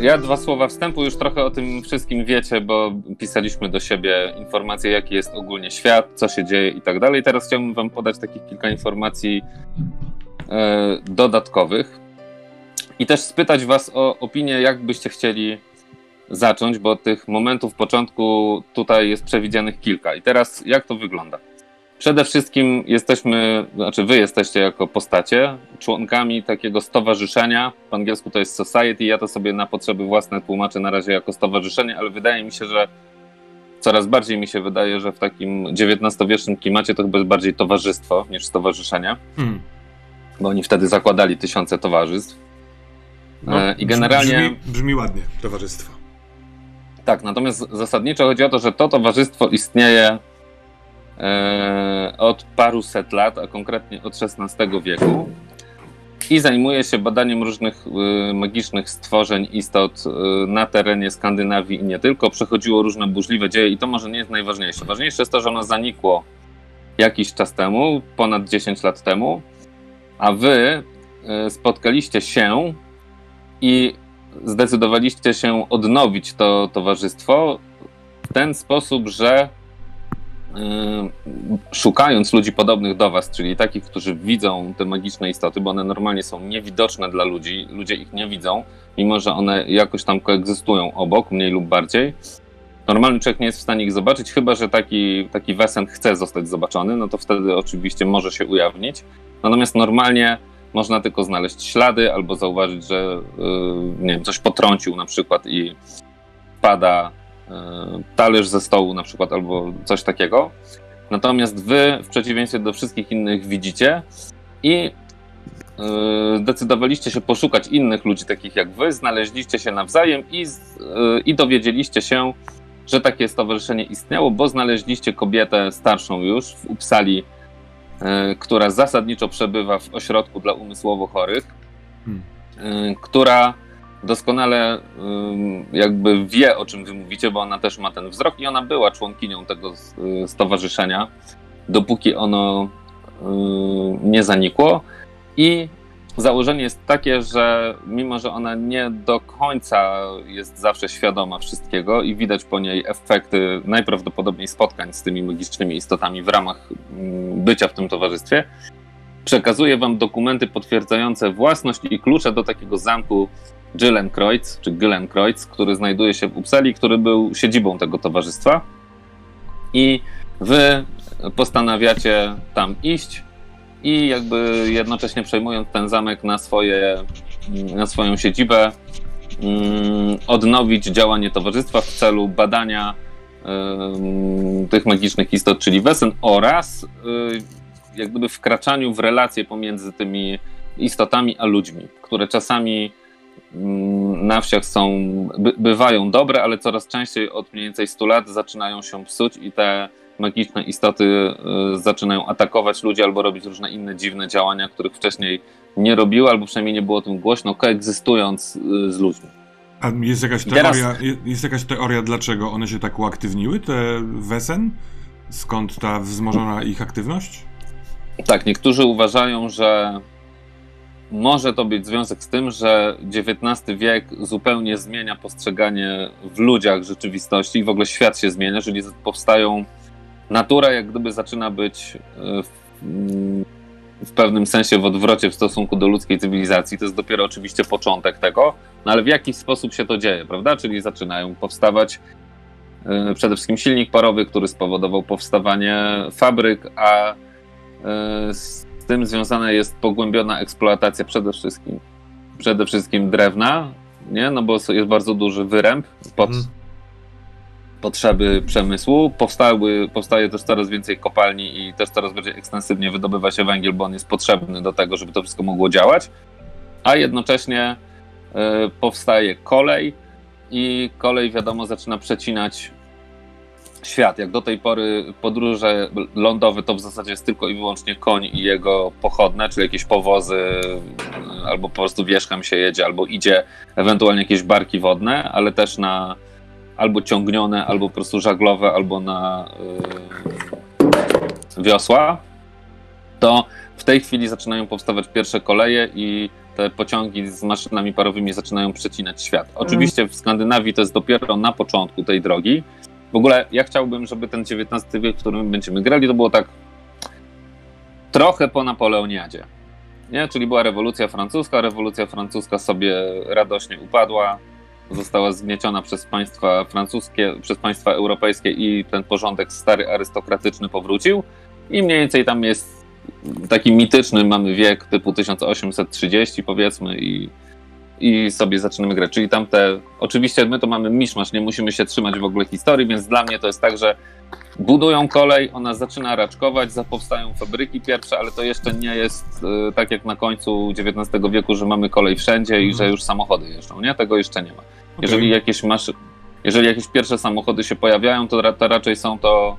Ja dwa słowa wstępu, już trochę o tym wszystkim wiecie, bo pisaliśmy do siebie informacje, jaki jest ogólnie świat, co się dzieje i tak dalej. Teraz chciałbym Wam podać takich kilka informacji e, dodatkowych i też spytać Was o opinię, jak byście chcieli zacząć, bo tych momentów początku tutaj jest przewidzianych kilka. I teraz jak to wygląda? Przede wszystkim jesteśmy, znaczy wy jesteście jako postacie, członkami takiego stowarzyszenia. Po angielsku to jest society. Ja to sobie na potrzeby własne tłumaczę na razie jako stowarzyszenie, ale wydaje mi się, że coraz bardziej mi się wydaje, że w takim XIX-wiecznym klimacie to chyba jest bardziej towarzystwo niż stowarzyszenie. Hmm. Bo oni wtedy zakładali tysiące towarzystw. No, e, I generalnie. Brzmi, brzmi ładnie, towarzystwo. Tak, natomiast zasadniczo chodzi o to, że to towarzystwo istnieje E, od paruset lat, a konkretnie od XVI wieku i zajmuje się badaniem różnych e, magicznych stworzeń, istot e, na terenie Skandynawii i nie tylko. Przechodziło różne burzliwe dzieje i to może nie jest najważniejsze. Ważniejsze jest to, że ono zanikło jakiś czas temu, ponad 10 lat temu, a wy spotkaliście się i zdecydowaliście się odnowić to towarzystwo w ten sposób, że szukając ludzi podobnych do was, czyli takich, którzy widzą te magiczne istoty, bo one normalnie są niewidoczne dla ludzi, ludzie ich nie widzą, mimo że one jakoś tam koegzystują obok, mniej lub bardziej. Normalny człowiek nie jest w stanie ich zobaczyć, chyba że taki, taki wesen chce zostać zobaczony, no to wtedy oczywiście może się ujawnić. Natomiast normalnie można tylko znaleźć ślady albo zauważyć, że yy, nie wiem, coś potrącił na przykład i pada talerz ze stołu na przykład albo coś takiego. Natomiast wy w przeciwieństwie do wszystkich innych widzicie i e, zdecydowaliście się poszukać innych ludzi takich jak wy, znaleźliście się nawzajem i, e, i dowiedzieliście się, że takie stowarzyszenie istniało, bo znaleźliście kobietę starszą już w Upsali, która zasadniczo przebywa w ośrodku dla umysłowo chorych, hmm. która doskonale jakby wie, o czym wy mówicie, bo ona też ma ten wzrok i ona była członkinią tego y, stowarzyszenia, dopóki ono nie zanikło. I założenie jest takie, że mimo, że ona nie do końca jest zawsze świadoma wszystkiego i widać po niej efekty najprawdopodobniej spotkań z tymi magicznymi istotami w ramach bycia w tym towarzystwie, przekazuje wam dokumenty potwierdzające własność i klucze do takiego zamku Gillenkreuz, czy Gillenkreuz, który znajduje się w Uppsali, który był siedzibą tego towarzystwa. I wy postanawiacie tam iść i jakby jednocześnie przejmując ten zamek na, swoje, na swoją siedzibę, mm, odnowić działanie towarzystwa w celu badania tych magicznych istot, czyli wesen oraz y, jak gdyby wkraczaniu w relacje pomiędzy tymi istotami a ludźmi, które czasami na wsiach są, by, bywają dobre, ale coraz częściej od mniej więcej 100 lat zaczynają się psuć i te magiczne istoty y, zaczynają atakować ludzi albo robić różne inne dziwne działania, których wcześniej nie robiły, albo przynajmniej nie było o tym głośno, koegzystując y, z ludźmi. A jest jakaś, teoria, Teraz... jest jakaś teoria, dlaczego one się tak uaktywniły, te wesen? Skąd ta wzmożona ich aktywność? Tak, niektórzy uważają, że może to być związek z tym, że XIX wiek zupełnie zmienia postrzeganie w ludziach rzeczywistości i w ogóle świat się zmienia, czyli powstają. Natura jak gdyby zaczyna być e, w, mm, w pewnym sensie w odwrocie w stosunku do ludzkiej cywilizacji. To jest dopiero oczywiście początek tego, no ale w jakiś sposób się to dzieje, prawda? Czyli zaczynają powstawać e, przede wszystkim silnik parowy, który spowodował powstawanie fabryk, a e, tym związana jest pogłębiona eksploatacja przede wszystkim, przede wszystkim drewna, nie? No bo jest bardzo duży wyręb pod hmm. potrzeby przemysłu. Powstały, powstaje też coraz więcej kopalni i też coraz bardziej ekstensywnie wydobywa się węgiel, bo on jest potrzebny do tego, żeby to wszystko mogło działać. A jednocześnie y, powstaje kolej i kolej, wiadomo, zaczyna przecinać świat. Jak do tej pory podróże lądowe to w zasadzie jest tylko i wyłącznie koń i jego pochodne, czyli jakieś powozy, albo po prostu wierzchem się jedzie, albo idzie ewentualnie jakieś barki wodne, ale też na albo ciągnione, albo po prostu żaglowe, albo na yy, wiosła, to w tej chwili zaczynają powstawać pierwsze koleje i te pociągi z maszynami parowymi zaczynają przecinać świat. Oczywiście w Skandynawii to jest dopiero na początku tej drogi. W ogóle ja chciałbym, żeby ten XIX wiek, w którym będziemy grali, to było tak trochę po Napoleoniadzie. Nie? Czyli była rewolucja francuska, rewolucja francuska sobie radośnie upadła, została zgnieciona przez państwa francuskie, przez państwa europejskie i ten porządek stary arystokratyczny powrócił. I mniej więcej tam jest taki mityczny, mamy wiek typu 1830 powiedzmy i, i sobie zaczynamy grać. Czyli tam te, oczywiście my to mamy miszmasz, nie musimy się trzymać w ogóle historii, więc dla mnie to jest tak, że budują kolej, ona zaczyna raczkować, powstają fabryki pierwsze, ale to jeszcze nie jest y, tak jak na końcu XIX wieku, że mamy kolej wszędzie i że już samochody jeżdżą, nie? Tego jeszcze nie ma. Okay. Jeżeli jakieś maszy... jeżeli jakieś pierwsze samochody się pojawiają, to, ra to raczej są to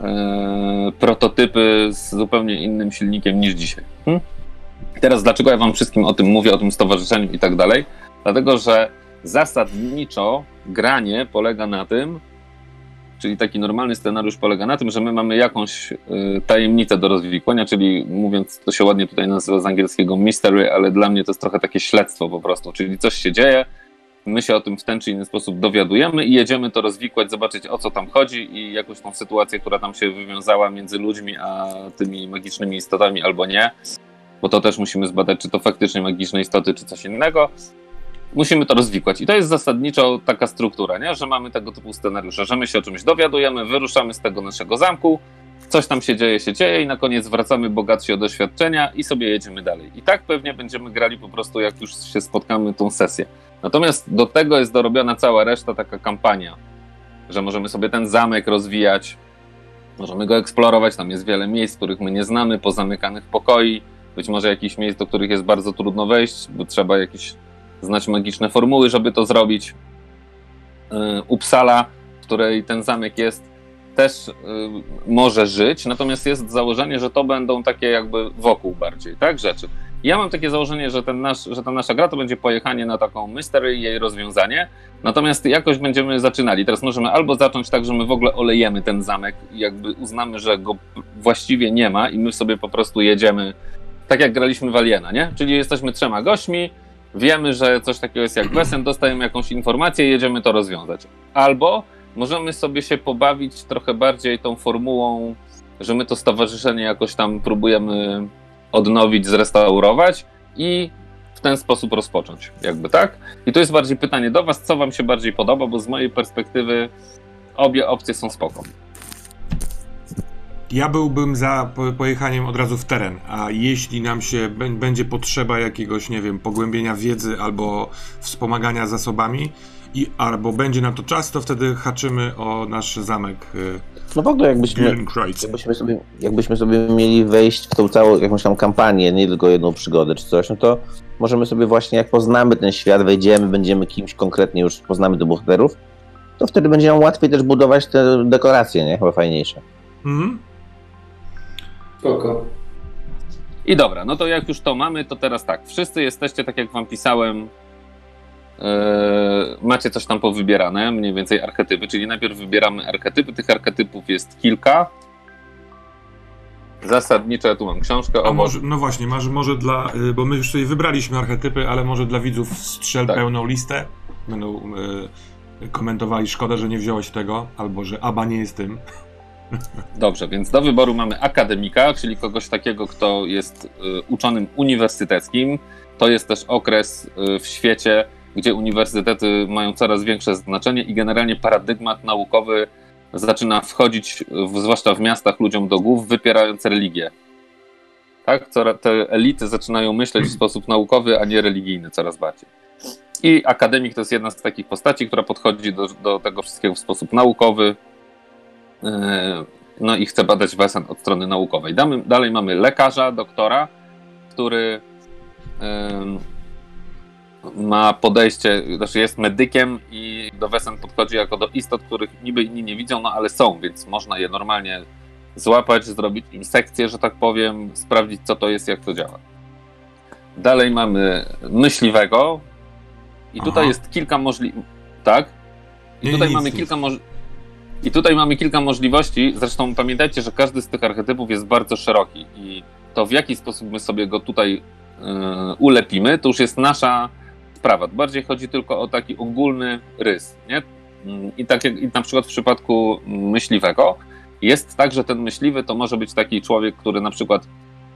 e, prototypy z zupełnie innym silnikiem niż dzisiaj. Hm? Teraz dlaczego ja wam wszystkim o tym mówię, o tym stowarzyszeniu i tak dalej? Dlatego, że zasadniczo granie polega na tym, czyli taki normalny scenariusz polega na tym, że my mamy jakąś y, tajemnicę do rozwikłania, czyli mówiąc, to się ładnie tutaj nazywa z angielskiego mystery, ale dla mnie to jest trochę takie śledztwo po prostu, czyli coś się dzieje, my się o tym w ten czy inny sposób dowiadujemy i jedziemy to rozwikłać, zobaczyć o co tam chodzi i jakąś tą sytuację, która tam się wywiązała między ludźmi a tymi magicznymi istotami albo nie, bo to też musimy zbadać, czy to faktycznie magiczne istoty, czy coś innego. Musimy to rozwikłać. I to jest zasadniczo taka struktura, nie? że mamy tego typu scenariusze, że my się o czymś dowiadujemy, wyruszamy z tego naszego zamku, coś tam się dzieje, się dzieje i na koniec wracamy bogatsi o doświadczenia i sobie jedziemy dalej. I tak pewnie będziemy grali po prostu, jak już się spotkamy tą sesję. Natomiast do tego jest dorobiona cała reszta, taka kampania, że możemy sobie ten zamek rozwijać, możemy go eksplorować, tam jest wiele miejsc, których my nie znamy, pozamykanych pokoi, być może jakichś miejsc, do których jest bardzo trudno wejść, bo trzeba jakieś znać magiczne formuły, żeby to zrobić. Yy, Uppsala, w której ten zamek jest, też y, może żyć, natomiast jest założenie, że to będą takie jakby wokół bardziej, tak, rzeczy. Ja mam takie założenie, że, ten nasz, że ta nasza gra to będzie pojechanie na taką mystery i jej rozwiązanie, natomiast jakoś będziemy zaczynali. Teraz możemy albo zacząć tak, że my w ogóle olejemy ten zamek jakby uznamy, że go właściwie nie ma i my sobie po prostu jedziemy, tak jak graliśmy w Aliena, nie? Czyli jesteśmy trzema gośćmi, wiemy, że coś takiego jest jak Wesen, dostajemy jakąś informację i jedziemy to rozwiązać. Albo możemy sobie się pobawić trochę bardziej tą formułą, że my to stowarzyszenie jakoś tam próbujemy odnowić, zrestaurować i w ten sposób rozpocząć, jakby tak? I to jest bardziej pytanie do Was, co Wam się bardziej podoba, bo z mojej perspektywy obie opcje są spoko. Ja byłbym za pojechaniem od razu w teren, a jeśli nam się będzie potrzeba jakiegoś, nie wiem, pogłębienia wiedzy albo wspomagania zasobami, i albo będzie na to czas, to wtedy haczymy o nasz zamek. Y, no w ogóle jakbyśmy, jakbyśmy, sobie, jakbyśmy sobie mieli wejść w tą całą jakąś tam kampanię, nie tylko jedną przygodę czy coś, no to możemy sobie właśnie, jak poznamy ten świat, wejdziemy, będziemy kimś konkretnie, już poznamy tych bohaterów, to wtedy będzie nam łatwiej też budować te dekoracje, nie? Chyba fajniejsze. Mhm. Spoko. I dobra, no to jak już to mamy, to teraz tak. Wszyscy jesteście, tak jak wam pisałem, Yy, macie coś tam powybierane, mniej więcej archetypy, czyli najpierw wybieramy archetypy. Tych archetypów jest kilka. Zasadniczo, ja tu mam książkę. A może, no właśnie, może, może dla, y, bo my już sobie wybraliśmy archetypy, ale może dla widzów strzel tak. pełną listę. Będą y, komentowali, szkoda, że nie wziąłeś tego, albo że Aba nie jest tym. Dobrze, więc do wyboru mamy akademika, czyli kogoś takiego, kto jest y, uczonym uniwersyteckim. To jest też okres y, w świecie, gdzie uniwersytety mają coraz większe znaczenie i generalnie paradygmat naukowy zaczyna wchodzić, zwłaszcza w miastach, ludziom do głów, wypierając religię. Tak? Te elity zaczynają myśleć w sposób naukowy, a nie religijny coraz bardziej. I akademik to jest jedna z takich postaci, która podchodzi do, do tego wszystkiego w sposób naukowy. E, no i chce badać wesen od strony naukowej. Dalej mamy lekarza, doktora, który ma podejście, znaczy jest medykiem i do Wesen podchodzi jako do istot, których niby inni nie widzą, no ale są, więc można je normalnie złapać, zrobić im sekcję, że tak powiem, sprawdzić co to jest, jak to działa. Dalej mamy myśliwego i tutaj Aha. jest kilka możliwości, tak? I tutaj mamy kilka możliwości. I tutaj mamy kilka możliwości. Zresztą pamiętajcie, że każdy z tych archetypów jest bardzo szeroki i to w jaki sposób my sobie go tutaj ulepimy, to już jest nasza sprawa. Bardziej chodzi tylko o taki ogólny rys. Nie? I tak jak i na przykład w przypadku myśliwego, jest tak, że ten myśliwy to może być taki człowiek, który na przykład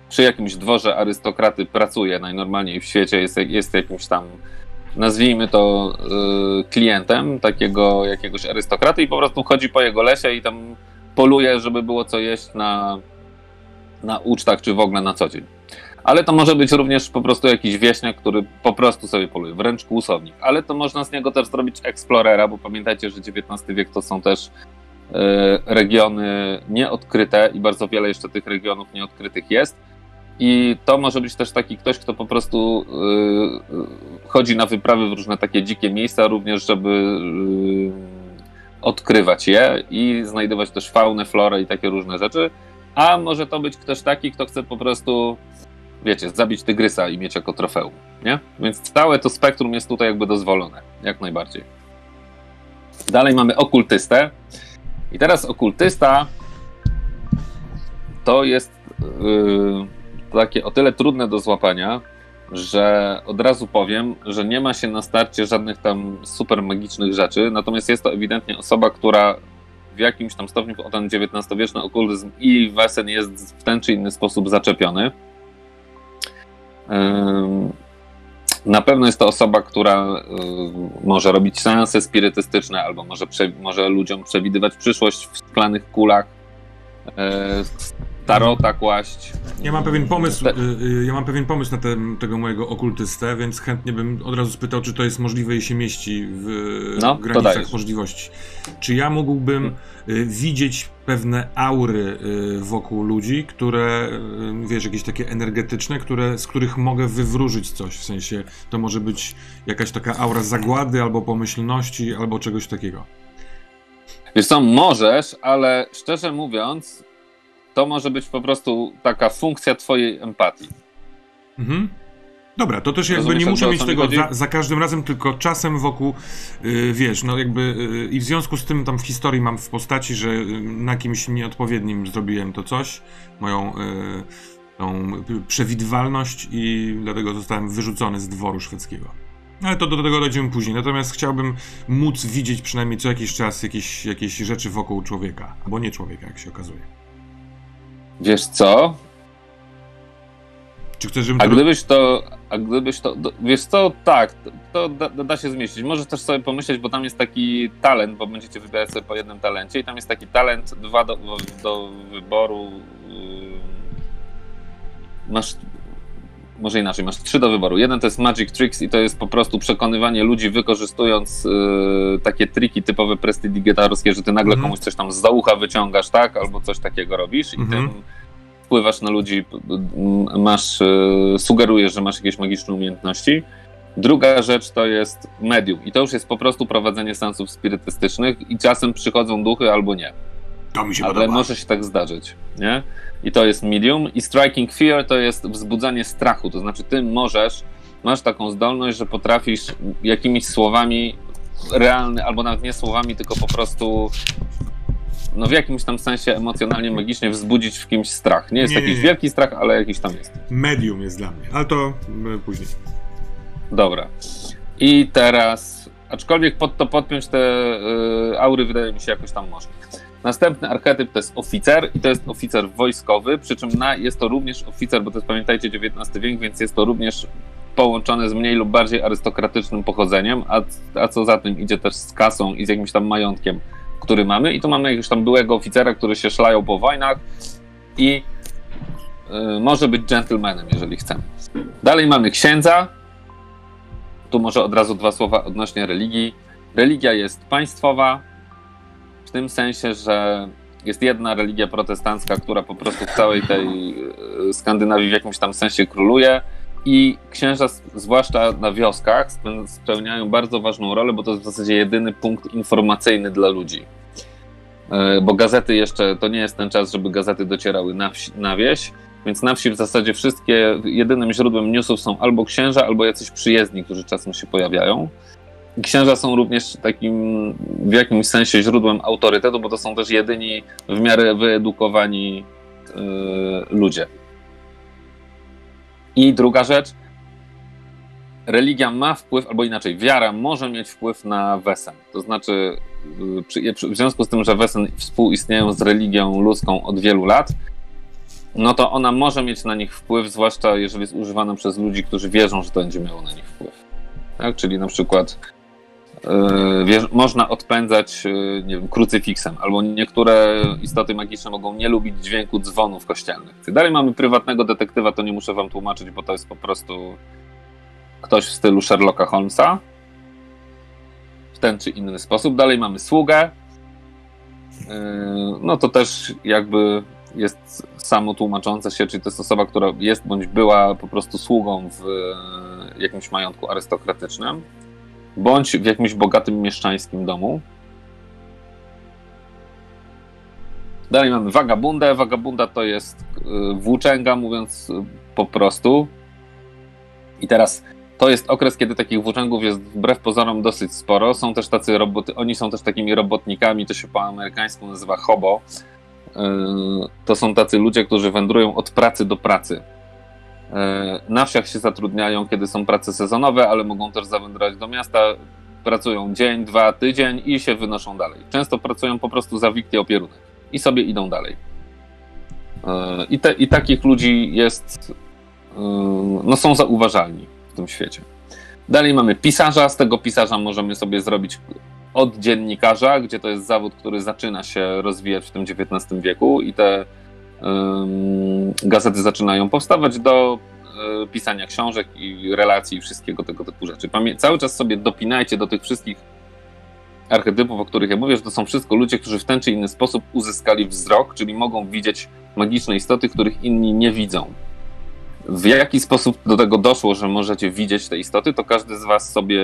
przy jakimś dworze arystokraty pracuje najnormalniej w świecie, jest, jest jakimś tam, nazwijmy to, yy, klientem takiego jakiegoś arystokraty i po prostu chodzi po jego lesie i tam poluje, żeby było co jeść na, na ucztach czy w ogóle na co dzień. Ale to może być również po prostu jakiś wieśniak, który po prostu sobie poluje, wręcz kłusownik. Ale to można z niego też zrobić eksplorera, bo pamiętajcie, że XIX wiek to są też e, regiony nieodkryte i bardzo wiele jeszcze tych regionów nieodkrytych jest. I to może być też taki ktoś, kto po prostu e, chodzi na wyprawy w różne takie dzikie miejsca, również żeby e, odkrywać je i znajdować też faunę, florę i takie różne rzeczy. A może to być ktoś taki, kto chce po prostu wiecie, zabić tygrysa i mieć jako trofeum, nie? Więc całe to spektrum jest tutaj jakby dozwolone, jak najbardziej. Dalej mamy okultystę. I teraz okultysta to jest yy, takie o tyle trudne do złapania, że od razu powiem, że nie ma się na starcie żadnych tam super magicznych rzeczy, natomiast jest to ewidentnie osoba, która w jakimś tam stopniu o ten XIX-wieczny okultyzm i wesen jest w ten czy inny sposób zaczepiony. Na pewno jest to osoba, która może robić seanse spirytystyczne, albo może, może ludziom przewidywać przyszłość w szklanych kulach, tarota kłaść. Ja mam pewien pomysł, Te... Y, y, ja mam pewien pomysł na te, tego mojego okultystę, więc chętnie bym od razu spytał, czy to jest możliwe i się mieści w no, granicach możliwości. Czy ja mógłbym y, widzieć pewne aury wokół ludzi, które, wiesz, jakieś takie energetyczne, które, z których mogę wywróżyć coś, w sensie to może być jakaś taka aura zagłady, albo pomyślności, albo czegoś takiego. Wiesz co, możesz, ale szczerze mówiąc, to może być po prostu taka funkcja twojej empatii. Mhm. Dobra, to też jakby nie muszę mieć tego za, za, każdym razem, tylko czasem wokół, yy, wiesz, no jakby yy, i w związku z tym tam w historii mam w postaci, że yy, na kimś nieodpowiednim zrobiłem to coś, moją y, tą przewidywalność i dlatego zostałem wyrzucony z dworu szwedzkiego. Ale to do tego dojdziemy później. Natomiast chciałbym móc widzieć przynajmniej co jakiś czas jakieś, jakieś rzeczy wokół człowieka, albo nie człowieka, jak się okazuje. Wiesz co? Czy chcesz, żebym a gdybyś to, a gdybyś to, wiesz co, tak, to da, da, się zmieścić. Możesz też sobie pomyśleć, bo tam jest taki talent, bo będziecie wybierać sobie po jednym talencie i tam jest taki talent, dwa do, do wyboru. Masz, może inaczej, masz trzy do wyboru. Jeden to jest Magic Tricks i to jest po prostu przekonywanie ludzi wykorzystując yy, takie triki typowe prestidigitatorskie, że ty nagle mm komuś coś tam z ucha wyciągasz, tak? Albo coś takiego robisz mm -hmm. i mhm. tym wpływasz na ludzi, masz, yy, sugerujesz, że masz jakieś magiczne umiejętności. Druga rzecz to jest medium i to już jest po prostu prowadzenie sensów spirytystycznych i czasem przychodzą duchy albo nie. To mi się Ale podoba. może się tak zdarzyć, nie? I to jest medium. I striking fear to jest wzbudzanie strachu. To znaczy, ty możesz, masz taką zdolność, że potrafisz jakimiś słowami realny, albo nawet nie słowami, tylko po prostu no w jakimś tam sensie emocjonalnie, magicznie wzbudzić w kimś strach. Nie jest nie, jakiś nie, nie. wielki strach, ale jakiś tam jest. Medium jest dla mnie, ale to e, później. Dobra. I teraz, aczkolwiek pod to podpiąć te y, aury wydaje mi się jakoś tam można. Następny archetyp to jest oficer i to jest oficer wojskowy, przy czym na, jest to również oficer, bo to jest pamiętajcie XIX wiek, więc jest to również połączone z mniej lub bardziej arystokratycznym pochodzeniem, a, a co za tym idzie też z kasą i z jakimś tam majątkiem, który mamy. I tu mamy jakiegoś tam byłego oficera, który się szlają po wojnach i y, może być gentlemanem, jeżeli chcemy. Dalej mamy księdza. Tu może od razu dwa słowa odnośnie religii. Religia jest państwowa, w tym sensie, że jest jedna religia protestancka, która po prostu w całej tej e, Skandynawii w jakimś tam sensie króluje i księża, zwłaszcza na wioskach, spełniają bardzo ważną rolę, bo to jest w zasadzie jedyny punkt informacyjny dla ludzi. E, bo gazety jeszcze, to nie jest ten czas, żeby gazety docierały na, na wieś, więc na wsi w zasadzie wszystkie, jedynym źródłem newsów są albo księża, albo jacyś przyjezdni, którzy czasem się pojawiają. Księża są również takim w jakimś sensie źródłem autorytetu, bo to są też jedyni w miarę wyedukowani yy, ludzie. I druga rzecz, religia ma wpływ, albo inaczej, wiara może mieć wpływ na wesen. To znaczy, w związku z tym, że wesen współistnieją z religią ludzką od wielu lat, no to ona może mieć na nich wpływ, zwłaszcza jeżeli jest używana przez ludzi, którzy wierzą, że to będzie miało na nich wpływ. Tak? Czyli na przykład yy, można odpędzać yy, nie wiem, krucyfiksem, albo niektóre istoty magiczne mogą nie lubić dźwięku dzwonów kościelnych. Dalej mamy prywatnego detektywa, to nie muszę wam tłumaczyć, bo to jest po prostu ktoś w stylu Sherlocka Holmesa w ten czy inny sposób. Dalej mamy sługę. Yy, no to też jakby jest samo tłumaczące się, czyli to jest osoba, która jest bądź była po prostu sługą w e, jakimś majątku arystokratycznym, bądź w jakimś bogatym mieszczańskim domu. Dalej mamy wagabundę. Wagabunda to jest e, włóczęga, mówiąc e, po prostu. I teraz to jest okres, kiedy takich włóczęgów jest wbrew pozorom dosyć sporo. Są też tacy roboty, oni są też takimi robotnikami, to się po amerykańsku nazywa hobo, E, to są tacy ludzie, którzy wędrują od pracy do pracy. E, na wsiach się zatrudniają, kiedy są prace sezonowe, ale mogą też zawędrować do miasta. Pracują dzień, dwa, tydzień i się wynoszą dalej. Często pracują po prostu za wikt i opierunek i sobie idą dalej. E, I, te, I takich ludzi jest, no są zauważalni w tym świecie. Dalej mamy pisarza. Z tego pisarza możemy sobie zrobić od dziennikarza, gdzie to jest zawód, który zaczyna się rozwijać w tym XIX wieku i te gazety zaczynają powstawać do um, pisania książek i relacji i wszystkiego tego typu rzeczy. Pamię cały czas sobie dopinajcie do tych wszystkich archetypów, o których ja mówię, że to są wszystko ludzie, którzy w ten czy inny sposób uzyskali wzrok, czyli mogą widzieć magiczne istoty, których inni nie widzą w jaki sposób do tego doszło, że możecie widzieć te istoty, to każdy z Was sobie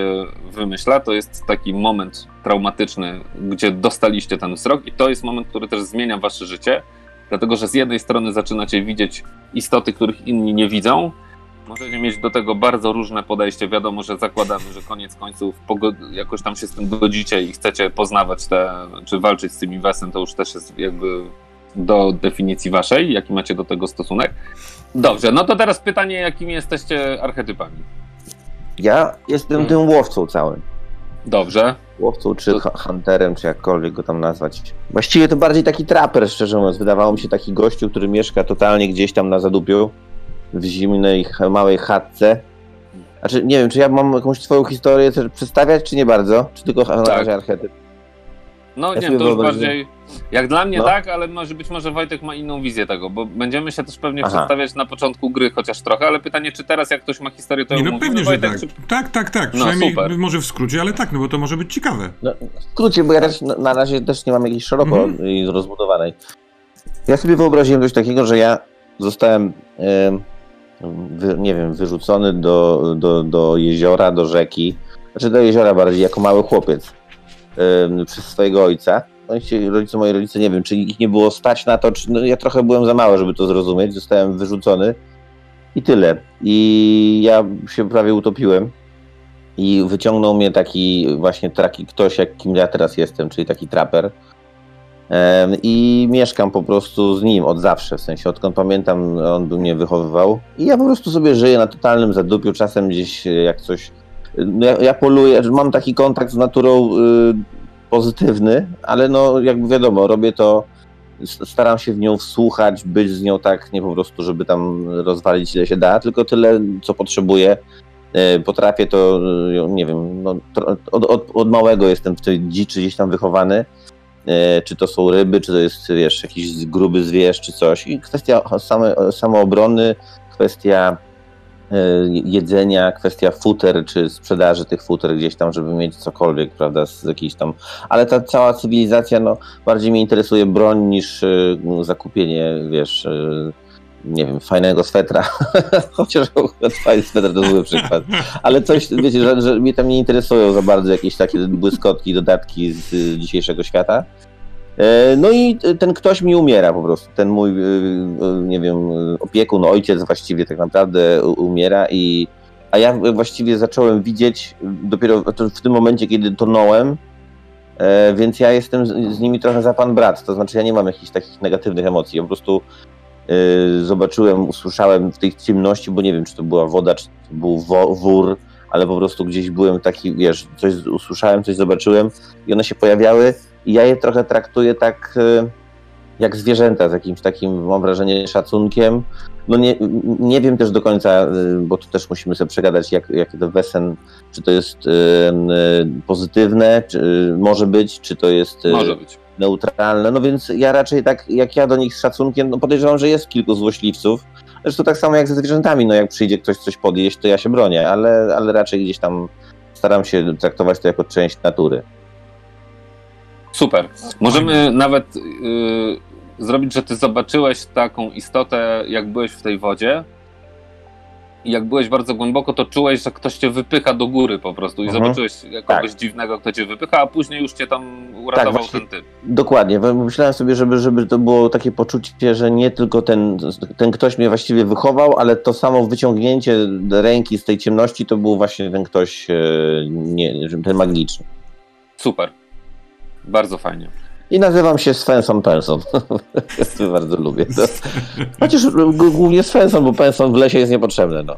wymyśla. To jest taki moment traumatyczny, gdzie dostaliście ten wzrok, i to jest moment, który też zmienia Wasze życie, dlatego że z jednej strony zaczynacie widzieć istoty, których inni nie widzą. Możecie mieć do tego bardzo różne podejście. Wiadomo, że zakładamy, że koniec końców jakoś tam się z tym godzicie i chcecie poznawać te, czy walczyć z tymi wesem, to już też jest jakby do definicji waszej, jaki macie do tego stosunek. Dobrze, no to teraz pytanie, jakimi jesteście archetypami? Ja jestem hmm. tym łowcą całym. Dobrze. Łowcą, czy to... hunterem, czy jakkolwiek go tam nazwać. Właściwie to bardziej taki traper, szczerze mówiąc. Wydawało mi się taki gościu, który mieszka totalnie gdzieś tam na zadupiu, w zimnej, małej chatce. Znaczy, nie wiem, czy ja mam jakąś swoją historię przedstawiać, czy nie bardzo? Czy tylko tak. archetyp? No ja nie, to już bardziej. Jak dla mnie no. tak, ale może być może Wojtek ma inną wizję tego, bo będziemy się też pewnie Aha. przedstawiać na początku gry chociaż trochę, ale pytanie, czy teraz jak ktoś ma historię, to nie, no pewnie, Wojtek, że tak. Czy... Tak, tak, tak. No, Przynajmniej super. może w skrócie, ale tak, no bo to może być ciekawe. No, w skrócie, bo ja też na razie też nie mam jakiejś szeroko mhm. i rozbudowanej. Ja sobie wyobraziłem coś takiego, że ja zostałem, wy, nie wiem, wyrzucony do, do, do jeziora, do rzeki, znaczy do jeziora bardziej, jako mały chłopiec przez swojego ojca. Oni rodzice, moi rodzice, nie wiem, czy ich nie było stać na to, czy, no ja trochę byłem za mały, żeby to zrozumieć, zostałem wyrzucony i tyle. I ja się prawie utopiłem i wyciągnął mnie taki właśnie taki ktoś, jak kim ja teraz jestem, czyli taki traper. I mieszkam po prostu z nim od zawsze, w sensie odkąd pamiętam, on by mnie wychowywał. I ja po prostu sobie żyję na totalnym zadupiu, czasem gdzieś jak coś no ja, ja poluję, mam taki kontakt z naturą y, pozytywny, ale no jakby wiadomo, robię to, staram się w nią wsłuchać, być z nią tak, nie po prostu, żeby tam rozwalić ile się da, tylko tyle, co potrzebuję. Y, potrafię to, y, nie wiem, no, od, od, od, małego jestem w tej dziczy gdzieś tam wychowany, y, czy to są ryby, czy to jest, wiesz, jakiś gruby zwierz, czy coś. I kwestia same, samoobrony, kwestia E, jedzenia, kwestia futer, czy sprzedaży tych futer gdzieś tam, żeby mieć cokolwiek, prawda, z jakiejś tam... Ale ta cała cywilizacja, no, bardziej mnie interesuje broń niż y, zakupienie, wiesz, y, nie wiem, fajnego swetra, chociaż fajny sweter to zły przykład, ale coś, wiecie, że, że mnie tam nie interesują za bardzo jakieś takie błyskotki, dodatki z dzisiejszego świata, E, no i ten ktoś mi umiera po prostu. Ten mój, e, e, nie wiem, opiekun, ojciec właściwie tak naprawdę umiera i a ja właściwie zacząłem widzieć dopiero w tym momencie, kiedy tonąłem, więc ja jestem z nimi trochę za pan brat, to znaczy ja nie mam jakichś takich negatywnych emocji, ja po prostu zobaczyłem, usłyszałem w tej ciemności, bo nie wiem, czy to była woda, czy to był wór, ale po prostu gdzieś byłem taki, wiesz, coś usłyszałem, coś zobaczyłem i one się pojawiały i ja je trochę traktuję tak jak zwierzęta, z jakimś takim, mam wrażenie, szacunkiem. No nie, nie wiem też do końca, bo tu też musimy sobie przegadać, jak, jak to wesen, czy to jest pozytywne, czy może być, czy to jest może być. neutralne. No więc ja raczej tak, jak ja do nich z szacunkiem, no podejrzewam, że jest kilku złośliwców. Zresztą tak samo jak ze zwierzętami, no jak przyjdzie ktoś coś podjeść, to ja się bronię, ale, ale raczej gdzieś tam staram się traktować to jako część natury. Super. Możemy nawet yy, zrobić, że ty zobaczyłeś taką istotę, jak byłeś w tej wodzie. I jak byłeś bardzo głęboko, to czułeś, że ktoś cię wypycha do góry po prostu i mhm. zobaczyłeś kogoś tak. dziwnego, kto cię wypycha, a później już cię tam uratował tak, ten typ. Dokładnie. Myślałem sobie, żeby, żeby to było takie poczucie, że nie tylko ten, ten ktoś mnie właściwie wychował, ale to samo wyciągnięcie ręki z tej ciemności to był właśnie ten ktoś, e, nie, ten magiczny. Super. Bardzo fajnie. I nazywam się Svensson Penson. bardzo lubię to. Chociaż głównie Svensson, bo Penson w lesie jest niepotrzebny. No.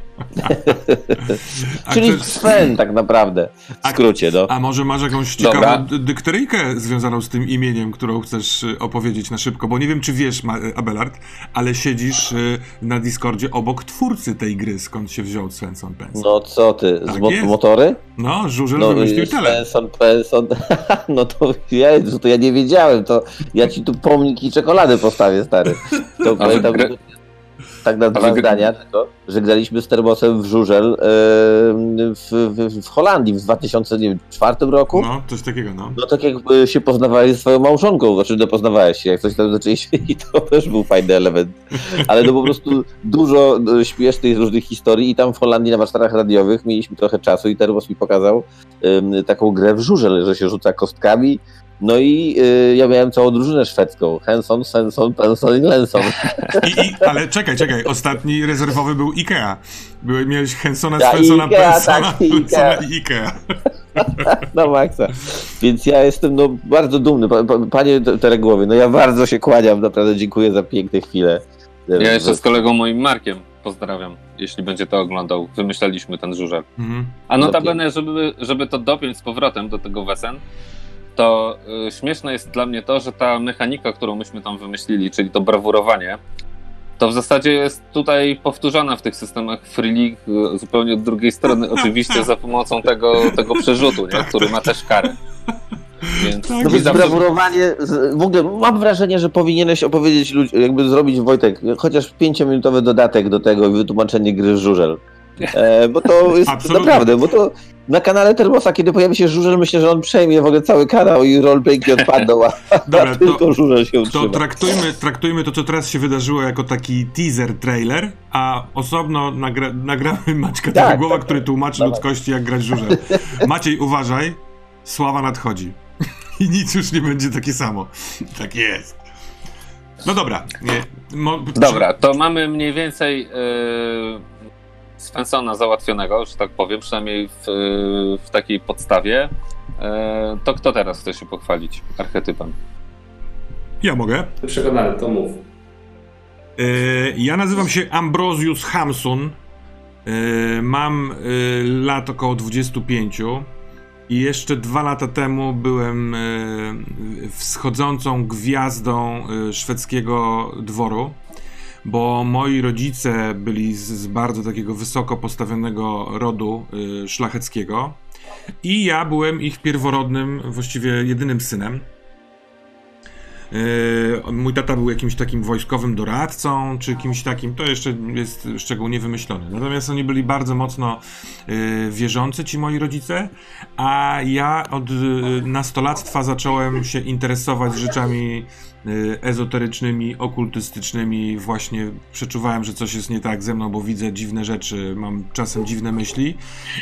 Czyli Sven tak naprawdę, w skrócie. No. A może masz jakąś ciekawą dykteryjkę związaną z tym imieniem, którą chcesz y, opowiedzieć na szybko? Bo nie wiem, czy wiesz, Abelard, ale siedzisz y, na Discordzie obok twórcy tej gry, skąd się wziął Svensson Penson. No co ty, tak z mo motory? No, Żużel no, wymyślił tyle. Svensson Penson, no to ja, to ja nie wiedziałem wiedziałem, to ja ci tu pomnik i czekoladę postawię, stary. To pamiętam, tak na dwa zdania tylko, że graliśmy z Termosem w Żużel w, w, w, Holandii w 2004 roku. No, coś takiego, no. No tak jakby się poznawałeś ze swoją małżonką, znaczy no poznawałeś się, jak coś tam zaczęliśmy i to też był fajny element. Ale no po prostu dużo no, śmiesznych różnych historii i tam w Holandii na warsztatach radiowych mieliśmy trochę czasu i Termos mi pokazał um, taką grę w Żużel, że się rzuca kostkami no i y, ja miałem całą drużynę szwedzką. Henson, Svensson, Penson i Lenson. I, i, ale czekaj, czekaj. Ostatni rezerwowy był Ikea. Były, miałeś Hensona, ja, Svensona, Ikea, Pensona, tak, Pensona i Ikea. No maksa. Więc ja jestem no, bardzo dumny. Panie Teregłowie, no ja bardzo się kłaniam. Naprawdę dziękuję za piękne chwile. Ja jeszcze z kolegą moim Markiem pozdrawiam, jeśli będzie to oglądał. Wymyślaliśmy ten żużel. Mhm. A notabene, żeby, żeby to dopiąć z powrotem do tego Wesen, to y, śmieszne jest dla mnie to, że ta mechanika, którą myśmy tam wymyślili, czyli to brawurowanie, to w zasadzie jest tutaj powtórzona w tych systemach Free League y, zupełnie od drugiej strony, oczywiście za pomocą tego, tego przerzutu, nie? który ma też karę. Więc tak, no brawurowanie, w ogóle mam wrażenie, że powinieneś opowiedzieć, jakby zrobić Wojtek, chociaż pięciominutowy dodatek do tego i wytłumaczenie gry Żużel. E, bo to jest Absolutnie. naprawdę, bo to na kanale Termosa, kiedy pojawi się Żużel, myślę, że on przejmie w ogóle cały kanał i roleplayki odpadną, a, Dobra, a tylko to, Żużel się utrzyma. To traktujmy, traktujmy to, co teraz się wydarzyło jako taki teaser trailer, a osobno nagra, nagramy Maćka tak, Głowa, tak, który tłumaczy tak. ludzkości, jak grać Żużel. Maciej, uważaj, sława nadchodzi. I nic już nie będzie takie samo. Tak jest. No dobra. Nie, mo, dobra, to mamy mniej więcej... Yy Svensona załatwionego, że tak powiem, przynajmniej w, w takiej podstawie, e, to kto teraz chce się pochwalić archetypem? Ja mogę. Przekonany, to mów. E, ja nazywam się Ambrosius Hamsun. E, mam lat około 25 i jeszcze dwa lata temu byłem wschodzącą gwiazdą szwedzkiego dworu bo moi rodzice byli z, z bardzo takiego wysoko postawionego rodu y, szlacheckiego i ja byłem ich pierworodnym, właściwie jedynym synem. Y, mój tata był jakimś takim wojskowym doradcą, czy kimś takim, to jeszcze jest szczegół niewymyślony. Natomiast oni byli bardzo mocno y, wierzący, ci moi rodzice, a ja od nastolactwa zacząłem się interesować rzeczami ezoterycznymi, okultystycznymi, właśnie przeczuwałem, że coś jest nie tak ze mną, bo widzę dziwne rzeczy, mam czasem dziwne myśli.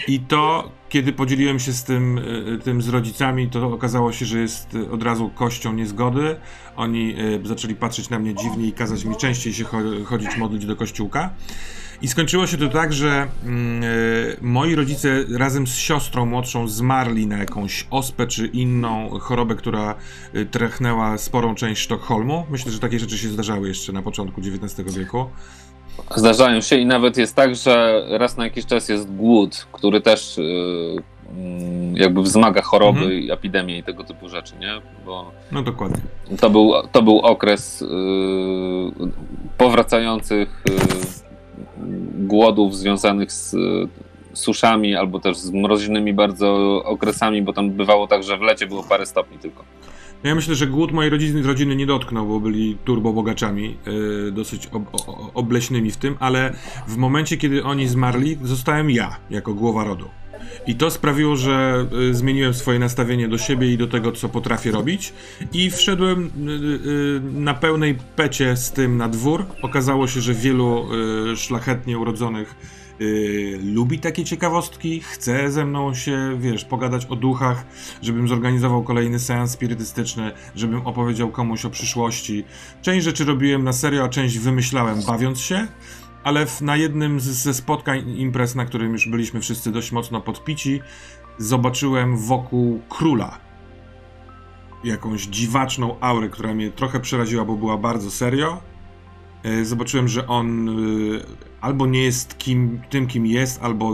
I to, kiedy podzieliłem się z tym, y, tym z rodzicami, to okazało się, że jest od razu kością niezgody. Oni y, zaczęli patrzeć na mnie dziwnie i kazać mi częściej się chodzić, modlić do kościółka. I skończyło się to tak, że e, moi rodzice razem z siostrą młodszą zmarli na jakąś ospę czy inną chorobę, która y, trachnęła sporą część Sztokholmu. Myślę, że takie rzeczy się zdarzały jeszcze na początku XIX wieku. Zdarzają się i nawet jest tak, że raz na jakiś czas jest głód, który też yy, jakby wzmaga choroby mhm. i epidemie i tego typu rzeczy, nie? Bo no dokładnie. To był, to był okres yy, powracających yy, głodów związanych z y, suszami albo też z mroźnymi bardzo okresami, bo tam bywało tak, że w lecie było parę stopni tylko. No ja myślę, że głód mojej rodziny, rodziny nie dotknął, bo byli turbobogaczami, yy, dosyć ob, obleśnymi w tym, ale w momencie, kiedy oni zmarli, zostałem ja, jako głowa rodu. I to sprawiło, że y, zmieniłem swoje nastawienie do siebie i do tego, co potrafię robić. I wszedłem y, y, na pełnej pecie z tym na dwór. Okazało się, że wielu szlachetnie urodzonych lubi takie ciekawostki, chce ze mną się, wiesz, pogadać o duchach, żebym zorganizował kolejny seans spirytystyczny, żebym opowiedział komuś o przyszłości. Część rzeczy robiłem na serio, a część wymyślałem bawiąc się ale w, na jednym z, ze spotkań imprez, na którym już byliśmy wszyscy dość mocno podpici, zobaczyłem wokół króla jakąś dziwaczną aurę, która mnie trochę przeraziła, bo była bardzo serio. E, zobaczyłem, że on e, albo nie jest kim, tym, kim jest, albo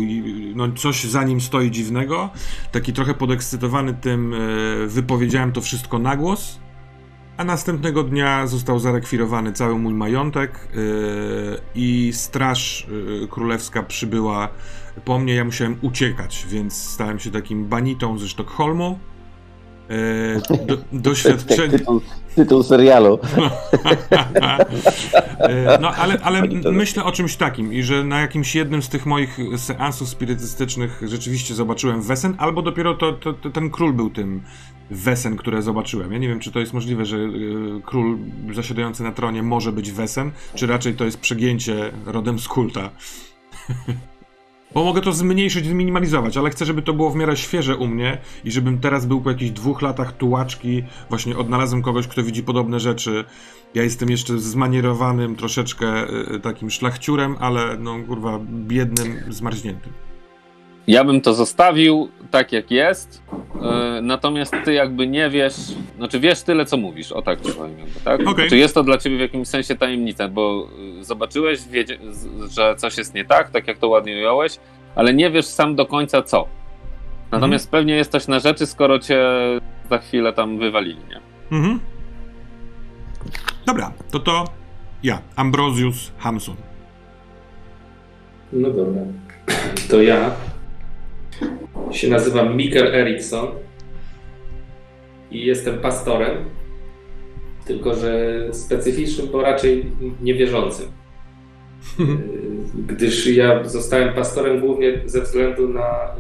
no, coś za nim stoi dziwnego. Taki trochę podekscytowany tym e, wypowiedziałem to wszystko na głos a następnego dnia został zarekwirowany cały mój majątek yy, i straż yy, królewska przybyła po mnie. Ja musiałem uciekać, więc stałem się takim banitą ze Sztokholmu. Yy, do, doświadczenie. Tytuł, tytuł serialu. Yy, no, ale, ale myślę o czymś takim i że na jakimś jednym z tych moich seansów spirytystycznych rzeczywiście zobaczyłem Wesen, albo dopiero to, to, to ten król był tym, Wesen, które zobaczyłem. Ja nie wiem, czy to jest możliwe, że y, król zasiadający na tronie może być Wesen, czy raczej to jest przegięcie rodem z kulta. Bo mogę to zmniejszyć, zminimalizować, ale chcę, żeby to było w miarę świeże u mnie i żebym teraz był po jakichś dwóch latach tułaczki, właśnie odnalazłem kogoś, kto widzi podobne rzeczy. Ja jestem jeszcze zmanierowanym troszeczkę y, takim szlachciurem, ale no kurwa, biednym, zmarzniętym. Ja bym to zostawił tak jak jest, yy, natomiast ty jakby nie wiesz, znaczy wiesz tyle co mówisz, o tak ci powiem jakby, tak? Okay. Znaczy jest to dla ciebie w jakimś sensie tajemnica, bo yy, zobaczyłeś, wiedzie, że coś jest nie tak, tak jak to ładnie ująłeś, ale nie wiesz sam do końca co. Natomiast mhm. pewnie jesteś na rzeczy, skoro cię za chwilę tam wywalili, nie? Mhm. Dobra, to to ja, Ambrosius Hamsun. No dobra. To ja się nazywam Mikkel Eriksson i jestem pastorem, tylko że specyficznym, bo raczej niewierzącym. Gdyż ja zostałem pastorem głównie ze względu na e,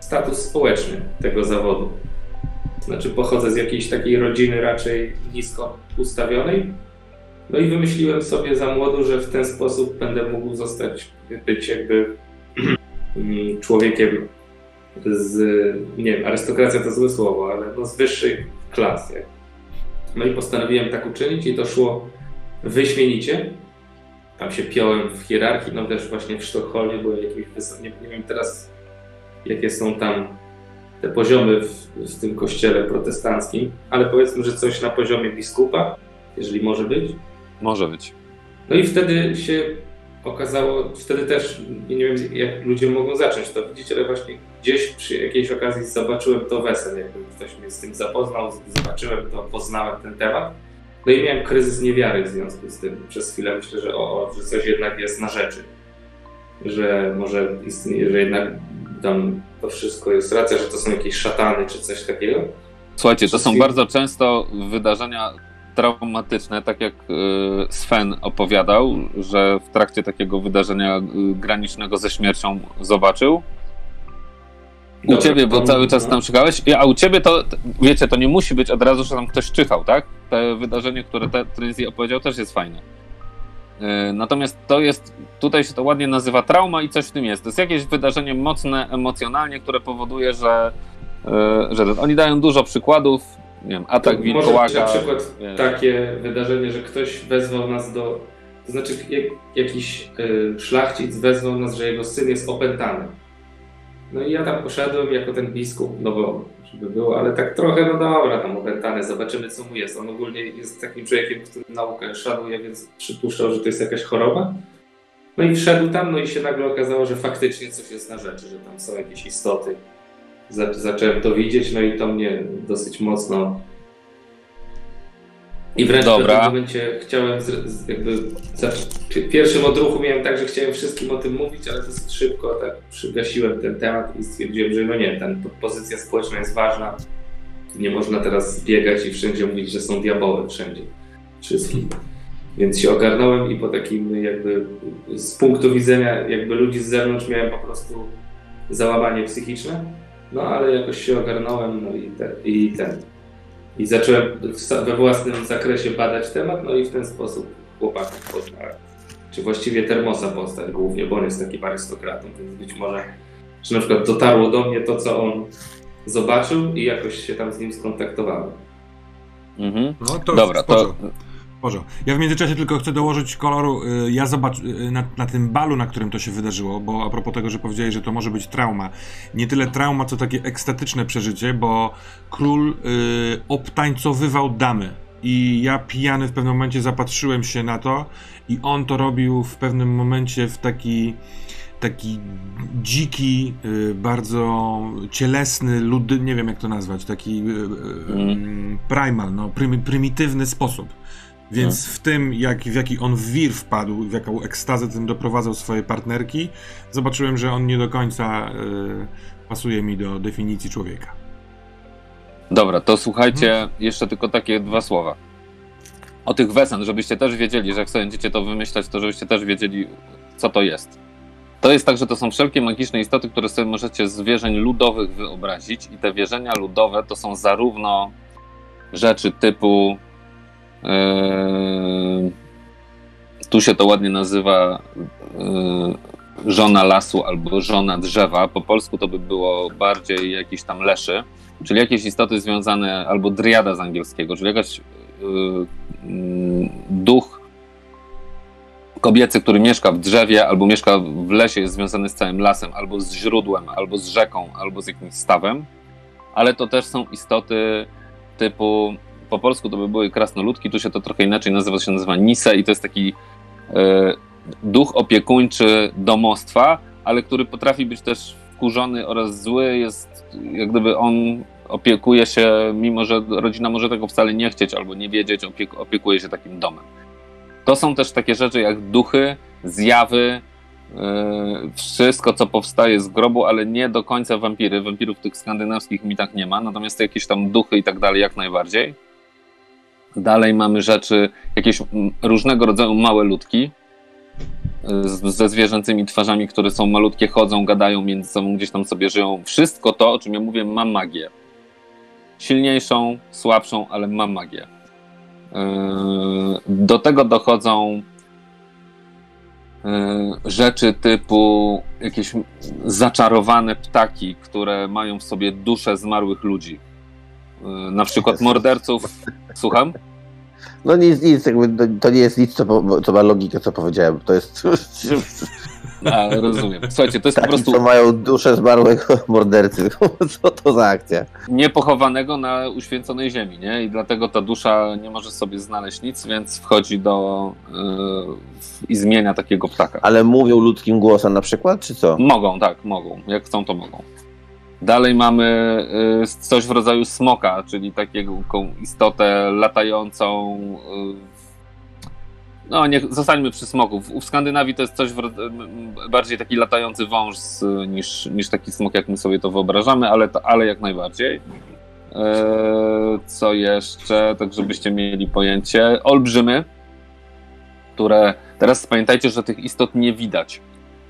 status społeczny tego zawodu. Znaczy, pochodzę z jakiejś takiej rodziny raczej nisko ustawionej. No i wymyśliłem sobie za młodu, że w ten sposób będę mógł zostać, być jakby człowiekiem z, nie wiem, arystokracja to złe słowo, ale no z wyższej klasy. No i postanowiłem tak uczynić i to szło wyśmienicie. Tam się piąłem w hierarchii, no też właśnie w Sztokholmie byłem jakimś wysokim, nie wiem teraz jakie są tam te poziomy w, w, tym kościele protestanckim, ale powiedzmy, że coś na poziomie biskupa, jeżeli może być. Może być. No i wtedy się okazało, wtedy też nie wiem jak ludzie mogą zacząć to widzieć, ale właśnie gdzieś przy jakiejś okazji zobaczyłem to wesel, jakby ktoś mnie z tym zapoznał, zobaczyłem to, poznałem ten temat. No i miałem kryzys niewiary w związku z tym. Przez chwilę myślę, że, o, że coś jednak jest na rzeczy. Że może istnieje, że jednak tam to wszystko jest racja, że to są jakieś szatany czy coś takiego. Słuchajcie, to są bardzo często wydarzenia traumatyczne, tak jak y, Sven opowiadał, że w trakcie takiego wydarzenia y, granicznego ze śmiercią zobaczył. U Dobrze, ciebie, bo cały czas tam czekałeś, a u ciebie to, wiecie, to nie musi być od razu, że tam ktoś czyhał, tak? To wydarzenie, które Tracy opowiedział, też jest fajne. Y, natomiast to jest, tutaj się to ładnie nazywa trauma i coś w tym jest. To jest jakieś wydarzenie mocne emocjonalnie, które powoduje, że, że oni dają dużo przykładów, nie wiem, atak wilkołaka. Na przykład takie wydarzenie, że ktoś wezwał nas do To znaczy, jak, jakiś y, szlachcic wezwał nas, że jego syn jest opętany. No i ja tam poszedłem jako ten biskup, no bo żeby było, ale tak trochę, no dobra, tam opętany, zobaczymy co mu jest. On ogólnie jest takim człowiekiem, który naukę szanuje, więc przypuszczał, że to jest jakaś choroba. No i wszedł tam, no i się nagle okazało, że faktycznie coś jest na rzeczy, że tam są jakieś istoty. Zacząłem to widzieć, no i to mnie dosyć mocno i wręcz Dobra. w tym momencie chciałem, jakby w pierwszym odruchu miałem tak, że chciałem wszystkim o tym mówić, ale dosyć szybko tak przygasiłem ten temat i stwierdziłem, że no nie, ten pozycja społeczna jest ważna. Nie można teraz biegać i wszędzie mówić, że są diaboły wszędzie. Wszystkim. Więc się ogarnąłem i po takim jakby z punktu widzenia jakby ludzi z zewnątrz miałem po prostu załamanie psychiczne. No ale jakoś się ogarnąłem no i, te, i ten i zacząłem we własnym zakresie badać temat, no i w ten sposób chłopaków poznałem. Czy właściwie Termosa postać głównie, bo on jest takim arystokratą, więc być może, że na przykład dotarło do mnie to, co on zobaczył i jakoś się tam z nim skontaktowałem. Mhm. No to Dobra, to porządku. Ja w międzyczasie tylko chcę dołożyć koloru. Y, ja zobacz, y, na, na, tym balu, na którym to się wydarzyło, bo a propos tego, że powiedziałeś, że to może być trauma. Nie tyle trauma, co takie ekstatyczne przeżycie, bo król y, obtańcowywał damy. I ja pijany w pewnym momencie zapatrzyłem się na to i on to robił w pewnym momencie w taki taki dziki, y, bardzo cielesny, ludy, nie wiem jak to nazwać, taki mm. primal, no, prymitywny sposób. Więc w tym, jak, w jaki on w wir wpadł, w jaką ekstazę tym doprowadzał swoje partnerki, zobaczyłem, że on nie do końca y, pasuje mi do definicji człowieka. Dobra, to słuchajcie, hmm. jeszcze tylko takie dwa słowa. O tych wesen, żebyście też wiedzieli, że jak sobie będziecie to wymyślać, to żebyście też wiedzieli, co to jest. To jest tak, że to są wszelkie magiczne istoty, które sobie możecie z wierzeń ludowych wyobrazić i te wierzenia ludowe to są zarówno rzeczy typu tu się to ładnie nazywa yy, żona lasu albo żona drzewa. Po polsku to by było bardziej jakiś tam leszy, czyli jakieś istoty związane, albo driada z angielskiego, czyli jakaś yy, duch kobiecy, który mieszka w drzewie albo mieszka w lesie, jest związany z całym lasem, albo z źródłem, albo z rzeką, albo z jakimś stawem, ale to też są istoty typu po polsku to by były krasnoludki, tu się to trochę inaczej nazywa, się nazywa Nise i to jest taki e, duch opiekuńczy domostwa, ale który potrafi być też wkurzony oraz zły, jest jak gdyby on opiekuje się, mimo że rodzina może tego wcale nie chcieć albo nie wiedzieć, opiekuje się takim domem. To są też takie rzeczy jak duchy, zjawy, yy, wszystko, co powstaje z grobu, ale nie do końca wampiry. Wampirów tych skandynawskich mi tak nie ma, natomiast jakieś tam duchy i tak dalej, jak najbardziej. Dalej mamy rzeczy, jakieś różnego rodzaju małe ludki ze zwierzęcymi twarzami, które są malutkie, chodzą, gadają między sobą, gdzieś tam sobie żyją. Wszystko to, o czym ja mówię, ma magię. Silniejszą, słabszą, ale ma magię. Yy, do tego dochodzą yy, rzeczy typu jakieś zaczarowane ptaki, które mają w sobie duszę zmarłych ludzi Y, na przykład morderców. Słucham? No nic, nic, jakby to, nie jest nic, co, co ma logikę, co powiedziałem. To jest. A, rozumiem. Słuchajcie, to jest Taki, po prostu. co mają duszę zmarłego mordercy. Co to za akcja? Niepochowanego na uświęconej ziemi, nie? I dlatego ta dusza nie może sobie znaleźć nic, więc wchodzi do. Yy, i zmienia takiego ptaka. Ale mówią ludzkim głosem na przykład, czy co? Mogą, tak, mogą. Jak chcą, to mogą. Dalej mamy y, coś w rodzaju smoka, czyli taką istotę latającą. Y, no, nie, zostańmy przy smoku. W, Skandynawii to jest coś bardziej taki latający wąż niż, niż taki smok, jak my sobie to wyobrażamy, ale, to, ale jak najbardziej. E, co jeszcze, tak żebyście mieli pojęcie? Olbrzymy, które teraz pamiętajcie, że tych istot nie widać.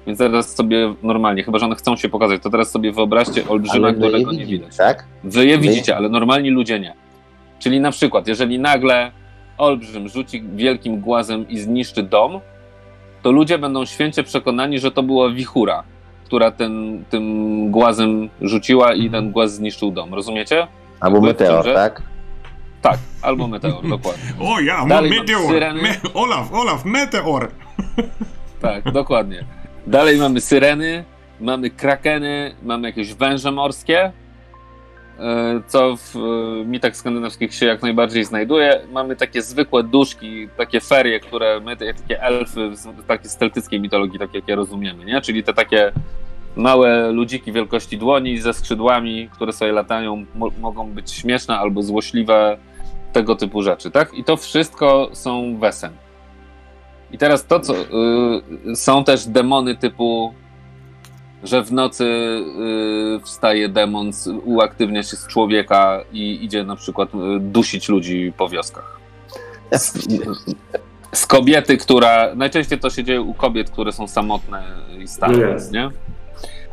Więc teraz sobie normalnie, chyba że one chcą się pokazać, to teraz sobie wyobraźcie olbrzyma, którego nie widać. Tak? Wy je widzicie, ale normalni ludzie nie. Czyli na przykład, jeżeli nagle olbrzym rzuci wielkim głazem i zniszczy dom, to ludzie będą święcie przekonani, że to była wichura, która ten, tym głazem rzuciła i ten głaz zniszczył dom. Rozumiecie? Albo meteor, tak? Tak, albo meteor, dokładnie. O ja, Dalej meteor! Me Olaf, Olaf, meteor! Tak, dokładnie. Dalej mamy syreny, mamy krakeny, mamy jakieś węże morskie, e, co w e, mitach skandynawskich się jak najbardziej znajduje. Mamy takie zwykłe duszki, takie ferie, które my, takie elfy, z- takie z celtyckiej mitologii, takie jak je rozumiemy, nie? Czyli te takie małe ludziki wielkości dłoni ze skrzydłami, które sobie latają, mo mogą być śmieszne albo złośliwe, tego typu rzeczy, tak? I to wszystko są wesen. I teraz to, co. y, są też demony typu, że w nocy y, wstaje demon, uaktywnia się z człowieka i idzie na przykład y, dusić ludzi po wioskach. Z, z kobiety, która. Najczęściej to się dzieje u kobiet, które są samotne i stare, No jasne.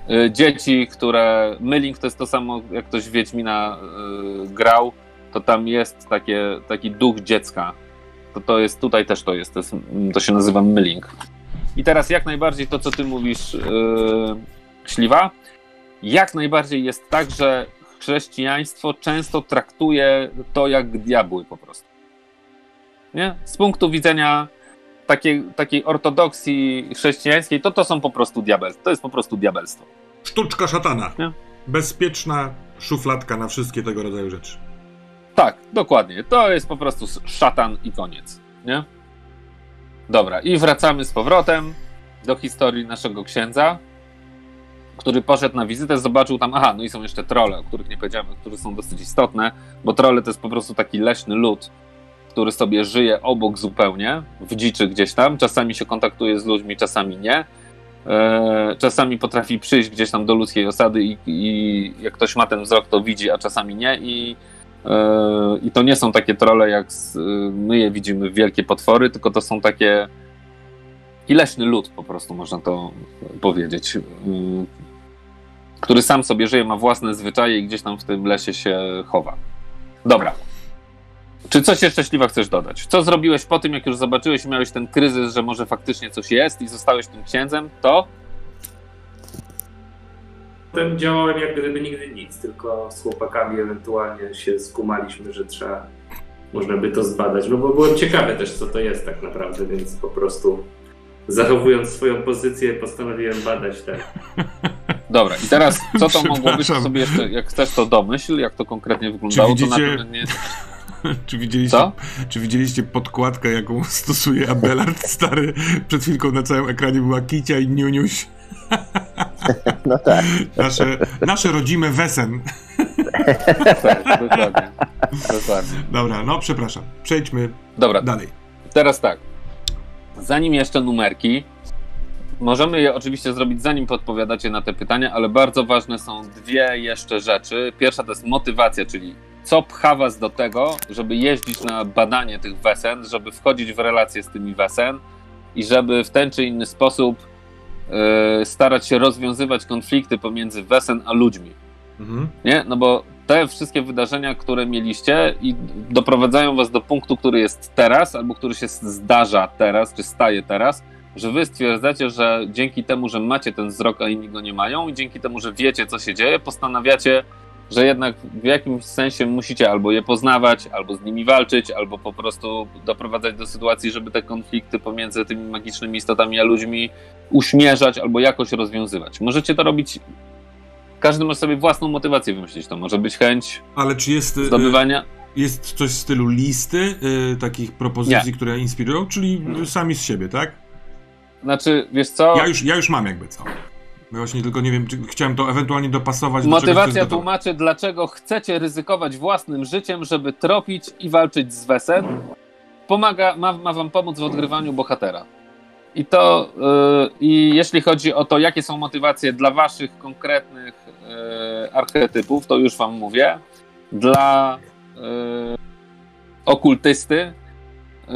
nie? Y, Dzieci, które. Mylink to jest to samo, jak ktoś Wiedźmina y, grał, to tam jest takie, taki duch dziecka, to to jest, tutaj też to jest, to, jest, to się nazywa mylling. I teraz jak najbardziej to, co ty mówisz, yy, Śliwa, jak najbardziej jest tak, że chrześcijaństwo często traktuje to jak diabły po prostu. Nie? Z punktu widzenia takiej, takiej ortodoksji chrześcijańskiej, to to są po prostu diabel, to jest po prostu diabelstwo. Sztuczka szatana. Nie? Bezpieczna szufladka na wszystkie tego rodzaju rzeczy. Tak, dokładnie. To jest po prostu szatan i koniec. Nie? Dobra, i wracamy z powrotem do historii naszego księdza, który poszedł na wizytę, zobaczył tam, aha, no i są jeszcze trole, o których nie powiedziałem, które są dosyć istotne, bo trole to jest po prostu taki leśny lud, który sobie żyje obok zupełnie, w dziczy gdzieś tam, czasami się kontaktuje z ludźmi, czasami nie. E, Czasami potrafi przyjść gdzieś tam do ludzkiej osady i, i jak ktoś ma ten wzrok, to widzi, a czasami nie i I to nie są takie trole, jak yy, my je widzimy, wielkie potwory, tylko to są takie i leśny lud, po prostu można to powiedzieć, yy, który sam sobie żyje, ma własne zwyczaje i gdzieś tam w tym lesie się chowa. Dobra. Czy coś jeszcze śliwa chcesz dodać? Co zrobiłeś po tym, jak już zobaczyłeś, miałeś ten kryzys, że może faktycznie coś jest i zostałeś tym księdzem? To? Potem działałem jak gdyby nigdy nic, tylko z chłopakami ewentualnie się skumaliśmy, że trzeba, można by to zbadać, no bo byłem ciekawy też, co to jest tak naprawdę, więc po prostu zachowując swoją pozycję postanowiłem badać te Dobra, i teraz co to mogło być? To Przepraszam. sobie jeszcze, jak chcesz, to domyśl, jak to konkretnie wyglądało. To widzicie- na pewno nie, Czy widzieliście, Co? czy widzieliście podkładkę, jaką stosuje Abelard stary? Przed chwilką na całym ekranie była Kicia i Niuniuś. No tak. Nasze, nasze rodzime wesen. Tak, dokładnie. dokładnie. Dobra, no przepraszam. Przejdźmy Dobra, dalej. teraz tak. Zanim jeszcze numerki, możemy je oczywiście zrobić zanim podpowiadacie na te pytania, ale bardzo ważne są dwie jeszcze rzeczy. Pierwsza to jest motywacja, czyli co pcha was do tego, żeby jeździć na badanie tych wesen, żeby wchodzić w relacje z tymi wesen i żeby w ten czy inny sposób starać się rozwiązywać konflikty pomiędzy wesen a ludźmi. Mhm. Nie? No bo te wszystkie wydarzenia, które mieliście i doprowadzają was do punktu, który jest teraz, albo który się zdarza teraz, czy staje teraz, że wy stwierdzacie, że dzięki temu, że macie ten wzrok, a inni go nie mają i dzięki temu, że wiecie, co się dzieje, postanawiacie, że jednak w jakimś sensie musicie albo je poznawać, albo z nimi walczyć, albo po prostu doprowadzać do sytuacji, żeby te konflikty pomiędzy tymi magicznymi istotami a ludźmi uśmierzać albo jakoś rozwiązywać. Możecie to robić każdy może sobie własną motywację wymyślić. To może być chęć Ale czy jest, y, zdobywania. jest coś w stylu listy y, takich propozycji, które inspirują, czyli sami z siebie, tak? Znaczy, wiesz co? Ja już, ja już mam jakby co. Ja Właśnie tylko nie wiem, czy chciałem to ewentualnie dopasować do Motywacja gotowe. tłumaczy, dlaczego chcecie ryzykować własnym życiem, żeby tropić i walczyć z Wesen. Pomaga, ma, ma wam pomóc w odgrywaniu bohatera. I to, yy, i jeśli chodzi o to, jakie są motywacje dla waszych konkretnych yy, archetypów, to już wam mówię. Dla yy, okultysty yy,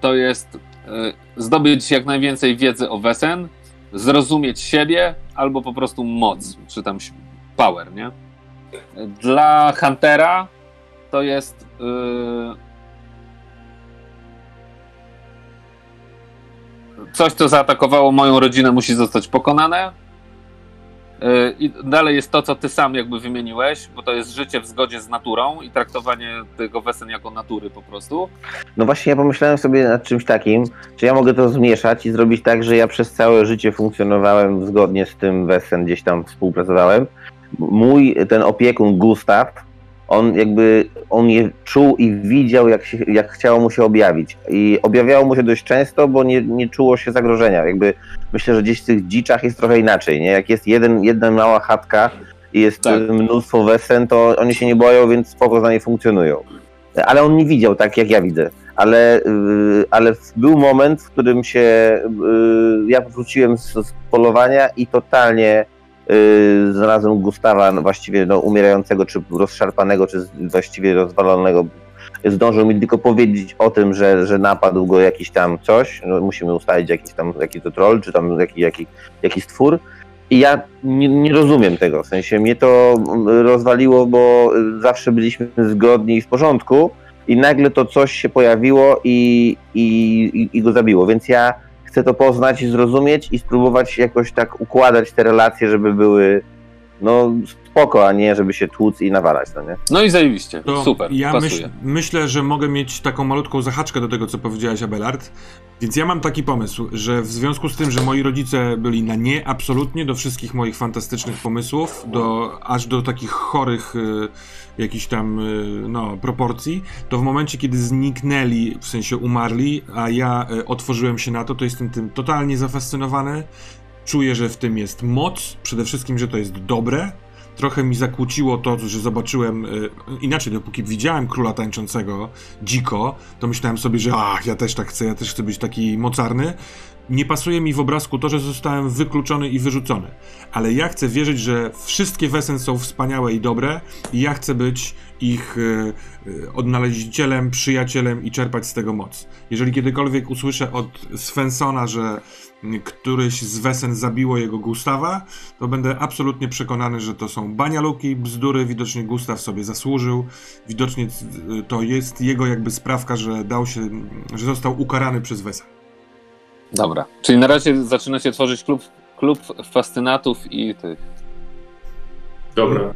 to jest yy, zdobyć jak najwięcej wiedzy o Wesen, zrozumieć siebie albo po prostu moc, czy tam power, nie? Dla Huntera to jest yy, coś, co zaatakowało moją rodzinę, musi zostać pokonane. I dalej jest to, co ty sam jakby wymieniłeś, bo to jest życie w zgodzie z naturą i traktowanie tego wesen jako natury po prostu. No właśnie ja pomyślałem sobie nad czymś takim, czy ja mogę to zmieszać i zrobić tak, że ja przez całe życie funkcjonowałem zgodnie z tym wesen, gdzieś tam współpracowałem. Mój ten opiekun Gustaw, on jakby, on je czuł i widział, jak, się, jak chciało mu się objawić. I objawiało mu się dość często, bo nie, nie czuło się zagrożenia. Jakby myślę, że gdzieś w tych dziczach jest trochę inaczej, nie? Jak jest jeden, jedna mała chatka i jest tak. mnóstwo wesen, to oni się nie boją, więc spoko za nie funkcjonują. Ale on nie widział tak, jak ja widzę. Ale, yy, ale był moment, w którym się yy, ja wróciłem z, z polowania i totalnie Yy, znalazłem Gustawa właściwie no, umierającego, czy rozszarpanego, czy właściwie rozwalonego. Zdążył mi tylko powiedzieć o tym, że, że napadł go jakiś tam coś, no, musimy ustalić jakiś tam jakiś to troll, czy tam jaki, jaki, jakiś stwór. I ja nie, nie, rozumiem tego, w sensie mnie to rozwaliło, bo zawsze byliśmy zgodni i w porządku i nagle to coś się pojawiło i, i, i, i go zabiło, więc ja chcę to poznać i zrozumieć i spróbować jakoś tak układać te relacje, żeby były no spoko, a nie żeby się tłuc i nawalać, no nie? No i zajebiście, to super, Ja myśl, myślę, że mogę mieć taką malutką zahaczkę do tego, co powiedziałeś, Abelard. Więc ja mam taki pomysł, że w związku z tym, że moi rodzice byli na nie absolutnie do wszystkich moich fantastycznych pomysłów, do, aż do takich chorych y, jakichś tam y, no, proporcji, to w momencie, kiedy zniknęli, w sensie umarli, a ja y, otworzyłem się na to, to jestem tym totalnie zafascynowany. Czuję, że w tym jest moc, przede wszystkim, że to jest dobre, trochę mi zakłóciło to, że zobaczyłem, y, inaczej, dopóki widziałem króla tańczącego dziko, to myślałem sobie, że ach, ja też tak chcę, ja też chcę być taki mocarny. Nie pasuje mi w obrazku to, że zostałem wykluczony i wyrzucony. Ale ja chcę wierzyć, że wszystkie Wesen są wspaniałe i dobre i ja chcę być ich y, y, odnaleźicielem, przyjacielem i czerpać z tego moc. Jeżeli kiedykolwiek usłyszę od Svensona, że któryś z Wesen zabiło jego Gustawa, to będę absolutnie przekonany, że to są banialuki, bzdury, widocznie Gustaw sobie zasłużył, widocznie to jest jego jakby sprawka, że dał się, że został ukarany przez Wesen. Dobra, czyli na razie zaczyna się tworzyć klub, klub fascynatów i tych. Dobra.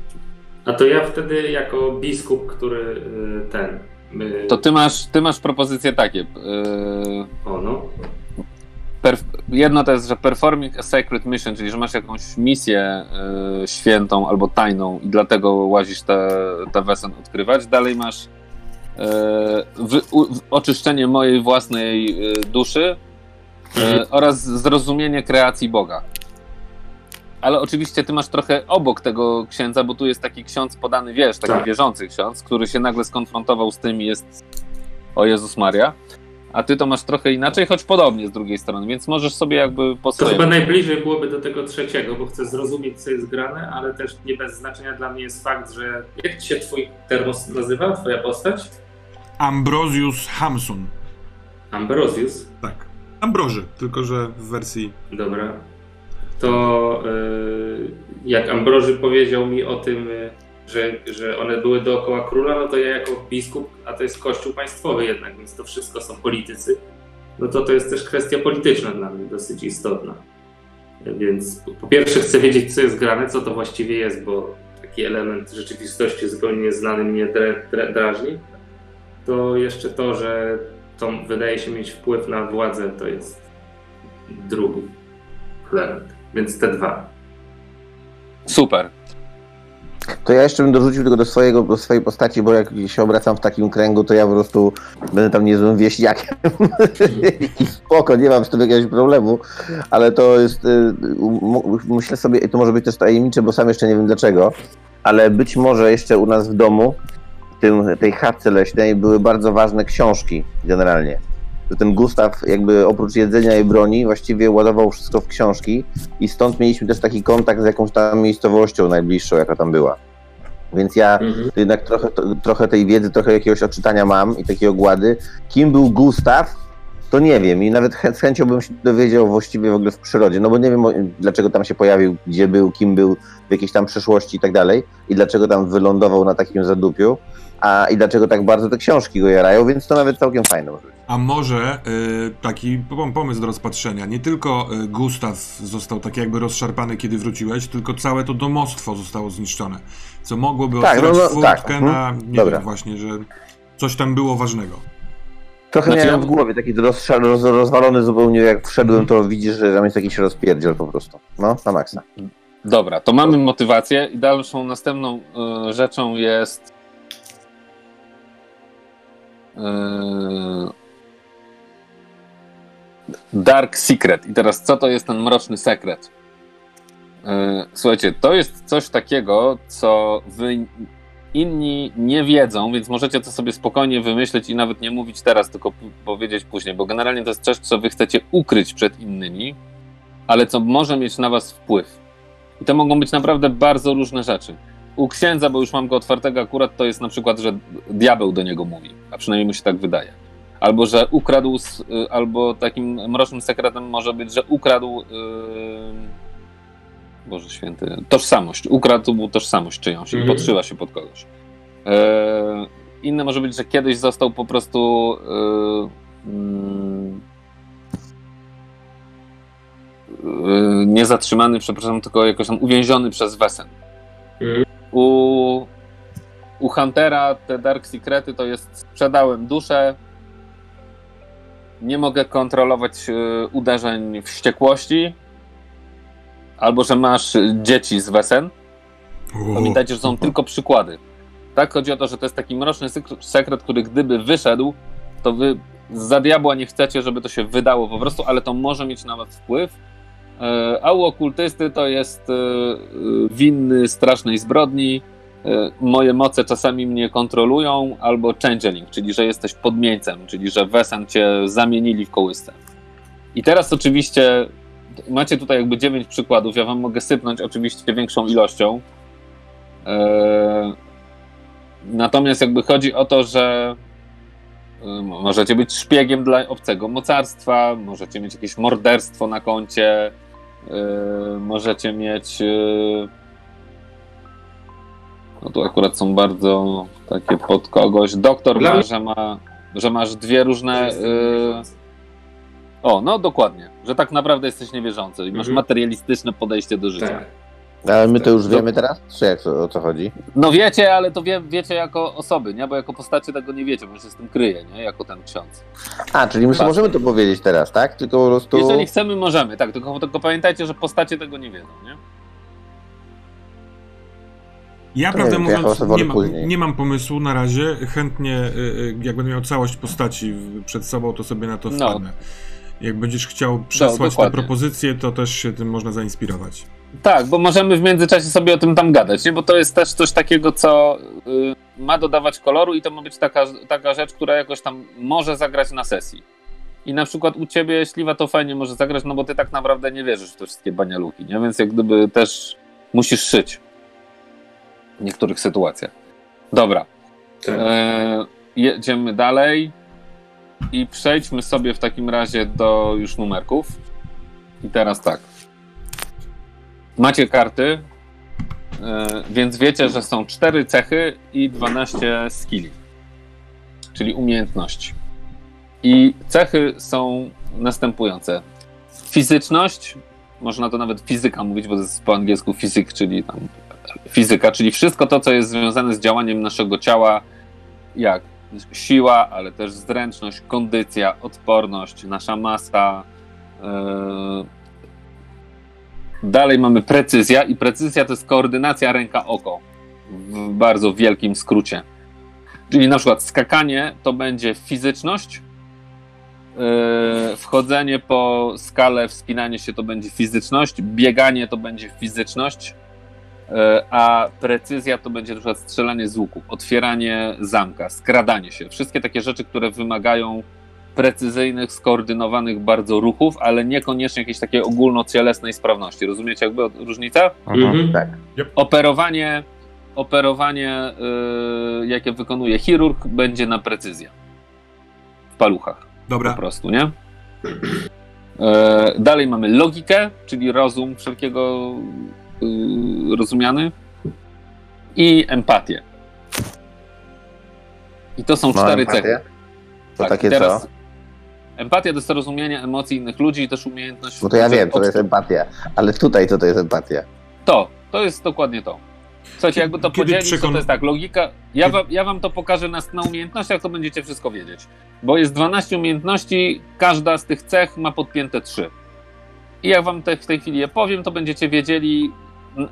A to ja wtedy jako biskup, który y, ten... Y, to ty masz, ty masz propozycje takie. Yy... O no jedno to jest, że performing a sacred mission, czyli że masz jakąś misję y, świętą albo tajną i dlatego łazisz te, te wesen odkrywać. Dalej masz y, w, u, oczyszczenie mojej własnej y, duszy mhm. oraz zrozumienie kreacji Boga. Ale oczywiście ty masz trochę obok tego księdza, bo tu jest taki ksiądz podany, wiesz, taki tak. wierzący ksiądz, który się nagle skonfrontował z tym i jest o Jezus Maria a ty to masz trochę inaczej, choć podobnie z drugiej strony, więc możesz sobie jakby po To chyba najbliżej byłoby do tego trzeciego, bo chcę zrozumieć, co jest grane, ale też nie bez znaczenia dla mnie jest fakt, że jak się twój termos nazywa, twoja postać? Ambrosius Hamsun. Ambrosius? Tak. Ambroży, tylko że w wersji... Dobra. To yy, jak Ambroży powiedział mi o tym... Yy, że, że one były dookoła króla, no to ja jako biskup, a to jest kościół państwowy jednak, więc to wszystko są politycy, no to to jest też kwestia polityczna dla mnie dosyć istotna. Więc po pierwsze chcę wiedzieć, co jest grane, co to właściwie jest, bo taki element rzeczywistości zupełnie nieznany mnie drażni. To jeszcze to, że to wydaje się mieć wpływ na władzę, to jest drugi element. Więc te dwa. Super. To ja jeszcze bym dorzucił tylko do, swojego, do swojej postaci, bo jak się obracam w takim kręgu, to ja po prostu będę tam niezłym wieśniakiem. I spoko, nie mam z tym jakiegoś problemu, ale to jest, y, myślę sobie, to może być też tajemnicze, bo sam jeszcze nie wiem dlaczego, ale być może jeszcze u nas w domu, w tym, tej chatce leśnej, były bardzo ważne książki generalnie. Że ten Gustaw jakby oprócz jedzenia i broni właściwie ładował wszystko w książki i stąd mieliśmy też taki kontakt z jakąś tam miejscowością najbliższą, jaka tam była. Więc ja mhm. jednak trochę, trochę tej wiedzy, trochę jakiegoś odczytania mam i takiej ogłady. Kim był Gustaw to nie wiem i nawet z chęcią bym się dowiedział właściwie w ogóle w przyrodzie, no bo nie wiem dlaczego tam się pojawił, gdzie był, kim był w jakiejś tam przyszłości i tak dalej i dlaczego tam wylądował na takim zadupiu, a i dlaczego tak bardzo te książki go jarają, więc to nawet całkiem fajne może być. A może y, taki pomysł do rozpatrzenia, nie tylko y, Gustaw został tak jakby rozszarpany, kiedy wróciłeś, tylko całe to domostwo zostało zniszczone, co mogłoby tak, otwierać no, no, furtkę tak. na, mhm. nie Dobra. wiem, właśnie, że coś tam było ważnego. Trochę znaczy, miałem w głowie taki roz, roz, rozwalony zupełnie, jak wszedłem, to widzisz, że tam jest jakiś rozpierdziel po prostu. No, na maksa. Dobra, to mamy motywację i dalszą, następną y, rzeczą jest y, Dark Secret. I teraz co to jest ten mroczny sekret? Y, słuchajcie, to jest coś takiego, co wy inni nie wiedzą, więc możecie to sobie spokojnie wymyśleć i nawet nie mówić teraz, tylko powiedzieć później, bo generalnie to jest coś, co wy chcecie ukryć przed innymi, ale co może mieć na was wpływ. I to mogą być naprawdę bardzo różne rzeczy. U księdza, bo już mam go otwartego akurat, to jest na przykład, że diabeł do niego mówi, a przynajmniej mu się tak wydaje. Albo, że ukradł, y, albo takim mrocznym sekretem może być, że ukradł yy Boże Święty, tożsamość. Ukradł tożsamość czyjąś i mhm. podszyła się pod kogoś. E, inne może być, że kiedyś został po prostu e, mm, e, nie zatrzymany, przepraszam, tylko jakoś tam uwięziony przez Wesen. Mhm. U, u Huntera te Dark Secrety to jest sprzedałem duszę, nie mogę kontrolować e, uderzeń wściekłości, albo że masz dzieci z Wesen. Pamiętajcie, że są tylko przykłady. Tak, chodzi o to, że to jest taki mroczny sekret, który gdyby wyszedł, to wy za diabła nie chcecie, żeby to się wydało po prostu, ale to może mieć na was wpływ. E, a u okultysty to jest e, winny strasznej zbrodni. E, moje moce czasami mnie kontrolują, albo changeling, czyli że jesteś podmieńcem, czyli że Wesen cię zamienili w kołysce. I teraz oczywiście macie tutaj jakby dziewięć przykładów. Ja wam mogę sypnąć oczywiście większą ilością. Eee, natomiast jakby chodzi o to, że możecie być szpiegiem dla obcego mocarstwa, możecie mieć jakieś morderstwo na koncie, możecie mieć. No tu akurat są bardzo takie pod kogoś. Doktor ma, że, ma, że masz dwie różne. O, no dokładnie, że tak naprawdę jesteś niewierzący i masz mhm. materialistyczne podejście do życia. Tak. Ale my to już wiemy teraz? Czy jak o co chodzi? No wiecie, ale to wie, wiecie jako osoby, nie? Bo jako postacie tego nie wiecie, bo się z tym kryje, nie? Jako ten ksiądz. A, czyli my możemy to powiedzieć teraz, tak? Tylko po prostu... Jeżeli chcemy, możemy, tak. Tylko, tylko pamiętajcie, że postacie tego nie wiedzą, nie? Ja, to prawdę nie, mówiąc, nie, ma, nie, mam pomysłu na razie. Chętnie, y, y, jak będę miał całość postaci przed sobą, to sobie na to no. wpadnę. No. Jak będziesz chciał przesłać no, te propozycje, to też się tym można zainspirować. Tak, bo możemy w międzyczasie sobie o tym tam gadać, nie? bo to jest też coś takiego, co y, ma dodawać koloru i to ma być taka, taka rzecz, która jakoś tam może zagrać na sesji. I na przykład u ciebie śliwa to fajnie może zagrać, no bo ty tak naprawdę nie wierzysz w te wszystkie banialuki, nie? Więc jak gdyby też musisz szyć w niektórych sytuacjach. Dobra. Tak. E, jedziemy dalej. I przejdźmy sobie w takim razie do już numerków. I teraz tak. Macie karty, e, więc wiecie, że są 4 cechy i 12 skilli, czyli umiejętności. I cechy są następujące. Fizyczność, można to nawet fizyka mówić, bo to jest po angielsku fizyk, czyli tam fizyka, czyli wszystko to, co jest związane z działaniem naszego ciała, jak siła, ale też zręczność, kondycja, odporność, nasza masa. Yy. Dalej mamy precyzja i precyzja to jest koordynacja ręka-oko w bardzo wielkim skrócie. Czyli na przykład skakanie to będzie fizyczność, yy, wchodzenie po skale, wspinanie się to będzie fizyczność, bieganie to będzie fizyczność, E, a precyzja to będzie na przykład strzelanie z łuku, otwieranie zamka, skradanie się. Wszystkie takie rzeczy, które wymagają precyzyjnych, skoordynowanych bardzo ruchów, ale niekoniecznie jakiejś takiej ogólnocielesnej sprawności. Rozumiecie jakby różnicę? Mhm. Tak. Operowanie, operowanie yy, jakie wykonuje chirurg, będzie na precyzję w paluchach. Dobra. Po prostu, nie? E, dalej mamy logikę, czyli rozum wszelkiego rozumiany i empatię. I to są No, cztery empatię? cechy. To Tak, takie teraz co? Empatia to jest rozumienie emocji innych ludzi i też umiejętność... No to ja wiem, to jest empatia. Ale tutaj co to jest empatia? To, to jest dokładnie to. Słuchajcie, jakby to Kiedy podzielić, to, przekon- to jest tak, logika... Ja Kiedy- wam, ja wam to pokażę na, na umiejętnościach, to będziecie wszystko wiedzieć. Bo jest 12 umiejętności, każda z tych cech ma podpięte 3. I jak wam te, w tej chwili je powiem, to będziecie wiedzieli,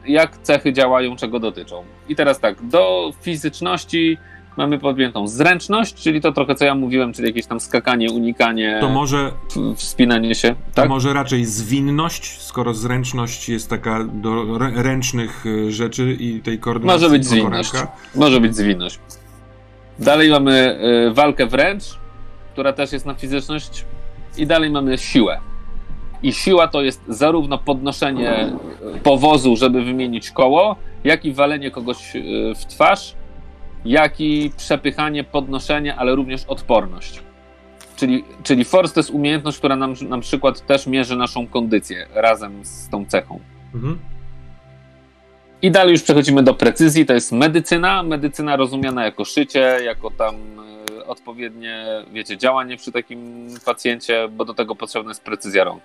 jak cechy działają, czego dotyczą. I teraz tak, do fizyczności mamy podpiętą zręczność, czyli to trochę co ja mówiłem, czyli jakieś tam skakanie, unikanie, To może, wspinanie się. to Tak? może raczej zwinność, skoro zręczność jest taka do rę- ręcznych y, rzeczy i tej koordynacji. Może być zwinność. Może być zwinność. Dalej mamy y, walkę wręcz, która też jest na fizyczność. I dalej mamy siłę. I siła to jest zarówno podnoszenie powozu, żeby wymienić koło, jak i walenie kogoś y, w twarz, jak i przepychanie, podnoszenie, ale również odporność. Czyli, czyli force to jest umiejętność, która nam na przykład też mierzy naszą kondycję razem z tą cechą. Mhm. I dalej już przechodzimy do precyzji, to jest medycyna. Medycyna rozumiana jako szycie, jako tam y, odpowiednie, wiecie, działanie przy takim pacjencie, bo do tego potrzebna jest precyzja rąk.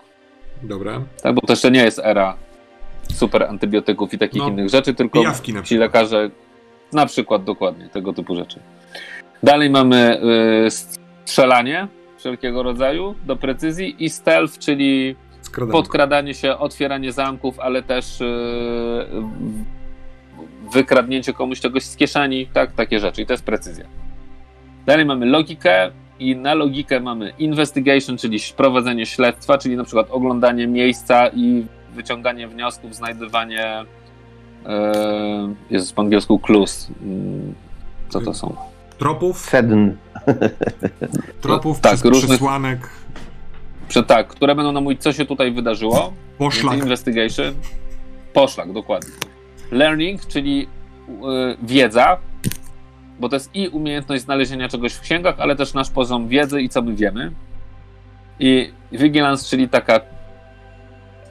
Dobra. Tak, bo to jeszcze nie jest era super antybiotyków i takich No, innych rzeczy, tylko ci przykład. lekarze, na przykład dokładnie, tego typu rzeczy. Dalej mamy y, strzelanie wszelkiego rodzaju do precyzji i stealth, czyli Skradanie. podkradanie się, otwieranie zamków, ale też yy, wykradnięcie komuś czegoś z kieszeni, tak, takie rzeczy. I to jest precyzja. Dalej mamy logikę i na logikę mamy investigation, czyli prowadzenie śledztwa, czyli na przykład oglądanie miejsca i wyciąganie wniosków, znajdywanie yy, jest po angielsku clues. Mm, Co to są? Tropów, Sedn. tropów, tak, różnych- przesłanek, Prze- tak, które będą nam mówić, co się tutaj wydarzyło. poszlak. Więc Investigation. Poszlak, dokładnie. Learning, czyli y, wiedza, bo to jest i umiejętność znalezienia czegoś w księgach, ale też nasz poziom wiedzy i co my wiemy. I vigilance, czyli taka.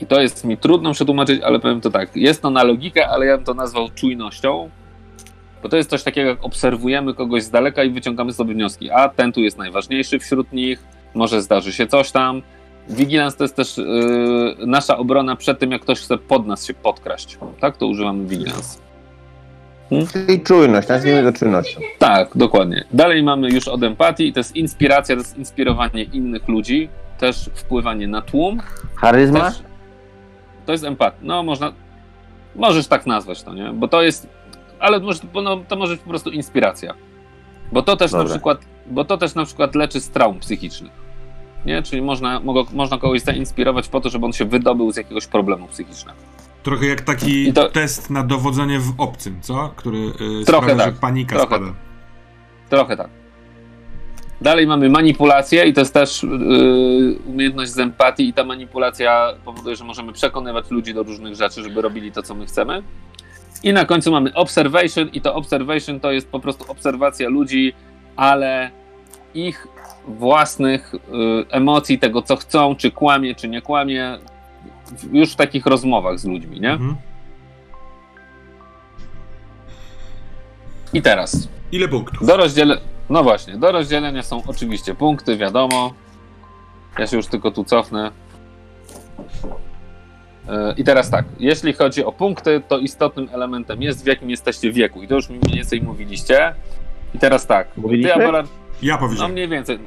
I to jest mi trudno przetłumaczyć, ale powiem to tak. Jest to na logikę, ale ja bym to nazwał czujnością. Bo to jest coś takiego, jak obserwujemy kogoś z daleka i wyciągamy sobie wnioski. A ten tu jest najważniejszy wśród nich, może zdarzy się coś tam. Vigilance to jest też yy, nasza obrona przed tym, jak ktoś chce pod nas się podkraść. Tak, to używamy vigilance. Czyli czujność, nazwijmy to czujnością. Tak, dokładnie. Dalej mamy już od empatii, to jest inspiracja, to jest inspirowanie innych ludzi, też wpływanie na tłum. Charyzma? Też, to jest empatia. No, można. Możesz tak nazwać to, nie? Bo to jest. Ale może, no, to może być po prostu inspiracja. Bo to też na Dobra. przykład. Bo to też na przykład leczy z traum psychicznych. Nie? Czyli można, mogło, można kogoś zainspirować po to, żeby on się wydobył z jakiegoś problemu psychicznego. Trochę jak taki to- test na dowodzenie w obcym, co? Który y, Trochę sprawia, tak, że panika trochę. spada. Trochę tak. Dalej mamy manipulację i to jest też yy, umiejętność z empatii i ta manipulacja powoduje, że możemy przekonywać ludzi do różnych rzeczy, żeby robili to, co my chcemy. I na końcu mamy observation i to observation to jest po prostu obserwacja ludzi, ale ich własnych y, emocji, tego co chcą, czy kłamie, czy nie kłamie, już w takich rozmowach z ludźmi, nie? Mhm. I teraz Ile punktów? Do rozdzielenia. No właśnie, do rozdzielenia są oczywiście punkty, wiadomo. Ja się już tylko tu cofnę. Yy, I teraz tak, jeśli chodzi o punkty, to istotnym elementem jest w jakim jesteście wieku. I to już mi mniej więcej mówiliście. I teraz tak, ty Mówiliśmy? Abelard, Ja no powiedziałem. mniej więcej.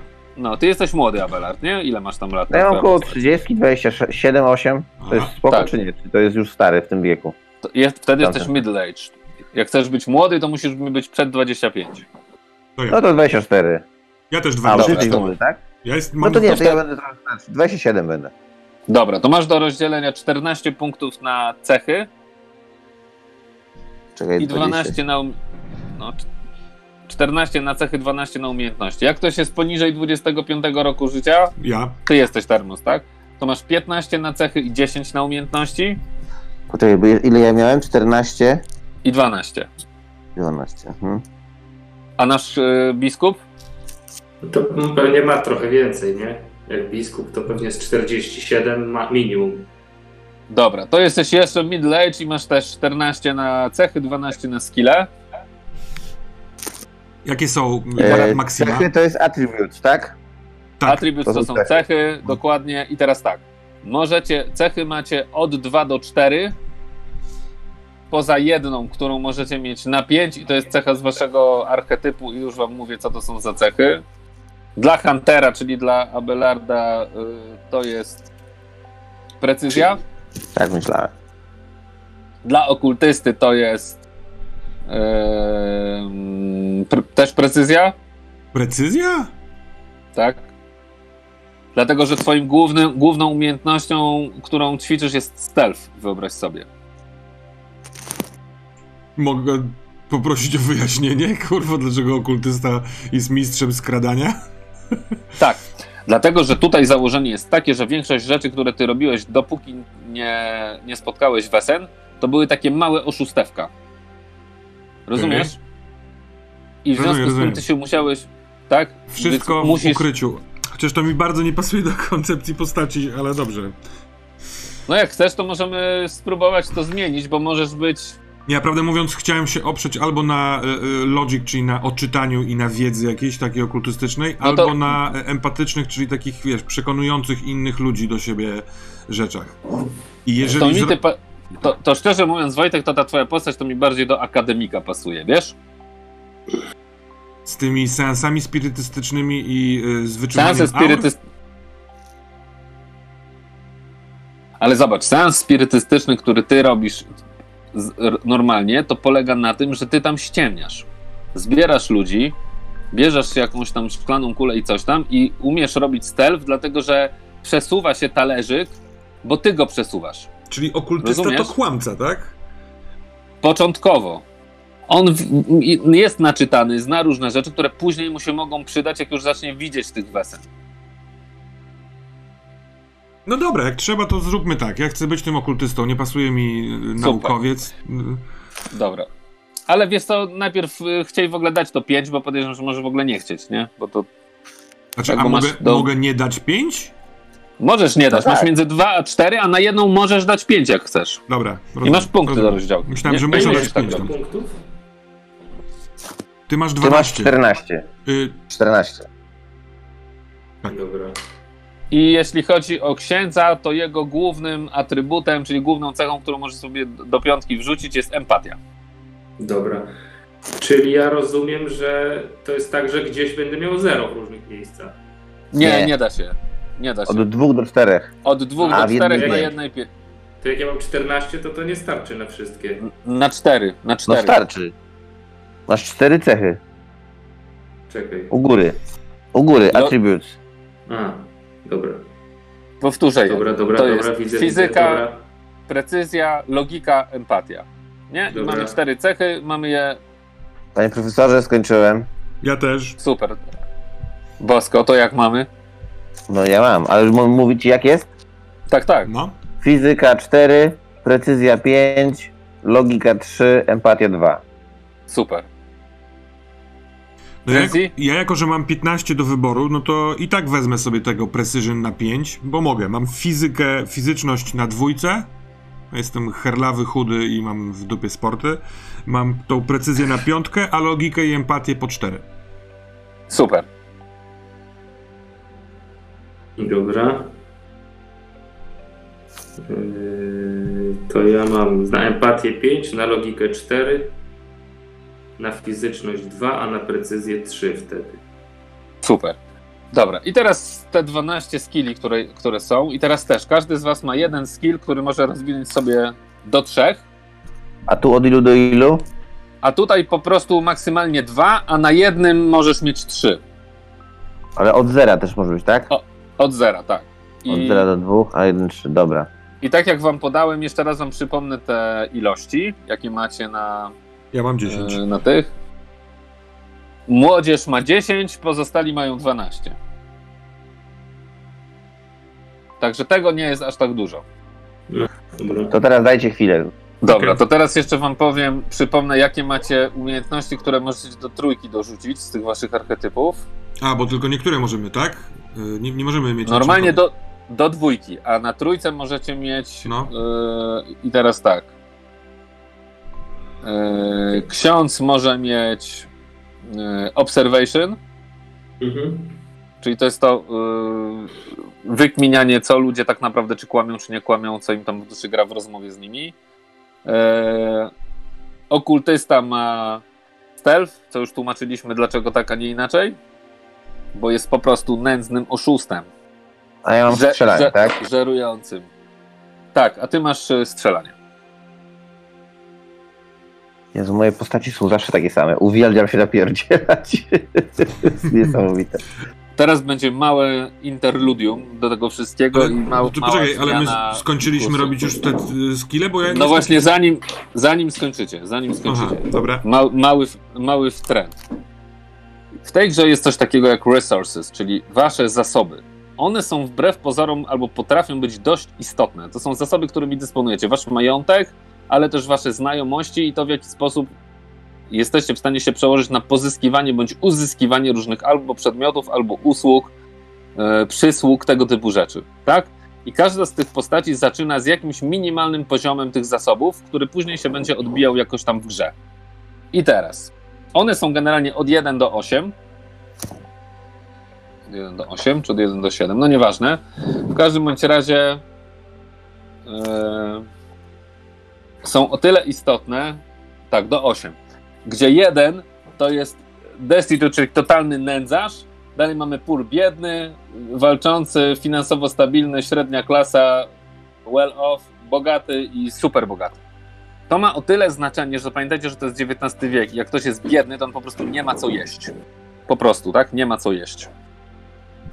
No, ty jesteś młody, Abelard, nie? Ile masz tam lat? No ja mam Twoja około postać? 30, 27, 8. To jest spoko Tak. czy nie? Czy to jest już stary w tym wieku? To jest, wtedy Dobrze. jesteś middle-aged. Jak chcesz być młody, to musisz być przed 25. To ja. No to 24. ja też A, dwa. dobra, użyj to- młody, tak? Ja jest, No to nie, to ja będę trochę starszy. 27 będę. Dobra, to masz do rozdzielenia 14 punktów na cechy, Czekaj, I 12 na. Um... No, 14 na cechy, 12 na umiejętności. Jak ktoś jest poniżej 25 roku życia, Ja. ty jesteś termos, tak? To masz 15 na cechy i 10 na umiejętności Poczekaj, bo ile ja miałem? 14? i 12. 12. Mhm. A nasz y, biskup? To pewnie ma trochę więcej, nie? Jak biskup to pewnie z 47 ma minimum. Dobra, to jesteś jeszcze middle age i masz też 14 na cechy, 12 na skille. Jakie są E, maksima? cechy to jest attributes, tak? Tak. Attributes to to są są cechy, dokładnie. I teraz tak. Możecie, cechy macie od 2 do 4. Poza jedną, którą możecie mieć na 5 i to jest cecha z waszego archetypu i już wam mówię, co to są za cechy. Dla Huntera, czyli dla Abelarda, y, to jest precyzja. Tak myślałem. Dla okultysty to jest em, pr- też precyzja, Precyzja? tak? Dlatego, że twoim głównym, główną umiejętnością, którą ćwiczysz jest stealth, wyobraź sobie. Mogę poprosić o wyjaśnienie? Kurwa, dlaczego okultysta jest mistrzem skradania? Tak, dlatego, że tutaj założenie jest takie, że większość rzeczy, które ty robiłeś, dopóki nie, nie spotkałeś Wesen, to były takie małe oszustewka. Rozumiesz? I w Rozumiem, związku z tym rozumiem. ty się musiałeś, tak? Wszystko Więc w musisz, ukryciu. Chociaż to mi bardzo nie pasuje do koncepcji postaci, ale dobrze. No jak chcesz, to możemy spróbować to zmienić, bo możesz być Ja prawdę mówiąc, chciałem się oprzeć albo na e, logic, czyli na odczytaniu i na wiedzy jakiejś takiej okultystycznej, No to- albo na e, empatycznych, czyli takich, wiesz, przekonujących innych ludzi do siebie rzeczach. I To, jeżeli. mi zro- ty pa- to, to szczerze mówiąc, Wojtek, to ta twoja postać to mi bardziej do akademika pasuje, wiesz? Z tymi seansami spirytystycznymi i y, z wyczuwaniem Seanse aur? spirytyst... Ale zobacz, seans spirytystyczny, który ty robisz z, normalnie, to polega na tym, że ty tam ściemniasz. Zbierasz ludzi, bierzesz jakąś tam szklaną kulę i coś tam i umiesz robić stealth, dlatego że przesuwa się talerzyk, bo ty go przesuwasz. Czyli okultysta Rozumiesz? to kłamca, tak? Początkowo. On w, jest naczytany, zna różne rzeczy, które później mu się mogą przydać, jak już zacznie widzieć tych wesen. No dobra, jak trzeba, to zróbmy tak. Ja chcę być tym okultystą, nie pasuje mi y, naukowiec. Y, Dobra. Ale wiesz co, najpierw y, chcieli w ogóle dać to 5, bo podejrzewam, że może w ogóle nie chcieć, nie? Bo to Znaczy, a mogę, do- mogę nie dać 5? Możesz nie dać. tak. Masz między 2 a 4, a na jedną możesz dać 5, jak chcesz. Dobra. I masz punkty do rozumiem. rozdziału. Myślałem, Nie- że muszę musisz dać tak 5. robić. punktów? Ty masz Ty masz 12. 14. Y, 14. Tak. Dobra. I jeśli chodzi o księdza, to jego głównym atrybutem, czyli główną cechą, którą możesz sobie do piątki wrzucić, jest empatia. Dobra. Czyli ja rozumiem, że to jest tak, że gdzieś będę miał zero w różnych miejscach. Nie, nie, Nie. da się. Nie da się. Od 2 do 4. Od dwóch A, do w czterech jednej na jednej pie... To jak ja mam 14, to to nie starczy na wszystkie. Na cztery, na No cztery. starczy. Masz 4 cechy. Czekaj. U góry. U góry, No. attributes. A, dobra. Powtórzę je. Dobra, dobra, to dobra, jest widzę. fizyka, Widzę, dobra. precyzja, logika, empatia. Nie? I Dobra. mamy cztery cechy, mamy je Panie profesorze, skończyłem. ja też. super. Bosko, to jak mamy? No ja mam, ale już mówić ci jak jest? Tak, tak. No. Fizyka 4, precyzja 5, logika 3, empatia 2. Super. No jak, Frenzy? ja jako, że mam 15 do wyboru, no to i tak wezmę sobie tego Precision na 5, bo mogę. Mam fizykę, fizyczność na dwójce. Jestem herlawy, chudy i mam w dupie sporty. Mam tą precyzję na piątkę, a logikę i empatię po 4. Super. Dobra. Yy, To ja mam na empatię 5, na logikę 4, na fizyczność 2, a na precyzję 3 wtedy. Super. Dobra, i teraz te 12 skilli, które, które są, i teraz też każdy z Was ma jeden skill, który może rozwinąć sobie do trzech, A tu od ilu do ilu? a tutaj po prostu maksymalnie dwa, a na jednym możesz mieć trzy. Ale od zera też może być, tak? Od zera, tak. Od I, zera do dwóch, a jeden trzy, dobra. I tak jak Wam podałem, jeszcze raz Wam przypomnę te ilości, jakie macie na, Ja mam 10. e, na tych. Młodzież ma 10, pozostali mają 12. Także tego nie jest aż tak dużo. Dobra. To teraz dajcie chwilę. Dobra, to teraz jeszcze wam powiem, przypomnę, jakie macie umiejętności, które możecie do trójki dorzucić z tych waszych archetypów. A, bo tylko niektóre możemy, tak? Nie, nie możemy mieć... Normalnie do, do dwójki, a na trójce możecie mieć. No. Yy, I teraz tak. Yy, ksiądz może mieć yy, observation, Mhm. czyli to jest to yy, wykminianie, co ludzie tak naprawdę, czy kłamią, czy nie kłamią, co im tam duszy gra w rozmowie z nimi. Yy, okultysta ma stealth, co już tłumaczyliśmy, dlaczego tak, a nie inaczej. Bo jest po prostu nędznym oszustem. A ja mam Że- strzelanie, że- tak? Żerującym. Tak, a ty masz y, strzelanie. Jezu, moje postaci są zawsze takie same. Uwielbiam się napierdzielać. jest niesamowite. Teraz będzie małe interludium do tego wszystkiego Ale, i mał, to mała poczekaj, ale my skończyliśmy robić już te skille, bo ja... No właśnie, zanim, zanim skończycie, zanim Aha, skończycie. dobra. Ma, mały, mały trend. W tej grze jest coś takiego jak resources, czyli wasze zasoby. One są wbrew pozorom albo potrafią być dość istotne. To są zasoby, którymi dysponujecie. Wasz majątek, ale też wasze znajomości i to w jaki sposób jesteście w stanie się przełożyć na pozyskiwanie bądź uzyskiwanie różnych albo przedmiotów, albo usług, e, przysług, tego typu rzeczy. Tak? I każda z tych postaci zaczyna z jakimś minimalnym poziomem tych zasobów, który później się będzie odbijał jakoś tam w grze. I teraz. One są generalnie od 1 do 8. Od 1 do 8, czy od 1 do 7, no nieważne. W każdym bądź razie e, są o tyle istotne, tak, do 8, gdzie 1 to jest destitute, czyli totalny nędzarz, dalej mamy pur biedny, walczący, finansowo stabilny, średnia klasa, well off, bogaty i super bogaty. To ma o tyle znaczenie, że pamiętajcie, że to jest XIX wiek jak ktoś jest biedny, to on po prostu nie ma co jeść. Po prostu, tak? Nie ma co jeść.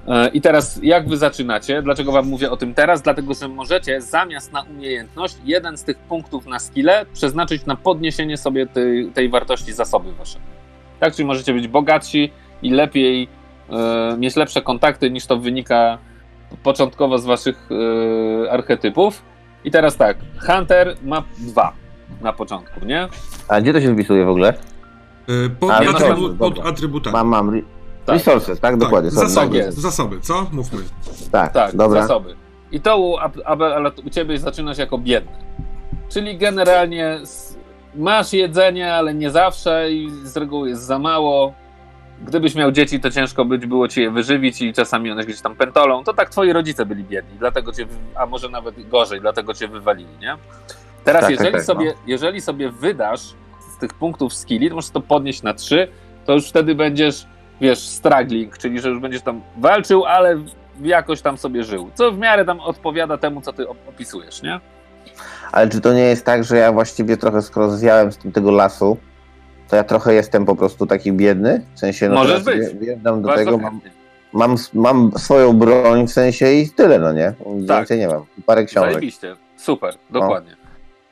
E, I teraz, jak wy zaczynacie? Dlaczego wam mówię o tym teraz? Dlatego, że możecie zamiast na umiejętność, jeden z tych punktów na skille przeznaczyć na podniesienie sobie tej, tej wartości zasoby wasze. Tak, czyli możecie być bogatsi i lepiej e, mieć lepsze kontakty niż to wynika początkowo z waszych e, archetypów. I teraz tak, Hunter ma dwa na początku, nie? A gdzie to się wpisuje w ogóle? Y, Pod, A, atrybu- dobra. pod atrybutami. Mam, mam. Re- Tak. Resources, tak? Dokładnie. sorry, Zasoby, Tak zasoby, co? Mówmy. Tak, Tak, dobra. zasoby. I to u, Ab- Abel, ale u ciebie zaczynasz jako biedny. Czyli generalnie masz jedzenie, ale nie zawsze i z reguły jest za mało. Gdybyś miał dzieci, to ciężko być było ci je wyżywić i czasami one gdzieś tam pentolą. To tak twoi rodzice byli biedni, dlatego cię, a może nawet gorzej, dlatego cię wywalili, nie? Teraz, Tak, tak, jeżeli, tak, sobie, no. jeżeli sobie wydasz z tych punktów skilli, to możesz to podnieść na trzy, to już wtedy będziesz, wiesz, struggling, czyli że już będziesz tam walczył, ale jakoś tam sobie żył. Co w miarę tam odpowiada temu, co ty op- opisujesz, nie? Ale czy to nie jest tak, że ja właściwie trochę skoro zjałem z tego lasu, to ja trochę jestem po prostu taki biedny? W sensie, no Możesz być. wje- wjeżdżam do Bardzo tego, mam, mam, mam swoją broń w sensie i tyle, no nie? Tak. Więcej nie mam. Parę książek. Zajebiście, super, dokładnie.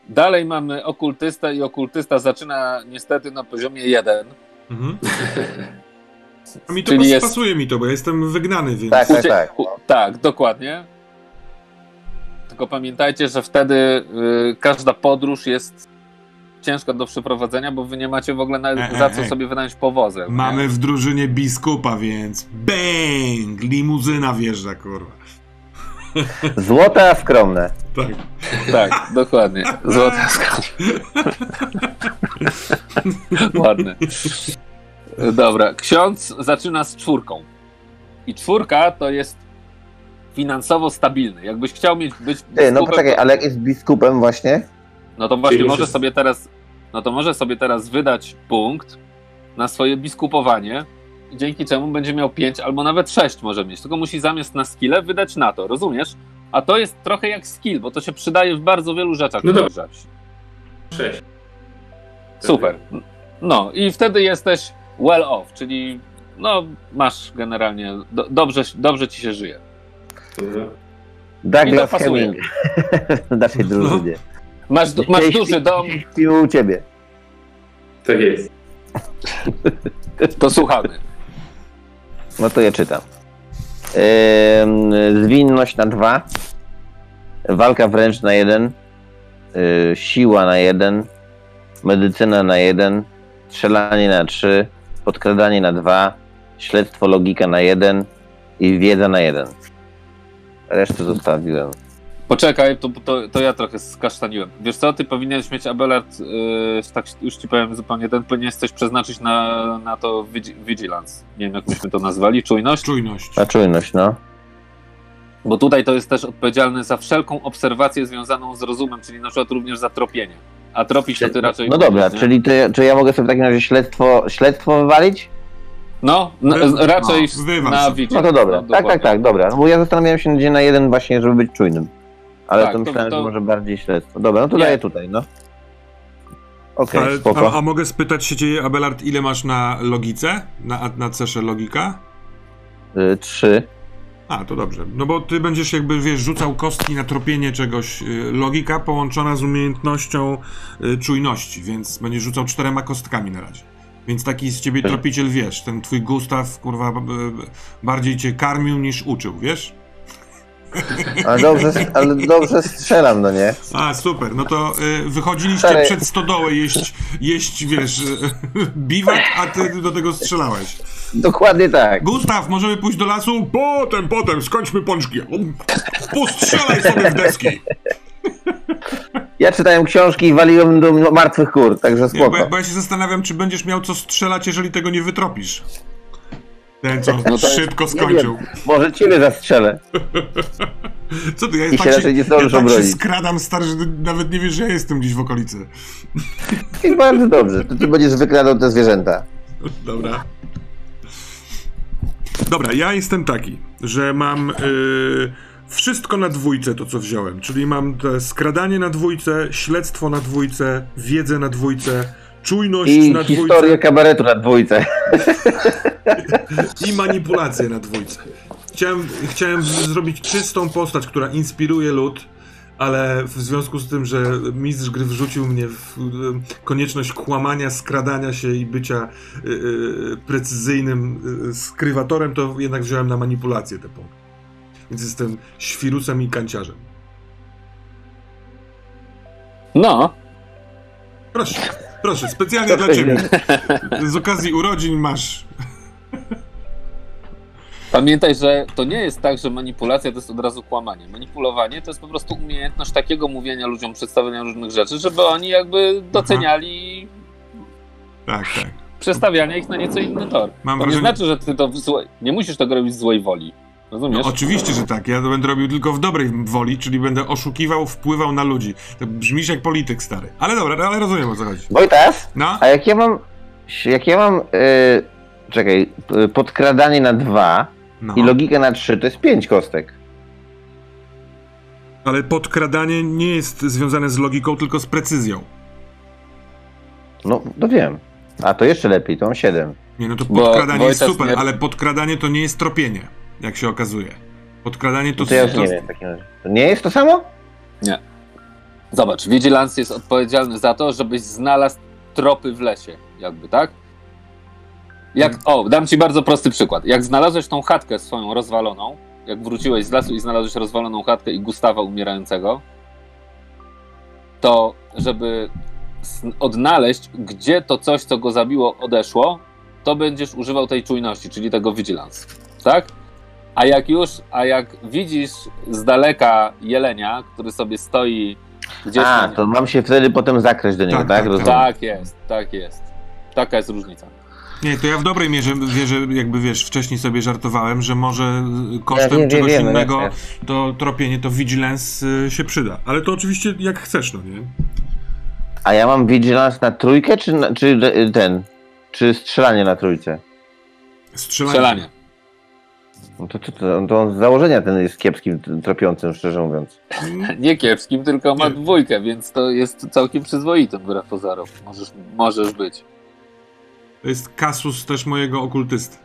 Dalej mamy okultystę i okultysta zaczyna niestety na poziomie 1. Mhm. A mi to Czyli pas, jest- pasuje mi to, bo ja jestem wygnany, więc... Tak, tak, tak. u- tak, dokładnie. Tylko pamiętajcie, że wtedy y, każda podróż jest ciężka do przeprowadzenia, bo wy nie macie w ogóle na, E, e, za co e. sobie wynająć powozem. nie? Mamy w drużynie biskupa, więc bang! Limuzyna wjeżdża, kurwa. Złote, a skromne. Tak. Tak, dokładnie. Złota skala. Ładne. Dobra, ksiądz zaczyna z czwórką. I czwórka to jest finansowo stabilny. Jakbyś chciał mieć być Ty, no biskupem, poczekaj, to- ale jak jest biskupem właśnie, No to właśnie Czyli może muszę- sobie teraz, no to może sobie teraz wydać punkt na swoje biskupowanie dzięki czemu będzie miał 5 albo nawet 6 może mieć. Tylko musi zamiast na skille wydać na to, rozumiesz? A to jest trochę jak skill, bo to się przydaje w bardzo wielu rzeczach. No robisz. Sześć. Super. No i wtedy jesteś well off, czyli no masz generalnie, do, dobrze, dobrze ci się żyje. Dobra. Douglas. Hemming w naszej drużynie. Masz, du- masz duży dom, śpi u ciebie. Tak jest. to słuchamy. No to je czytam. Zwinność na dwa, walka wręcz na jeden, y, siła na jeden, medycyna na jeden, strzelanie na trzy, podkradanie na dwa, śledztwo, logika na jeden i wiedza na jeden. Resztę zostawiłem. Poczekaj, to, to, to ja trochę skasztaniłem. Wiesz co, ty powinieneś mieć Abelard, yy, tak już ci powiem zupełnie, ten powinieneś coś przeznaczyć na, na to vigi- Vigilance. Nie wiem, jak myśmy to nazwali, czujność? Czujność. Na czujność, no. Bo tutaj to jest też odpowiedzialny za wszelką obserwację związaną z rozumem, czyli na przykład również za tropienie. A tropić to ty raczej... No dobra, nie? czyli ja- czy ja mogę sobie w takim razie śledztwo, śledztwo wywalić? No, na, Wy- raczej no, na. Vigilance. No to dobra. tak, tak, dokładnie. tak, dobra. No bo ja zastanawiałem się gdzie na jeden właśnie, żeby być czujnym. Ale Tak, to myślałem, to- że może bardziej śledztwo. Dobra, no to Nie. daję tutaj, no. Okej, Ale, spoko. a, a mogę spytać się ciebie, Abelard, ile masz na logice? Na, na cesze logika? Y, trzy. A, to dobrze. No bo ty będziesz jakby, wiesz, rzucał kostki na tropienie czegoś. y, Logika połączona z umiejętnością y, czujności, więc będziesz rzucał czterema kostkami na razie. Więc taki z ciebie tropiciel, wiesz, ten twój Gustaw, kurwa, bardziej cię karmił niż uczył, wiesz? Ale dobrze, ale dobrze strzelam, no nie? A, super. No to y, wychodziliście Stary. przed stodołę jeść, jeść wiesz, biwak, a ty do tego strzelałeś. Dokładnie tak. Gustaw, możemy pójść do lasu? Potem, potem, skończmy pączki. Postrzelaj sobie w deski. Ja czytałem książki i waliłem do martwych kur, także Nie, bo, ja, spoko. bo ja się zastanawiam, czy będziesz miał co strzelać, jeżeli tego nie wytropisz. Ten, co No to szybko skończył. wiem, może ciebie zastrzelę. Co ty, ja, I tak się się, nie ja tak się skradam, stary, że nawet nie wiesz, że ja jestem gdzieś w okolicy. I bardzo dobrze, to ty będziesz wykradał te zwierzęta. Dobra. Dobra, ja jestem taki, że mam y, wszystko na dwójce, to co wziąłem. Czyli mam te skradanie na dwójce, śledztwo na dwójce, wiedzę na dwójce, czujność I na dwójce historię kabaretu na dwójce. i manipulację na dwójce. Chciałem, chciałem zrobić czystą postać, która inspiruje lud, ale w związku z tym, że mistrz gry wrzucił mnie w y, konieczność kłamania, skradania się i bycia y, y, precyzyjnym skrywatorem, to jednak wziąłem na manipulację te punkty. Więc jestem świrusem i kanciarzem. No, Proszę, proszę, specjalnie dla ciebie. Z okazji urodzin masz. Pamiętaj, że to nie jest tak, że manipulacja to jest od razu kłamanie. Manipulowanie to jest po prostu umiejętność takiego mówienia ludziom, przedstawiania różnych rzeczy, żeby oni jakby doceniali Tak, tak. przestawiania ich na nieco inny tor. Mam to wrażenie- nie znaczy, że ty to nie musisz tego robić z złej woli. No, Rozumiesz? oczywiście, że tak. Ja to będę robił tylko w dobrej woli, czyli będę oszukiwał, wpływał na ludzi. To brzmisz jak polityk stary. Ale dobra, ale rozumiem o co chodzi. Wojtas, No, a jak ja mam, jak ja mam, y, czekaj, podkradanie na dwa no. i logikę na trzy, to jest pięć kostek. Ale podkradanie nie jest związane z logiką, tylko z precyzją. No, to wiem. A to jeszcze lepiej, to mam siedem. Nie, no to Bo podkradanie jest Wojtas super, nie- ale podkradanie to nie jest tropienie, jak się okazuje. Podkradanie to... No to ja już nie wiem w takim razie. To nie jest to samo? Zobacz, Vigilance jest odpowiedzialny za to, żebyś znalazł tropy w lesie, jakby, tak? Jak, o, dam ci bardzo prosty przykład. Jak znalazłeś tą chatkę swoją rozwaloną, jak wróciłeś z lasu i znalazłeś rozwaloną chatkę i Gustawa umierającego, to żeby odnaleźć, gdzie to coś, co go zabiło, odeszło, to będziesz używał tej czujności, czyli tego vigilance, tak? A jak już, a jak widzisz z daleka jelenia, który sobie stoi gdzieś A, to mam się wtedy potem zakraść do niego, Tak, tak? tak, tak. Rozumiem. Tak jest, tak jest. Taka jest różnica. Nie, to ja w dobrej mierze wierzę, jakby wiesz, wcześniej sobie żartowałem, że może y, kosztem Ja czegoś wiem, wiem, innego to tropienie, to vigilance y, się przyda. Ale to oczywiście jak chcesz, no nie? A ja mam vigilance na trójkę, czy, na, czy y, ten? Czy strzelanie na trójce? Strzelanie. Strzelanie. No to, to, to, to on z założenia ten jest kiepskim tropiącym, szczerze mówiąc. Nie kiepskim, tylko ma dwójkę, więc to jest całkiem przyzwoitym wbrew pozorom. Możesz, możesz być. To jest kasus też mojego okultysty.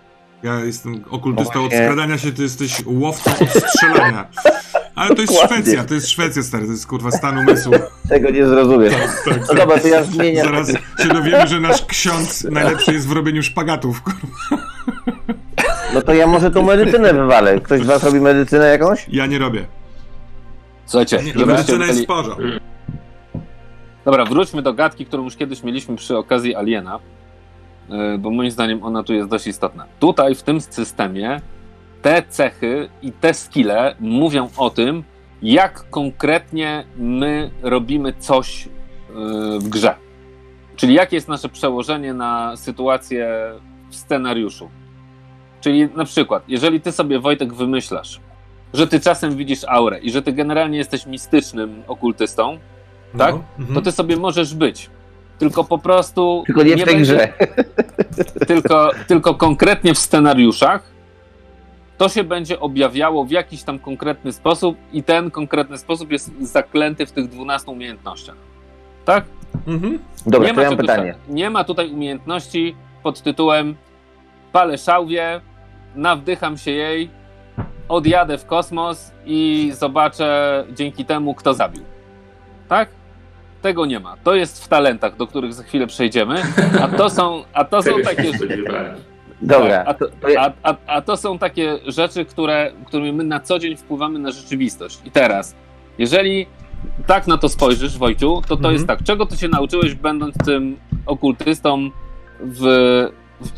Ja jestem okultystą No od skradania się, ty jesteś łowcą od strzelania. Ale to jest Dokładnie. Szwecja, to jest Szwecja, stary, to jest kurwa stan umysłu. Tego nie zrozumiem. Tak, No dobra, to ja zmieniam. Zaraz się dowiemy, że nasz ksiądz najlepszy jest w robieniu szpagatów. kurwa. No to ja może tą medycynę wywalę. Ktoś z was robi medycynę jakąś? Ja nie robię. Słuchajcie, Nie, medycyna jest w porządku. Dobra, wróćmy do gadki, którą już kiedyś mieliśmy przy okazji Aliena. y, bo moim zdaniem ona tu jest dość istotna. Tutaj w tym systemie te cechy i te skille mówią o tym, jak konkretnie my robimy coś y, w grze. Czyli jakie jest nasze przełożenie na sytuację w scenariuszu. Czyli na przykład, jeżeli ty sobie Wojtek wymyślasz, że ty czasem widzisz aurę i że ty generalnie jesteś mistycznym okultystą, tak? No, mhm. to ty sobie możesz być. Tylko po prostu. Tylko nie w tej będzie- grze. Tylko, tylko konkretnie w scenariuszach to się będzie objawiało w jakiś tam konkretny sposób i ten konkretny sposób jest zaklęty w tych 12 umiejętnościach. Tak? Mhm. Dobra, nie, to ja mam pytanie. tak- nie ma tutaj umiejętności pod tytułem palę szałwię, nawdycham się jej, odjadę w kosmos i zobaczę dzięki temu, kto zabił. Tak? Tego nie ma. To jest w talentach, do których za chwilę przejdziemy, a to są, a to są takie spodziewałem. Dobra, a, to, a, a, a to są takie rzeczy, które, którymi my na co dzień wpływamy na rzeczywistość. I teraz, jeżeli tak na to spojrzysz, Wojciu, to to Mhm. jest tak. Czego ty się nauczyłeś, będąc tym okultystą, w, w,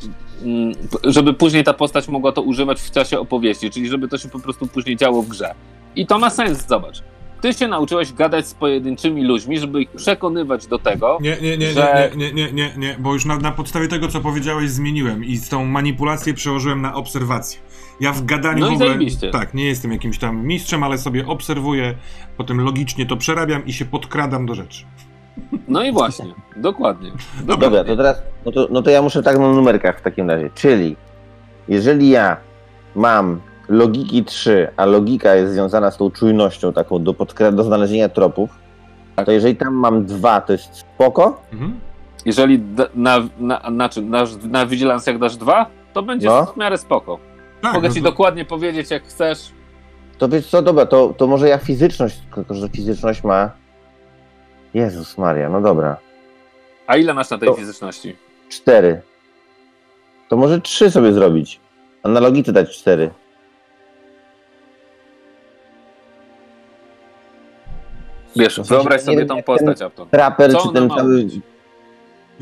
żeby później ta postać mogła to używać w czasie opowieści, czyli żeby to się po prostu później działo w grze. I to ma sens, zobacz. Ty się nauczyłeś gadać z pojedynczymi ludźmi, żeby ich przekonywać do tego, Nie, nie, nie, że- nie, nie, nie, nie, nie, bo już na, na podstawie tego, co powiedziałeś, zmieniłem i z tą manipulację przełożyłem na obserwację. Ja w gadaniu No w ogóle. zajebiście. Tak, nie jestem jakimś tam mistrzem, ale sobie obserwuję, potem logicznie to przerabiam i się podkradam do rzeczy. No i właśnie, dokładnie. Dobra, to teraz, no to, no to ja muszę tak na numerkach w takim razie. Czyli, jeżeli ja mam logiki 3, a logika jest związana z tą czujnością taką do, podkra- do znalezienia tropów, to jeżeli tam mam dwa, to jest spoko, Mhm. Jeżeli d- na, na, na, czym? na, na Vigilance jak dasz dwa, to będzie No. w miarę spoko. Tak, Mogę no ci to- dokładnie powiedzieć, jak chcesz. to wiesz co, dobra, to, to może ja fizyczność, tylko że fizyczność ma... Jezus Maria, no dobra. A ile masz na tej To- fizyczności? Cztery. To może trzy sobie zrobić. A na logice dać cztery. Wiesz, wyobraź sobie tą postać, Apton. Traper Co czy ten cały...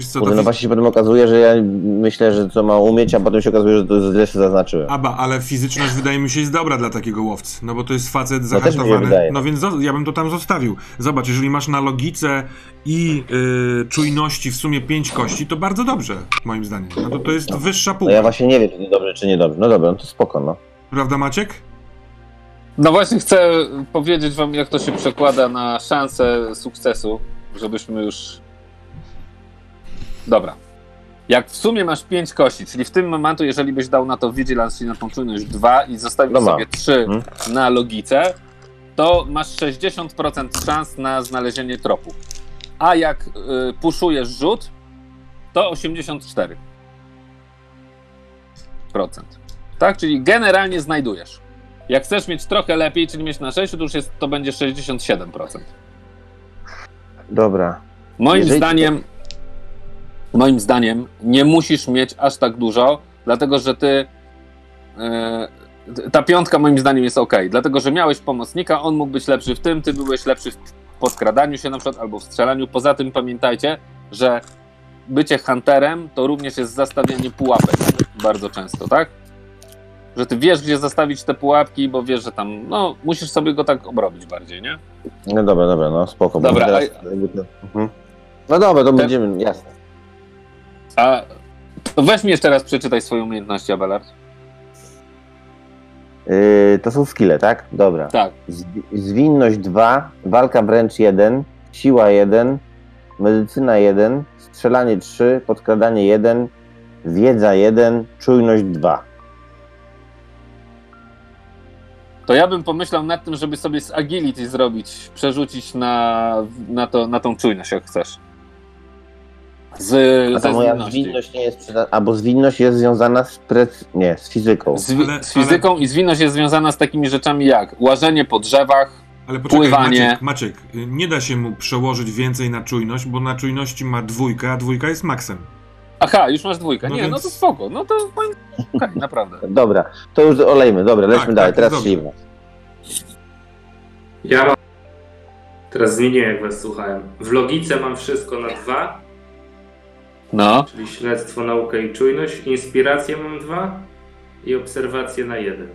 Wiesz co, Kurde, to no właśnie się potem okazuje, że ja myślę, że co ma umieć, a potem się okazuje, że to źle się zaznaczyłem. Aba, ale fizyczność wydaje mi się jest dobra dla takiego łowcy, no bo to jest facet zahartowany. wydaje. No więc ja bym to tam zostawił. Zobacz, jeżeli masz na logice i y, czujności w sumie pięć kości, to bardzo dobrze, moim zdaniem. No to to jest wyższa No półka. ja właśnie nie wiem, czy to dobrze, czy niedobrze. No dobra, no to spoko, no. Prawda Maciek? No właśnie chcę powiedzieć wam, jak to się przekłada na szansę sukcesu, żebyśmy już... Dobra. Jak w sumie masz pięć kości, czyli w tym momentu, jeżeli byś dał na to Vigilance, czyli na tą czujność dwa i zostawił No sobie trzy Mhm. na logice, to masz 60% szans na znalezienie tropu. A jak y, puszujesz rzut, to 84%. Tak? Czyli generalnie znajdujesz. Jak chcesz mieć trochę lepiej, czyli mieć na 6, to już jest, to będzie 67%. Dobra. Moim Jeżeli- zdaniem, moim zdaniem nie musisz mieć aż tak dużo, dlatego że ty e, ta piątka moim zdaniem jest ok, dlatego że miałeś pomocnika, on mógł być lepszy w tym, ty byłeś lepszy w podkradaniu się na przykład albo w strzelaniu. Poza tym pamiętajcie, że bycie hunterem to również jest zastawianie pułapek bardzo często, tak? Że ty wiesz, gdzie zastawić te pułapki, bo wiesz, że tam, no, musisz sobie go tak obrobić bardziej, nie? No dobra, dobra, no spoko. bo Dobra, teraz, to... mhm. No dobra, to będziemy, jasne. A to weź mi jeszcze raz przeczytaj swoje umiejętności, Abelard. Yy, to są skille, tak? Dobra. Tak. Zwi- Zwinność 2, walka wręcz 1, siła 1, medycyna 1, strzelanie 3, podkradanie 1, wiedza 1, czujność 2. To ja bym pomyślał nad tym, żeby sobie z agility zrobić, przerzucić na, na, to, na tą czujność, jak chcesz. Z, A ta moja zwinności. zwinność nie jest przydatna, albo zwinność jest związana z prec... nie, z fizyką. Z, Ale- z fizyką i zwinność jest związana z takimi rzeczami jak łażenie po drzewach. Ale poczekaj, Pływanie. Maciek, Maciek, nie da się mu przełożyć więcej na czujność, bo na czujności ma dwójkę, a dwójka jest maksem. Aha, już masz dwójkę. No Nie, więc- no to spoko. No to okej, naprawdę. Dobra, to już olejmy, dobra, lećmy Tak, dalej, tak, teraz śliwa. Ja mam... Teraz zmieniłem, jak was słuchałem. W logice mam wszystko na dwa, No, Czyli śledztwo, naukę i czujność. Inspirację mam dwa i obserwację na jeden.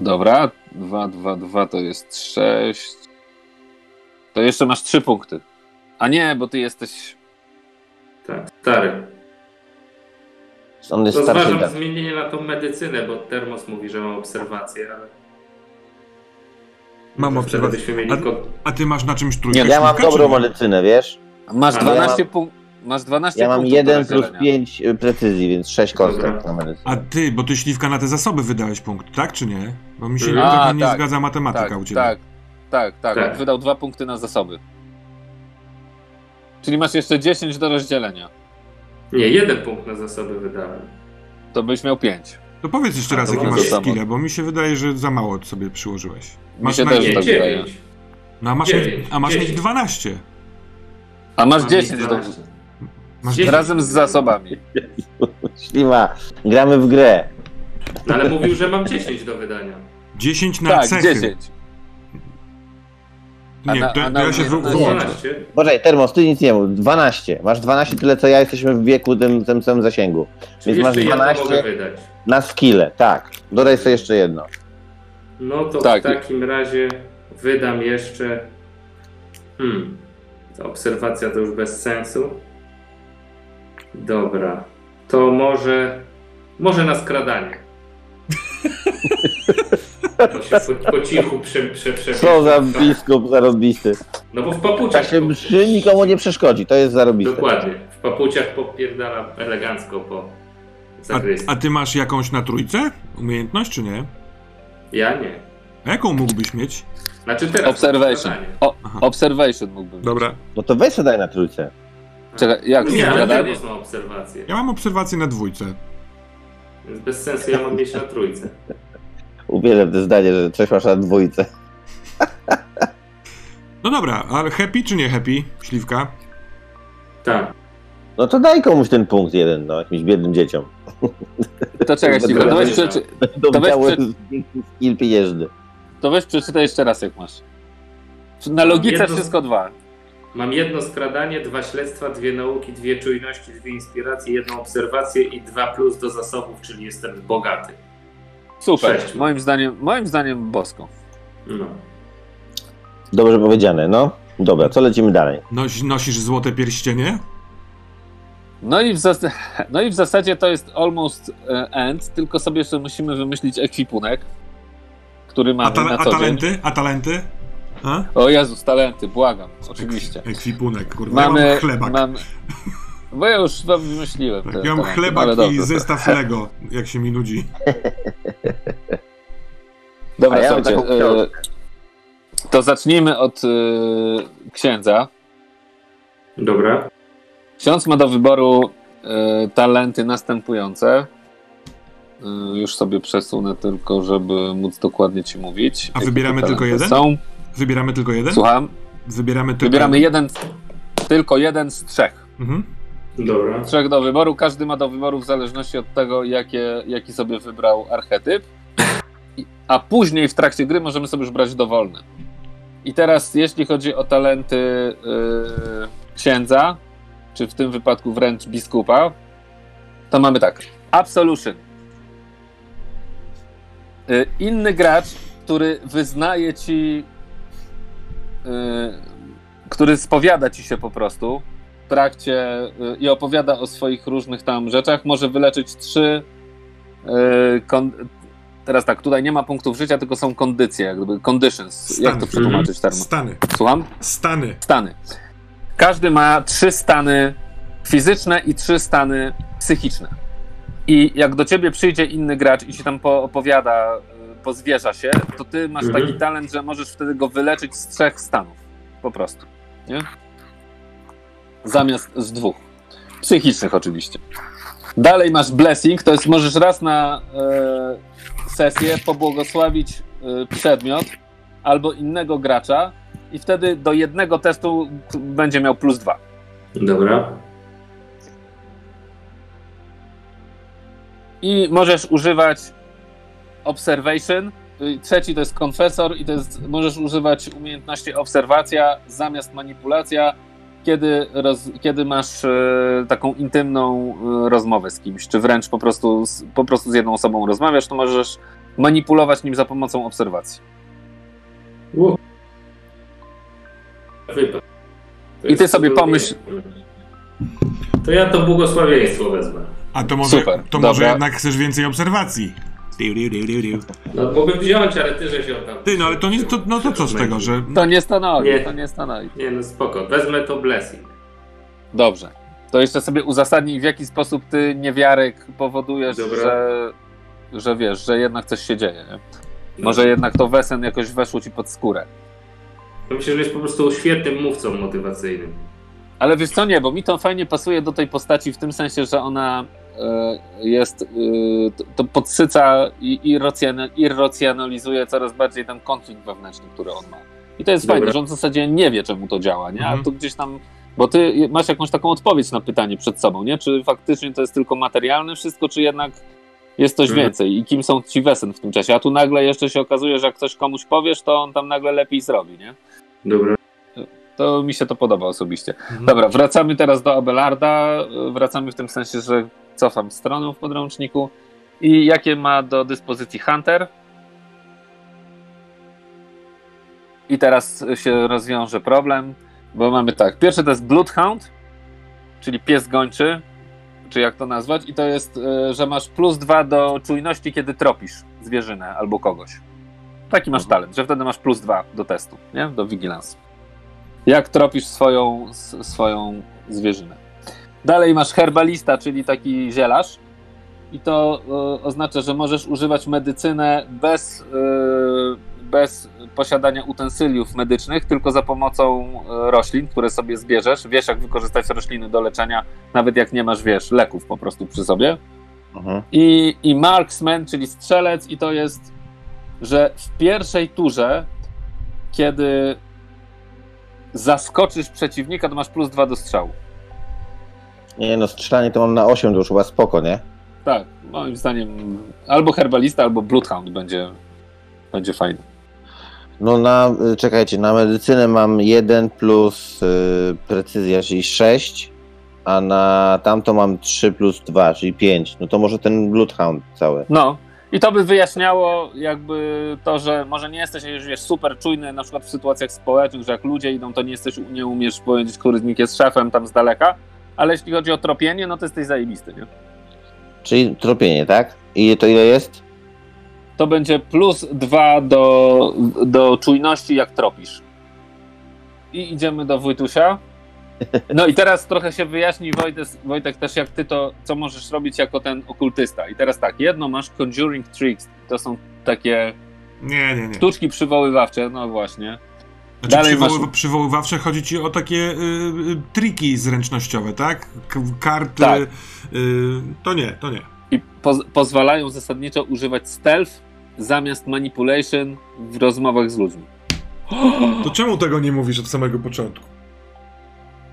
dobra. 2, 2, 2 to jest 6. To jeszcze masz 3 punkty. A nie, bo ty jesteś. Tak, stary. On jest To starszy. zważam tak. zmienienie na tą medycynę, bo Termos mówi, że mam obserwację, ale... Mam to wtedy obserwację. byśmy mieli A- A ty masz na czymś trójkę? Ja mam dobrą nie? medycynę, wiesz? Masz A, 12 ja punktów. Masz 12 Ja mam punktów 1 do plus rozdzielenia. 5 precyzji, więc 6 Dobra. kostek na medycynę. A ty, bo ty śliwka na te zasoby wydałeś punkt, tak czy nie? Bo mi się trochę A, nie tak, zgadza matematyka tak, u ciebie. Tak, tak, tak. Tak. Wydał dwa punkty na zasoby. Czyli masz jeszcze 10 do rozdzielenia. Nie, jeden punkt na zasoby wydałem. To byś miał 5. To powiedz jeszcze A, raz, jakie masz skille, bo mi się wydaje, że za mało sobie przyłożyłeś. Mi Masz się na... też tak wydaje. No, a masz, dziewięć, mieć, a masz mieć dziesięć. 12. A masz Mam 10 do... 12. Masz... Dziesięć. razem z zasobami. Śliwa, gramy w grę. No, ale mówił, że mam 10 do wydania. 10 na Tak, cechy. 10. A Nie, na- to, ja się wyłączę. 12. Poczekaj, Termos, ty nic nie mów. 12. Masz 12 tyle co ja, jesteśmy w wieku tym, tym samym zasięgu. Czyli Więc masz jeszcze jedno 12 mogę wydać. na skille, tak. Dodaj sobie jeszcze jedno. No to Tak. w takim razie wydam jeszcze. Hmm. Ta obserwacja to już bez sensu. Dobra. To może. Może na skradanie. Się po, po cichu prze, prze, prze, Co za biskup zarobisty. No bo w papuciach. czasie mszy nikomu nie przeszkodzi, to jest zarobiste. Dokładnie. W papuciach popierdalam elegancko po A, zakrystii. a ty masz jakąś na trójce? Umiejętność czy nie? Ja nie. A jaką mógłbyś mieć? Znaczy teraz. Observation. O, observation mógłbym. mieć. Dobra. No to weź sobie daj na trójce. Czekaj, jak Nie, ale skradanie? Termos ma obserwację. Ja mam obserwację na dwójce. Więc bez sensu ja mam mieć na trójce. Uwielbiam to zdanie, że coś masz na dwójce. No dobra, ale happy czy nie happy, śliwka? Tak. No to daj komuś ten punkt jeden, no, jakimś biednym dzieciom. To czekaj, Śliwa, to weź, przeczy... To weź to weź przeczytaj jeszcze raz, jak masz. Na logice Jedno- wszystko dwa. Mam jedno skradanie, dwa śledztwa, dwie nauki, dwie czujności, dwie inspiracje, jedną obserwację i dwa plus do zasobów, czyli jestem bogaty. Super. Sześć. Moim zdaniem, moim zdaniem bosko. No. Dobrze powiedziane, no. Dobra, co lecimy dalej? Noś, nosisz złote pierścienie? No i, w zas- no i w zasadzie to jest almost e, end, tylko sobie jeszcze musimy wymyślić ekwipunek, który A, mamy ta, na a co dzień. talenty? A talenty? A? O Jezus, talenty, błagam, oczywiście. Ekwipunek, kurwa. Ja Mamy, mam chlebak. mam, bo ja już wam wymyśliłem Tak, te ja mam chlebak i dobrze. zestaw Lego, jak się mi nudzi. Dobra, ja słuchajcie, taką e, to zacznijmy od e, księdza. Dobra. Ksiądz ma do wyboru e, talenty następujące. E, już sobie przesunę tylko, żeby móc dokładnie ci mówić. A wybieramy tylko jeden? Są. Wybieramy tylko jeden? Słucham. Wybieramy tylko Wybieramy jeden. jeden, tylko jeden z trzech. Mhm. Dobra. Trzech do wyboru. Każdy ma do wyboru w zależności od tego, jakie, jaki sobie wybrał archetyp. A później w trakcie gry możemy sobie już brać dowolne. I teraz, jeśli chodzi o talenty yy, księdza, czy w tym wypadku wręcz biskupa, to mamy tak. Absolution. Y, Inny gracz, który wyznaje ci, y, który spowiada ci się po prostu trakcie y, i opowiada o swoich różnych tam rzeczach, może wyleczyć trzy. y, Teraz tak, tutaj nie ma punktów życia, tylko są kondycje, jak gdyby conditions. Jak to Stany. przetłumaczyć termo? Stany. Słucham? Stany. Stany. Każdy ma trzy stany fizyczne i trzy stany psychiczne. I jak do ciebie przyjdzie inny gracz i ci tam poopowiada, y, pozwierza się, to ty masz Mhm. taki talent, że możesz wtedy go wyleczyć z trzech stanów. Po prostu. Nie? Zamiast z dwóch. Psychicznych oczywiście. Dalej masz blessing, to jest możesz raz na e, sesję pobłogosławić e, przedmiot albo innego gracza i wtedy do jednego testu będzie miał plus dwa. Dobra. I możesz używać observation y, trzeci to jest konfesor i to jest, możesz używać umiejętności obserwacja zamiast manipulacja, kiedy, roz, kiedy masz e, taką intymną e, rozmowę z kimś, czy wręcz po prostu, z, po prostu z jedną osobą rozmawiasz, to możesz manipulować nim za pomocą obserwacji. I ty sobie pomyśl, To ja to błogosławieństwo wezmę. A to może, Super, to może dobra. jednak chcesz więcej obserwacji. Diu, diu, diu, diu, diu. No mógłbym wziąć, ale ty, że się tam... Ty, no ale to, nie, to, no to co z tego, że... to nie stanowi, Nie. to nie stanowi. Nie no spoko, wezmę to blessing. Dobrze. To jeszcze sobie uzasadnij, w jaki sposób ty niewiarek powodujesz, Dobra. że, że wiesz, że jednak coś się dzieje. Nie? Może jednak to wesen jakoś weszło ci pod skórę. Ja Myślę, że jest po prostu świetnym mówcą motywacyjnym. Ale wiesz co, nie, bo mi to fajnie pasuje do tej postaci w tym sensie, że ona jest, e, to, podsyca i irracjona- irracjonalizuje coraz bardziej ten konflikt wewnętrzny, który on ma. I to jest Dobra. fajne, że on w zasadzie nie wie, czemu to działa, nie? A Mhm. tu gdzieś tam, bo ty masz jakąś taką odpowiedź na pytanie przed sobą, nie? Czy faktycznie to jest tylko materialne wszystko, czy jednak jest coś Mhm. więcej i kim są ci wesen w tym czasie? A tu nagle jeszcze się okazuje, że jak ktoś komuś powiesz, to on tam nagle lepiej zrobi, nie? Dobra. To mi się to podoba osobiście. Mhm. Dobra, wracamy teraz do Abelarda. Wracamy w tym sensie, że cofam stronę w podręczniku. I jakie ma do dyspozycji Hunter? I teraz się rozwiąże problem, bo mamy tak. Pierwszy to jest Bloodhound, czyli pies gończy, czy jak to nazwać. I to jest, e, że masz plus dwa do czujności, kiedy tropisz zwierzynę albo kogoś. Taki masz talent, że wtedy masz plus dwa do testu, nie? Do vigilance jak tropisz swoją, swoją zwierzynę. Dalej masz herbalista, czyli taki zielarz. I to e, oznacza, że możesz używać medycynę bez, e, bez posiadania utensyliów medycznych, tylko za pomocą e, roślin, które sobie zbierzesz. Wiesz, jak wykorzystać rośliny do leczenia, nawet jak nie masz, wiesz, leków po prostu przy sobie. Mhm. I, I marksman, czyli strzelec, i to jest, że w pierwszej turze, kiedy zaskoczysz przeciwnika, to masz plus dwa do strzału. Nie no, strzelanie to mam na 8, to już chyba spoko, nie? Tak, moim zdaniem albo herbalista, albo bloodhound będzie, będzie fajny. No na, czekajcie, na medycynę mam 1 plus y, precyzja, czyli 6, a na tamto mam 3 plus 2, czyli 5. No to może ten Bloodhound cały. No, i to by wyjaśniało jakby to, że może nie jesteś już wiesz, super czujny na przykład w sytuacjach społecznych, że jak ludzie idą, to nie jesteś, nie umiesz powiedzieć, który z nich jest szefem tam z daleka, ale jeśli chodzi o tropienie, no to jesteś zajebisty, nie? Czyli tropienie, tak? I to ile jest? to będzie plus dwa do, do czujności, jak tropisz. I idziemy do Wojtusia. No i teraz trochę się wyjaśni, Wojtek, Wojtek, też jak ty to, co możesz robić jako ten okultysta. I teraz tak, jedno masz Conjuring Tricks, to są takie Nie, nie, nie. sztuczki przywoływawcze, no właśnie. Znaczy, Dalej masz- przywoły, przywoływawcze chodzi ci o takie y, y, triki zręcznościowe, tak? K karty. Tak. Y, to nie, to nie. I poz pozwalają zasadniczo używać stealth zamiast manipulation w rozmowach z ludźmi. To czemu tego nie mówisz od samego początku?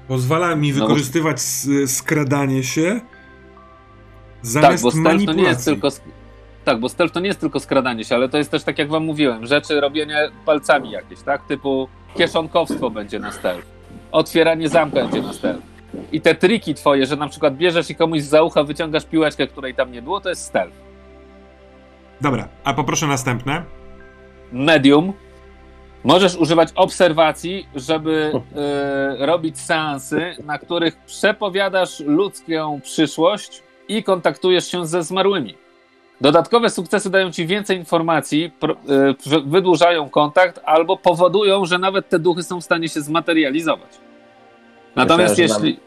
Pozwala mi No bo- wykorzystywać s- skradanie się Tak, zamiast bo stealth to manipulacji. nie jest tylko. Tak, bo stealth to nie jest tylko skradanie się, ale to jest też tak jak wam mówiłem, rzeczy robienie palcami jakieś, tak? Typu kieszonkowstwo będzie na stealth. Otwieranie zamka będzie na stealth. I te triki twoje, że na przykład bierzesz i komuś za ucha wyciągasz piłeczkę, której tam nie było, to jest stealth. Dobra, a poproszę następne. Medium. Możesz używać obserwacji, żeby y, robić seansy, na których przepowiadasz ludzką przyszłość i kontaktujesz się ze zmarłymi. Dodatkowe sukcesy dają ci więcej informacji, że wydłużają kontakt albo powodują, że nawet te duchy są w stanie się zmaterializować. Natomiast jeśli.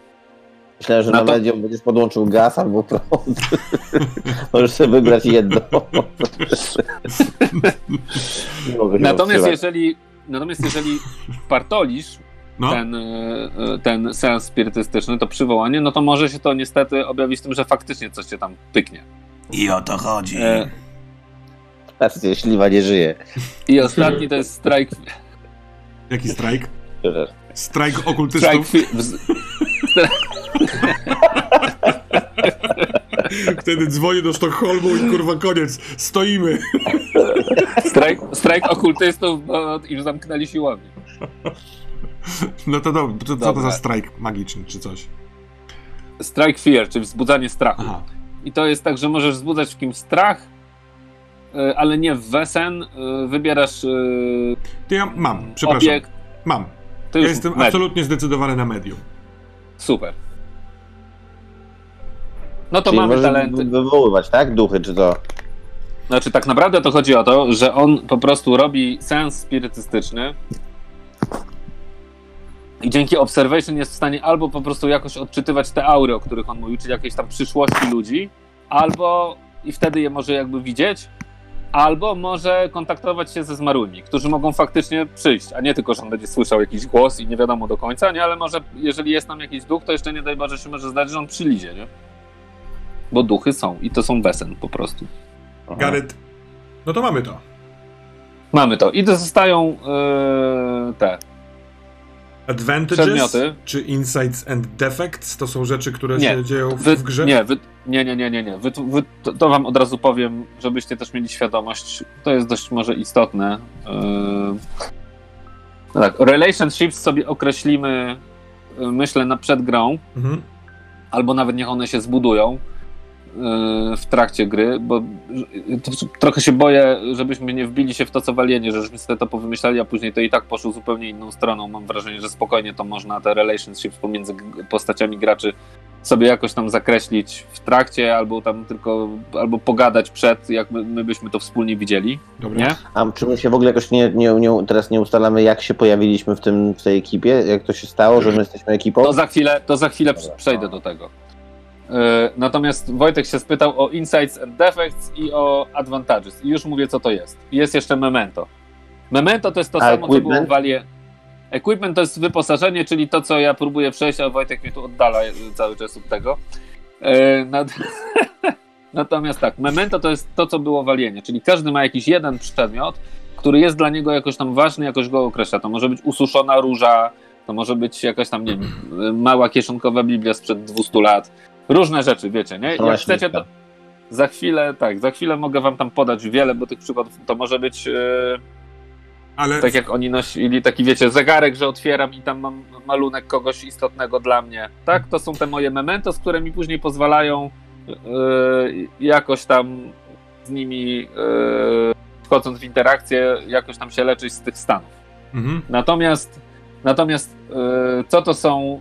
Myślałem, że na to- medium będziesz podłączył gaz albo prąd. Możesz sobie wybrać jedno. Natomiast jeżeli, natomiast jeżeli partolisz No, ten, y, ten seans spirytystyczny, to przywołanie, no to może się to niestety objawić tym, że faktycznie coś cię tam pyknie. I o to chodzi. E, Patrzcie, śliwa nie żyje. I ostatni to jest strajk. Jaki strajk? Strajk strajk okultystów. fi- wz- Wtedy dzwonię do Sztokholmu i kurwa koniec. Stoimy. Strajk, strajk okultystów, bo już zamknęli siłownię. No to dobrze, co to za strajk magiczny, czy coś? Strike fear, czyli wzbudzanie strachu. Aha. I to jest tak, że możesz wzbudzać w kimś strach, e, ale nie w wesen. E, wybierasz. E, to ja mam, przepraszam. Obiekt. Mam. ja jestem medium. absolutnie zdecydowany na medium. Super. No to Czyli mamy talenty. wywoływać, tak? Duchy, czy to. Znaczy, tak naprawdę to chodzi o to, że on po prostu robi sens spirytystyczny i dzięki observation jest w stanie albo po prostu jakoś odczytywać te aury, o których on mówił, czyli jakieś tam przyszłości ludzi, albo i wtedy je może jakby widzieć, albo może kontaktować się ze zmarłymi, którzy mogą faktycznie przyjść, a nie tylko, że on będzie słyszał jakiś głos i nie wiadomo do końca, nie, ale może jeżeli jest tam jakiś duch, to jeszcze nie daj Boże się może zdać, że on przylizie, nie? Bo duchy są i to są wesen po prostu. Garet, no to mamy to. Mamy to. I to zostają yy, te Advantages przedmioty. czy insights and defects to są rzeczy, które nie. się dzieją w, wy, w grze? Nie, wy, nie, nie, nie, nie. nie. Wy, wy, to, to, wam od razu powiem, żebyście też mieli świadomość. To jest dość może istotne. Yy... No tak, relationships sobie określimy, yy, myślę, na przed grą. Mhm. Albo nawet niech one się zbudują w trakcie gry, bo trochę się boję, żebyśmy nie wbili się w to, co walienie, że żeśmy sobie to powymyślali, a później to i tak poszło zupełnie inną stroną. Mam wrażenie, że spokojnie to można, te relationships pomiędzy postaciami graczy sobie jakoś tam zakreślić w trakcie, albo tam tylko, albo pogadać przed, jak my, my byśmy to wspólnie widzieli. Dobra. Nie? A czy my się w ogóle jakoś nie, nie, nie, teraz nie ustalamy, jak się pojawiliśmy w, tym, w tej ekipie? Jak to się stało, że my jesteśmy ekipą? To za chwilę, to za chwilę przejdę do tego. E, natomiast Wojtek się spytał o Insights and Defects i o Advantages. I już mówię, co to jest. Jest jeszcze Memento. Memento to jest to a samo, equipment? co było w Walie. Equipment to jest wyposażenie, czyli to, co ja próbuję przejść, a Wojtek mnie tu oddala cały czas od tego. E, natomiast tak, Memento to jest to, co było walienie, czyli każdy ma jakiś jeden przedmiot, który jest dla niego jakoś tam ważny, jakoś go określa. To może być ususzona róża, to może być jakaś tam, nie wiem, mała kieszonkowa Biblia sprzed 200 lat Różne rzeczy, wiecie, nie? Jak chcecie, to za chwilę, tak, za chwilę mogę wam tam podać wiele, bo tych przykładów to może być. Yy, Ale... Tak jak oni nosili taki, wiecie, zegarek, że otwieram i tam mam malunek kogoś istotnego dla mnie. Tak, to są te moje mementos, które mi później pozwalają yy, jakoś tam z nimi yy, wchodząc w interakcję, jakoś tam się leczyć z tych stanów. Mhm. Natomiast, natomiast co to są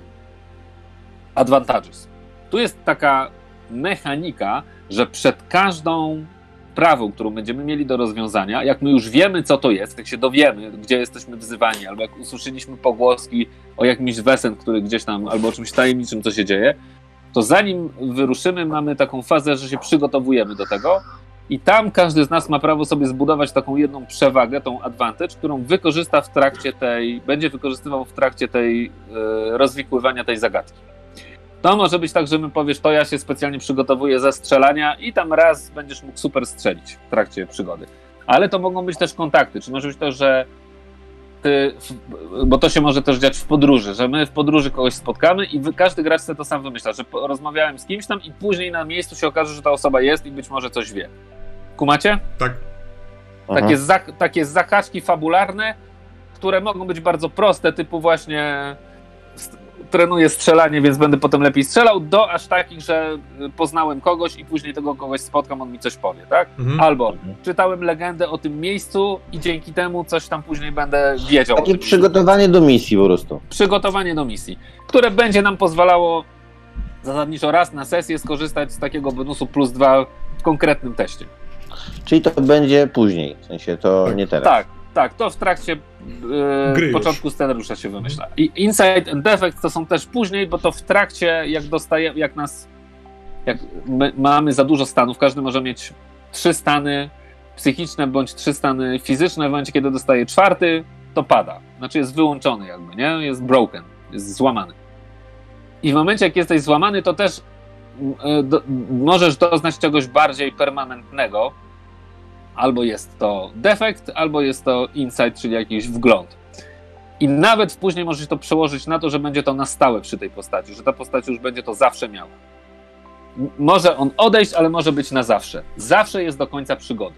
advantages? Tu jest taka mechanika, że przed każdą sprawą, którą będziemy mieli do rozwiązania, jak my już wiemy, co to jest, jak się dowiemy, gdzie jesteśmy wzywani, albo jak usłyszeliśmy pogłoski o jakimś wesen, który gdzieś tam, albo o czymś tajemniczym, co się dzieje, to zanim wyruszymy, mamy taką fazę, że się przygotowujemy do tego i tam każdy z nas ma prawo sobie zbudować taką jedną przewagę, tą advantage, którą wykorzysta w trakcie tej, będzie wykorzystywał w trakcie tej yy, rozwikływania tej zagadki. To może być tak, że my powiesz, to ja się specjalnie przygotowuję ze strzelania i tam raz będziesz mógł super strzelić w trakcie przygody. Ale to mogą być też kontakty, czy może być to, że ty, bo to się może też dziać w podróży, że my w podróży kogoś spotkamy i każdy gracz sobie to sam wymyśla, że rozmawiałem z kimś tam i później na miejscu się okaże, że ta osoba jest i być może coś wie. Kumacie? Tak. Takie, za, takie zakażki fabularne, które mogą być bardzo proste, typu właśnie trenuję strzelanie, więc będę potem lepiej strzelał, do aż takich, że poznałem kogoś i później tego kogoś spotkam, on mi coś powie, tak? Mhm. Albo czytałem legendę o tym miejscu i dzięki temu coś tam później będę wiedział. Takie przygotowanie do misji po prostu. Przygotowanie do misji, które będzie nam pozwalało zasadniczo raz na sesję skorzystać z takiego bonusu plus dwa w konkretnym teście. Czyli to będzie później, w sensie to nie teraz. Tak, tak, to w trakcie yy, początku scenariusza się wymyśla. I Insight and Defect to są też później, bo to w trakcie, jak dostaje, jak nas, jak mamy za dużo stanów, każdy może mieć trzy stany psychiczne bądź trzy stany fizyczne, w momencie kiedy dostaje czwarty, to pada. Znaczy jest wyłączony jakby, nie? Jest broken, jest złamany. I w momencie, jak jesteś złamany, to też yy, do, możesz doznać czegoś bardziej permanentnego, Albo jest to defekt, albo jest to insight, czyli jakiś wgląd. I nawet później możesz to przełożyć na to, że będzie to na stałe przy tej postaci, że ta postać już będzie to zawsze miała. Może on odejść, ale może być na zawsze. Zawsze jest do końca przygody.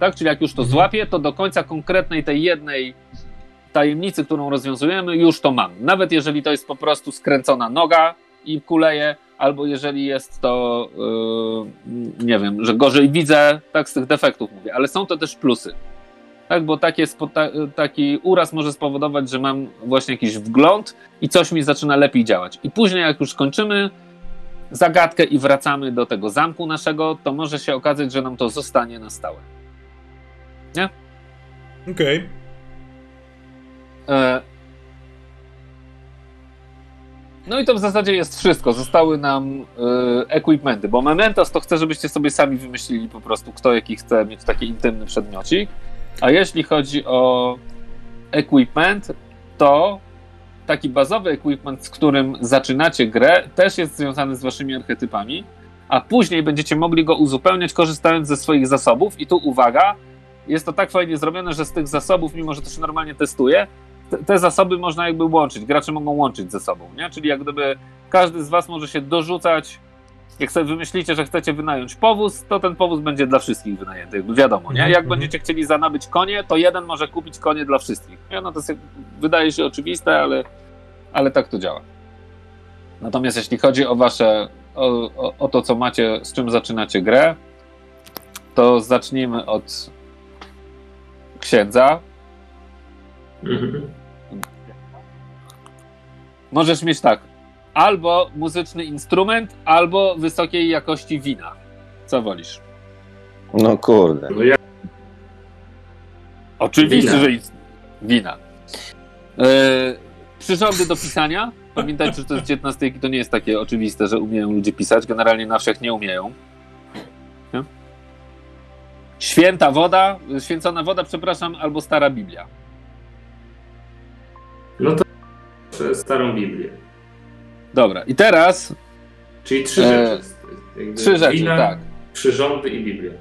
Tak? Czyli jak już to Mhm. złapię, to do końca konkretnej tej jednej tajemnicy, którą rozwiązujemy, już to mam. Nawet jeżeli to jest po prostu skręcona noga i kuleje, albo jeżeli jest to, yy, nie wiem, że gorzej widzę, tak z tych defektów mówię, ale są to też plusy. Tak, bo takie, spo- ta, taki uraz może spowodować, że mam właśnie jakiś wgląd i coś mi zaczyna lepiej działać. I później, jak już skończymy zagadkę i wracamy do tego zamku naszego, to może się okazać, że nam to zostanie na stałe. Okej. E, No i to w zasadzie jest wszystko. Zostały nam e, equipmenty, bo Mementos to chcę, żebyście sobie sami wymyślili po prostu, kto jaki chce mieć taki intymny przedmiocik. A jeśli chodzi o equipment, to taki bazowy equipment, z którym zaczynacie grę, też jest związany z waszymi archetypami, a później będziecie mogli go uzupełniać korzystając ze swoich zasobów. I tu uwaga, jest to tak fajnie zrobione, że z tych zasobów, mimo że to się normalnie testuje, te, zasoby można jakby łączyć, gracze mogą łączyć ze sobą, nie? Czyli jak gdyby każdy z was może się dorzucać, jak sobie wymyślicie, że chcecie wynająć powóz, to ten powóz będzie dla wszystkich wynajęty, jakby wiadomo, nie? Mhm, Jak mhm. będziecie chcieli zanabyć konie, to jeden może kupić konie dla wszystkich. Nie? No to jest, wydaje się oczywiste, ale, ale tak to działa. Natomiast jeśli chodzi o wasze, o, o, o to, co macie, z czym zaczynacie grę, to zacznijmy od księdza, Mhm. Możesz mieć tak, albo muzyczny instrument, albo wysokiej jakości wina. Co wolisz? No kurde. No ja Oczywiście, Wina. że i- wina. E, przyrządy do pisania. Pamiętajcie, że to jest XIX wiek to nie jest takie oczywiste, że umieją ludzie pisać. Generalnie na wsiach nie umieją. Nie? Święta woda, święcona woda, przepraszam, albo stara Biblia. no to starą Biblię. Dobra, i teraz Czyli trzy E, rzeczy. Jakby trzy rzeczy, wina, tak. Przyrządy i Biblia.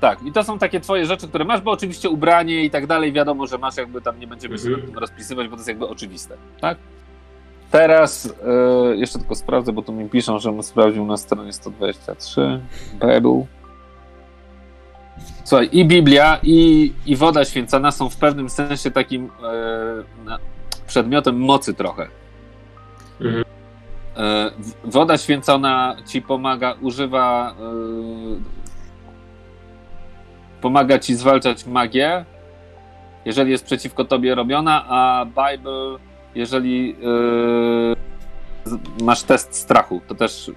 Tak, i to są takie twoje rzeczy, które masz, bo oczywiście ubranie i tak dalej, wiadomo, że masz, jakby tam nie będziemy się Mhm. tym rozpisywać, bo to jest jakby oczywiste, tak? Teraz e, jeszcze tylko sprawdzę, bo tu mi piszą, żebym sprawdził na stronie 123, Bible. Słuchaj, i Biblia, i, i woda święcona są w pewnym sensie takim e, na, przedmiotem mocy trochę. Mhm. E, woda święcona ci pomaga, używa. e, pomaga ci zwalczać magię, jeżeli jest przeciwko tobie robiona, a Bible, jeżeli e, masz test strachu, to też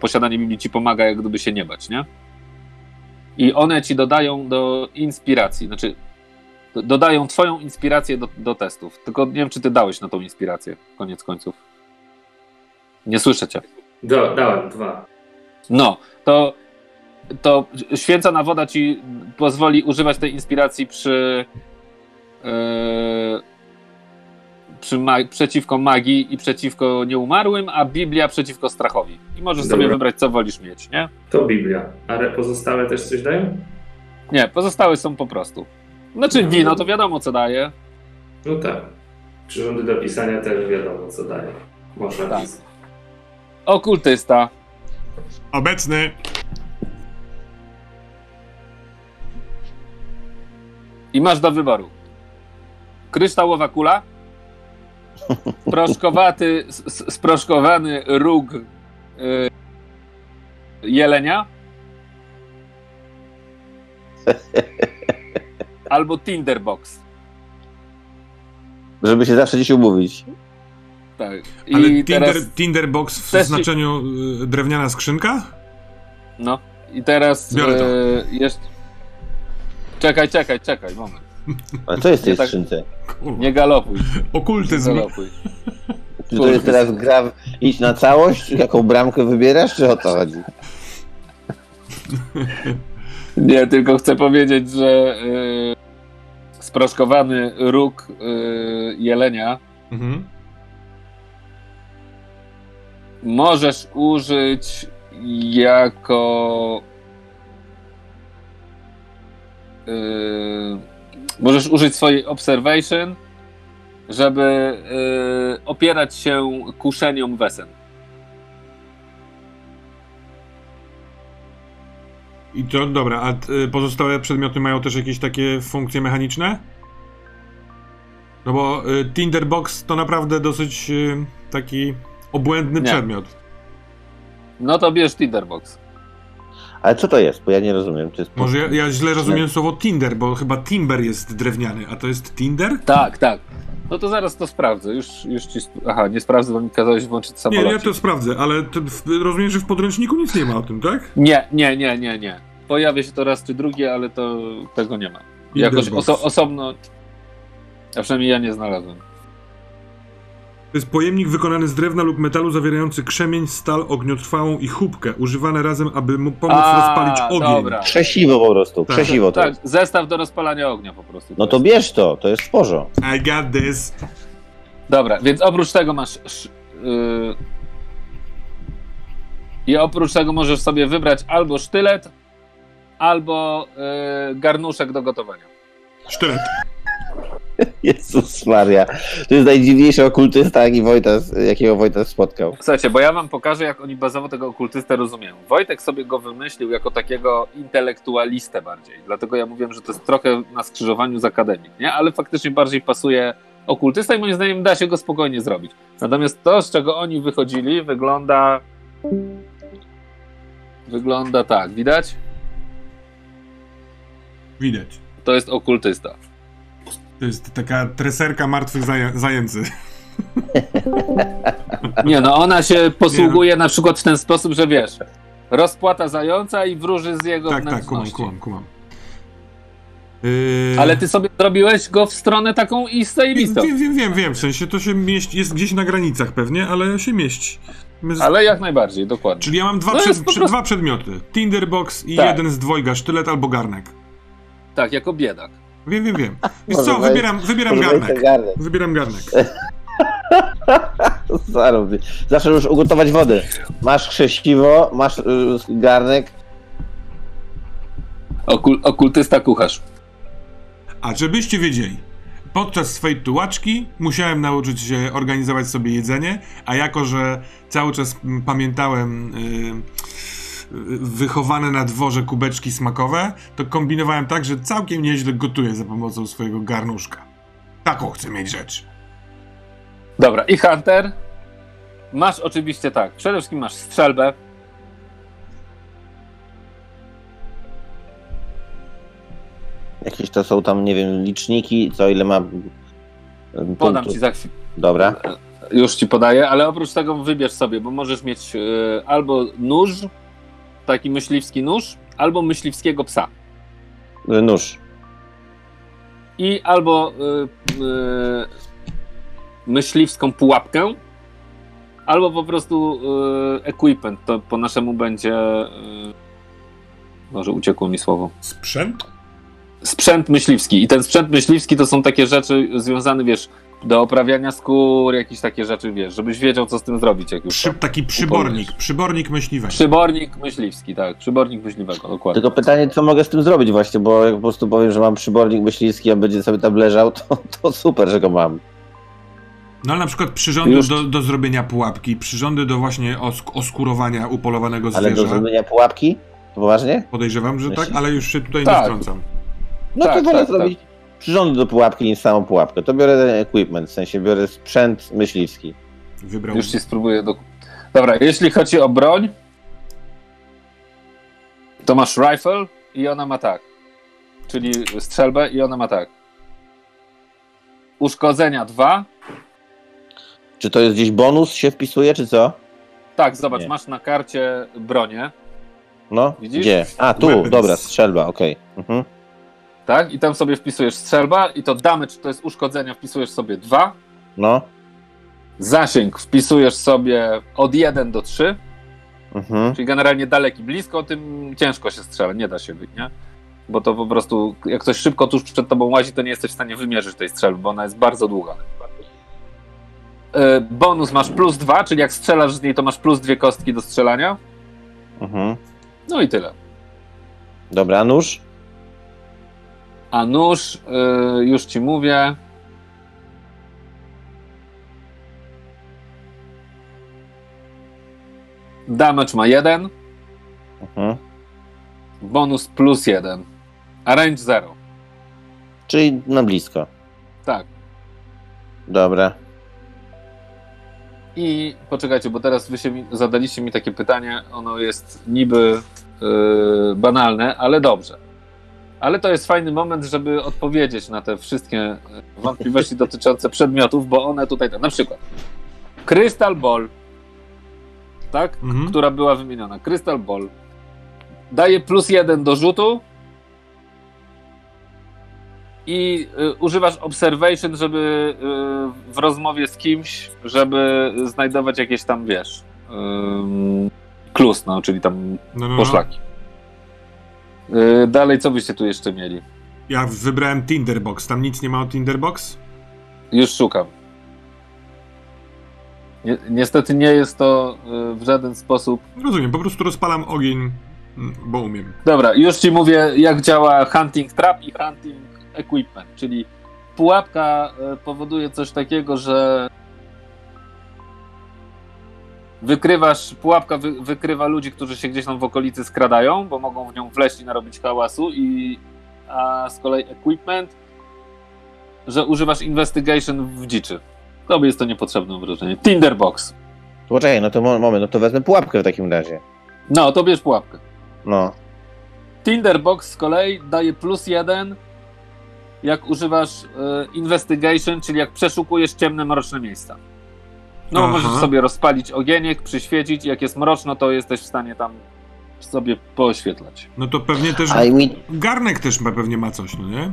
posiadanie Biblii ci pomaga, jak gdyby się nie bać, nie? I one ci dodają do inspiracji, znaczy dodają twoją inspirację do, do testów. Tylko nie wiem, czy ty dałeś na tą inspirację, koniec końców. Nie słyszę cię. Do, dałem dwa. No, to, to święcona woda ci pozwoli używać tej inspiracji przy, yy, przy ma- przeciwko magii i przeciwko nieumarłym, a Biblia przeciwko strachowi. I możesz sobie Dobra. wybrać, co wolisz mieć, nie? To Biblia. A re- pozostałe też coś dają? Nie, pozostałe są po prostu. Znaczy wino to wiadomo, co daje. No tak. Przyrządy do pisania też wiadomo co dają. Można Tak. pisać. Okultysta. Obecny. I masz do wyboru. Kryształowa kula, proszkowaty, sproszkowany róg y, jelenia, albo Tinderbox. Żeby się zawsze gdzieś umówić. Tak. Ale I Tinder, teraz, Tinderbox w ci- znaczeniu y, drewniana skrzynka? no, i teraz Biorę to. jeszcze... Czekaj, czekaj, czekaj, moment. Ale co jest w tej Nie tak- skrzynce? Kurwa. Nie galopuj. Nie Okultyzm. galopuj. Czy to jest teraz gra w... idź na całość? Jaką bramkę wybierasz, czy o to chodzi? Nie, tylko chcę powiedzieć, że y, sproszkowany róg y, jelenia Mhm. możesz użyć jako. y, możesz użyć swojej observation, żeby y, opierać się kuszeniom wesen. I to dobra, a y, pozostałe przedmioty mają też jakieś takie funkcje mechaniczne? No bo y, Tinderbox to naprawdę dosyć y, taki obłędny Nie. przedmiot. No to bierz Tinderbox. Ale co to jest? Bo ja nie rozumiem. To jest Może ja, ja źle rozumiem słowo Tinder, bo chyba Timber jest drewniany, a to jest Tinder? Tak, tak. No to zaraz to sprawdzę. Już, już ci. Sp- Aha, nie sprawdzę, bo mi kazałeś włączyć Nie, samolot. ja to sprawdzę, ale to, w, rozumiem, że w podręczniku nic nie ma o tym, tak? Nie, nie, nie, nie, nie. Pojawia się to raz czy drugie, ale to tego nie ma. Jakoś oso- osobno. A przynajmniej ja nie znalazłem. To jest pojemnik wykonany z drewna lub metalu zawierający krzemień, stal, ogniotrwałą i chubkę, używane razem, aby mu pomóc A, rozpalić ogień. dobra. Krzesiwo po prostu. Tak. Krzesiwo to Tak, jest. zestaw do rozpalania ognia po prostu. No to jest. bierz to, to jest w porządku. I got this. Dobra, więc oprócz tego masz. sz- Yy... I oprócz tego możesz sobie wybrać albo sztylet, albo yy, garnuszek do gotowania. Sztylet. Jezus Maria. To jest najdziwniejszy okultysta, jaki Wojta, jakiego Wojta spotkał. Słuchajcie, bo ja wam pokażę, jak oni bazowo tego okultystę rozumieją. Wojtek sobie go wymyślił jako takiego intelektualistę bardziej. Dlatego ja mówiłem, że to jest trochę na skrzyżowaniu z akademik, nie? Ale faktycznie bardziej pasuje okultysta i moim zdaniem da się go spokojnie zrobić. Natomiast to, z czego oni wychodzili, wygląda. Wygląda tak, widać? Widać. To jest okultysta. To jest taka treserka martwych zaję- zajęcy. Nie, no ona się posługuje na przykład w ten sposób, że wiesz, rozpłata zająca i wróży z jego Tak, tak, kumam, kumam, kumam. Yy... Ale ty sobie zrobiłeś go w stronę taką i zajebistą. wiem, wiem, wiem, wiem, w sensie to się mieści, jest gdzieś na granicach pewnie, ale się mieści. Z... Ale jak najbardziej, dokładnie. Czyli ja mam dwa, No przed, prostu- dwa przedmioty. Tinderbox i Tak. jeden z dwojga, sztylet albo garnek. Tak, jako biedak. Wiem, wiem, wiem. Wiesz Może co, wybieram, wybieram garnek. garnek. Wybieram garnek. Zaraz. Zawsze już ugotować wodę. Masz krzesiwo, masz y, garnek. Okul okultysta kucharz. A żebyście wiedzieli, podczas swojej tułaczki musiałem nauczyć się organizować sobie jedzenie, a jako, że cały czas mm, pamiętałem yy, wychowane na dworze kubeczki smakowe, to kombinowałem tak, że całkiem nieźle gotuję za pomocą swojego garnuszka. Taką chcę mieć rzecz. Dobra, i Hunter. Masz oczywiście tak. Przede wszystkim masz strzelbę. Jakieś to są tam, nie wiem, liczniki, co ile ma. y, Podam ci za chwilę. Dobra. Już ci podaję, ale oprócz tego wybierz sobie, bo możesz mieć e, albo nóż, taki myśliwski nóż, albo myśliwskiego psa. Y, Nóż. I albo e, e, myśliwską pułapkę, albo po prostu e, equipment. To po naszemu będzie. Może uciekło mi słowo. Sprzęt? sprzęt myśliwski. I ten sprzęt myśliwski to są takie rzeczy związane, wiesz, do oprawiania skór, jakieś takie rzeczy, wiesz, żebyś wiedział, co z tym zrobić, jak już Przy, taki przybornik, przybornik myśliwego. Przybornik myśliwski, tak, przybornik myśliwego, dokładnie. Tylko pytanie, co mogę z tym zrobić właśnie, bo jak po prostu powiem, że mam przybornik myśliwski, a będzie sobie tam leżał, to, to super, że go mam. No ale na przykład przyrządy Już- do, do zrobienia pułapki, przyrządy do właśnie osk- oskurowania upolowanego Ale do zwierza. zrobienia pułapki? To poważnie? Podejrzewam, że tak, Myślisz? ale już się tutaj nie Tak. wtrącam. No Tak, to wolę tak, zrobić przyrządy do pułapki niż samą pułapkę. To biorę ten equipment, w sensie biorę sprzęt myśliwski. Wybrał. Już ci spróbuję do... Dobra, jeśli chodzi o broń, to masz rifle i ona ma tak. Czyli strzelbę i ona ma tak. Uszkodzenia 2. Czy to jest gdzieś bonus się wpisuje, czy co? Tak, zobacz, Nie. masz na karcie bronię, No, Widzisz? gdzie? A, tu, Weapons. dobra, strzelba, okej. Mhm. Tak? I tam sobie wpisujesz strzelba i to damage, to jest uszkodzenia, wpisujesz sobie 2. No, Zasięg wpisujesz sobie od 1 do 3, mhm. czyli generalnie daleki, blisko, tym ciężko się strzela, nie da się być, nie? Bo to po prostu, jak ktoś szybko tuż przed tobą łazi, to nie jesteś w stanie wymierzyć tej strzelby, bo ona jest bardzo długa. E, Bonus masz plus 2, czyli jak strzelasz z niej, to masz plus dwie kostki do strzelania. Mhm. No i tyle. Dobra, nóż? A nóż, e, już ci mówię. Damage ma jeden. Mhm. bonus plus jeden, a range zero. Czyli na blisko. Tak. Dobra. I poczekajcie, bo teraz wy się mi, zadaliście mi takie pytanie, ono jest niby yy, banalne, ale dobrze. Ale to jest fajny moment, żeby odpowiedzieć na te wszystkie wątpliwości dotyczące przedmiotów, bo one tutaj, na przykład Crystal Ball, tak, Mhm. która była wymieniona, Crystal Ball, daje plus jeden do rzutu i y, używasz observation, żeby y, w rozmowie z kimś, żeby znajdować jakieś tam, wiesz, ym, klus, no, czyli tam No, no, no. Poszlaki. Y, dalej, co byście tu jeszcze mieli? Ja wybrałem Tinderbox. Tam nic nie ma o Tinderbox? Już szukam. Ni niestety nie jest to y, w żaden sposób. Rozumiem, po prostu rozpalam ogień, mm, bo umiem. Dobra, już ci mówię, jak działa hunting trap i hunting equipment, czyli pułapka y, powoduje coś takiego, że wykrywasz, pułapka wy, wykrywa ludzi, którzy się gdzieś tam w okolicy skradają, bo mogą w nią wleźć i narobić hałasu, i, a z kolei equipment, że używasz investigation w dziczy. Tobie jest to niepotrzebne wrażenie. Tinderbox. Poczekaj, no to mo- moment, no to wezmę pułapkę w takim razie. No, to bierz pułapkę. No. Tinderbox z kolei daje plus jeden, jak używasz e, investigation, czyli jak przeszukujesz ciemne, mroczne miejsca. No, Aha. możesz sobie rozpalić ogieniek, przyświecić, jak jest mroczno, to jesteś w stanie tam sobie pooświetlać. No to pewnie też... A i mi... Garnek też ma, pewnie ma coś, no nie?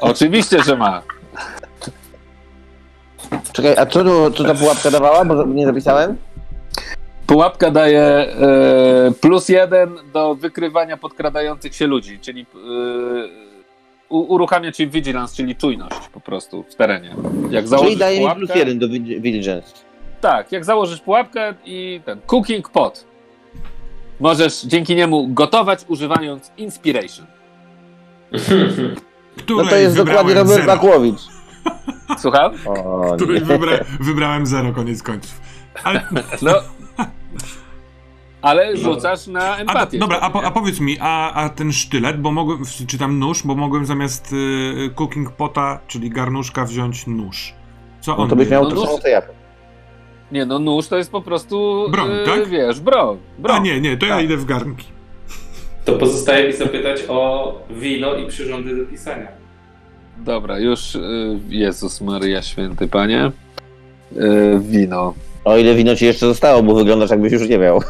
Oczywiście, że ma. Czekaj, a co, tu- co ta pułapka dawała, bo nie zapisałem? Pułapka daje e, plus jeden do wykrywania podkradających się ludzi, czyli e, uruchamia ci vigilance, czyli czujność po prostu w terenie. Jak założysz Czyli daje mi pułapkę, plus jeden do Vigilance. Tak, jak założysz pułapkę i ten cooking pot. Możesz dzięki niemu gotować używając inspiration. Której No to jest dokładnie Robert zero. Makłowicz. Słucham? O, Której wybra... wybrałem zero, koniec końców. Ale, No. Ale rzucasz na a, empatię. dobra, a, po, a powiedz mi, a, a ten sztylet, bo mogłem, czy tam nóż, bo mogłem zamiast y, cooking pota, czyli garnuszka, wziąć nóż. Co No on to byś miał No to samo co ja. Nie, no nóż to jest po prostu. Broń, yy, tak? Wiesz, broń. broń. A nie, nie, to ja Tak. idę w garnki. To pozostaje mi zapytać o wino i przyrządy do pisania. Dobra, już. Yy, Jezus Maria, święty panie. Yy, wino. O ile wino ci jeszcze zostało, bo wyglądasz jakbyś już nie miał.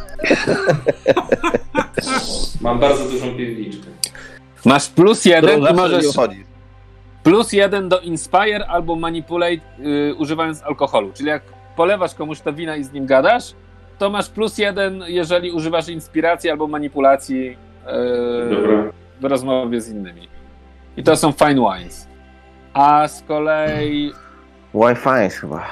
Mam bardzo dużą piwniczkę. Masz plus jeden i możesz. Plus jeden do inspire albo manipulate yy, używając alkoholu. Czyli jak polewasz komuś te wina i z nim gadasz, to masz plus jeden, jeżeli używasz inspiracji albo manipulacji yy, Dobra. w rozmowie z innymi. I to są fine wines. A z kolei. Wi-Fi chyba.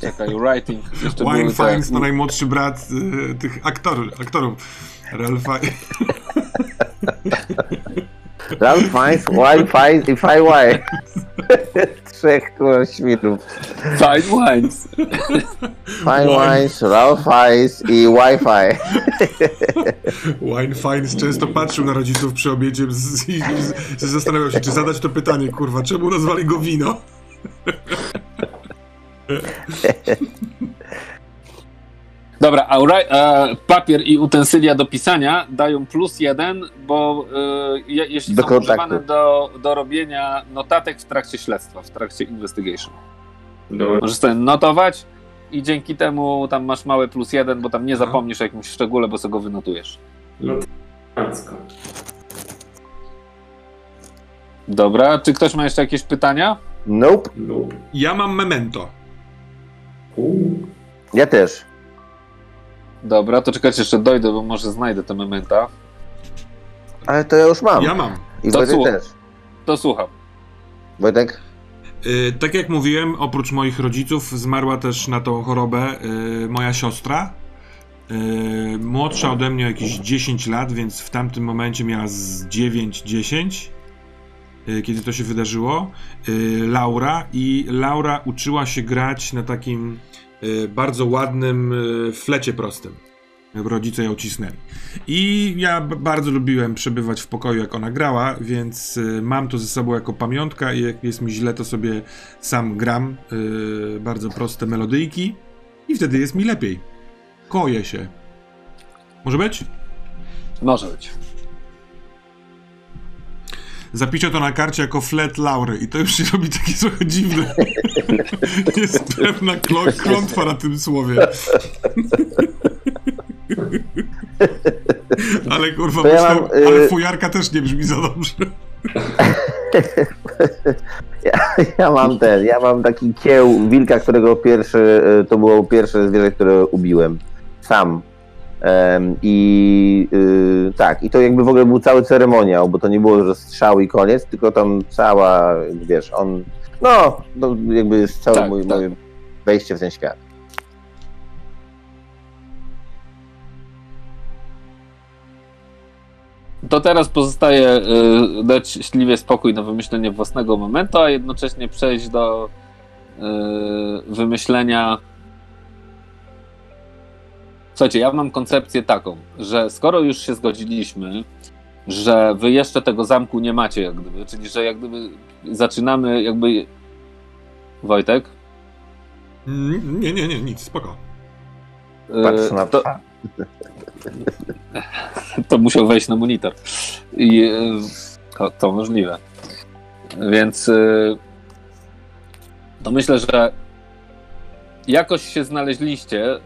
Czekaj, writing. Jeszcze Wine Fiennes to najmłodszy brat y, tych aktorów. aktorów. Ralpha. Ralph Fiennes, Wi-Fi i Fi-Wi. Trzech kurwa świrów. Fine wines. Fine Wines, Ralph Fiennes i Wi-Fi. Wine Fiennes często patrzył na rodziców przy obiedzie z, i z, zastanawiał się, czy zadać to pytanie, kurwa, czemu nazwali go wino? Dobra, a papier i utensylia do pisania dają plus jeden, bo je, jeśli Do są kontaktu. używane do, do robienia notatek w trakcie śledztwa, w trakcie investigation. Dobra. Możesz sobie notować i dzięki temu tam masz małe plus jeden, bo tam nie Aha. zapomnisz o jakimś szczególe, bo sobie go wynotujesz. No to. Dobra, czy ktoś ma jeszcze jakieś pytania? Nope. Ja mam memento. Ja też. Dobra, to czekajcie, jeszcze dojdę, bo może znajdę te mementa. Ale to ja już mam. Ja mam. I To Wojtek słuch- też. To słucham. Wojtek? Y, tak jak mówiłem, oprócz moich rodziców zmarła też na tą chorobę y, moja siostra. Y, młodsza ode mnie o jakieś 10 lat, więc w tamtym momencie miała z 9-10, y, kiedy to się wydarzyło. Y, Laura i Laura uczyła się grać na takim bardzo ładnym y, flecie prostym. rodzice ją cisnęli. I ja bardzo lubiłem przebywać w pokoju, jak ona grała, więc y, mam to ze sobą jako pamiątka i jak jest mi źle, to sobie sam gram y, bardzo proste melodyjki i wtedy jest mi lepiej. Koję się. Może być? Może być. Zapiszę to na karcie jako flat laury i to już się robi takie trochę dziwne. jest pewna klątwa na tym słowie. ale kurwa, ja mam, ale y- fujarka też nie brzmi za dobrze. ja, ja, mam ten, ja mam taki kieł wilka, którego pierwszy, y, to było pierwsze zwierzę, które ubiłem. Sam. I yy, tak, i to jakby w ogóle był cały ceremoniał, bo to nie było, że strzał i koniec, tylko tam cała, wiesz, on, no, jakby jest całe tak, mój, tak. moje wejście w ten świat. To teraz pozostaje y, dać śliwie spokój na wymyślenie własnego momentu, a jednocześnie przejść do y, wymyślenia. Słuchajcie, ja mam koncepcję taką, że skoro już się zgodziliśmy, że wy jeszcze tego zamku nie macie, jak gdyby, czyli że jak gdyby zaczynamy jakby. Wojtek? Nie, nie, nie, nic, spoko. Patrz na to. to musiał wejść na monitor. I e, to, to możliwe. Więc e, to myślę, że jakoś się znaleźliście e,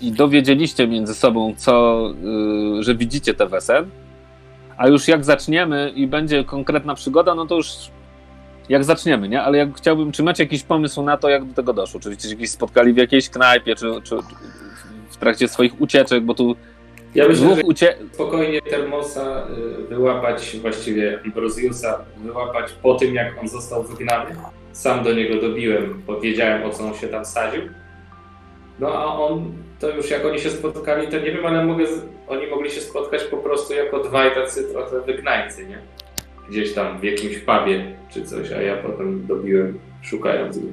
i dowiedzieliście między sobą, co, że widzicie te wesen, a już jak zaczniemy i będzie konkretna przygoda, no to już jak zaczniemy, nie? Ale jak chciałbym, czy macie jakiś pomysł na to, jak do tego doszło? Czy się spotkali w jakiejś knajpie, czy, czy w trakcie swoich ucieczek, bo tu ja myślę, że ucie... spokojnie Termosa y, wyłapać, właściwie Ambrosiusa wyłapać po tym, jak on został wygnany. Sam do niego dobiłem, bo wiedziałem, o co on się tam sadził. No a on, to już jak oni się spotkali, to nie wiem, ale mogę, oni mogli się spotkać po prostu jako dwaj tacy trochę wygnańcy, nie? Gdzieś tam w jakimś pubie czy coś, a ja potem dobiłem szukając go.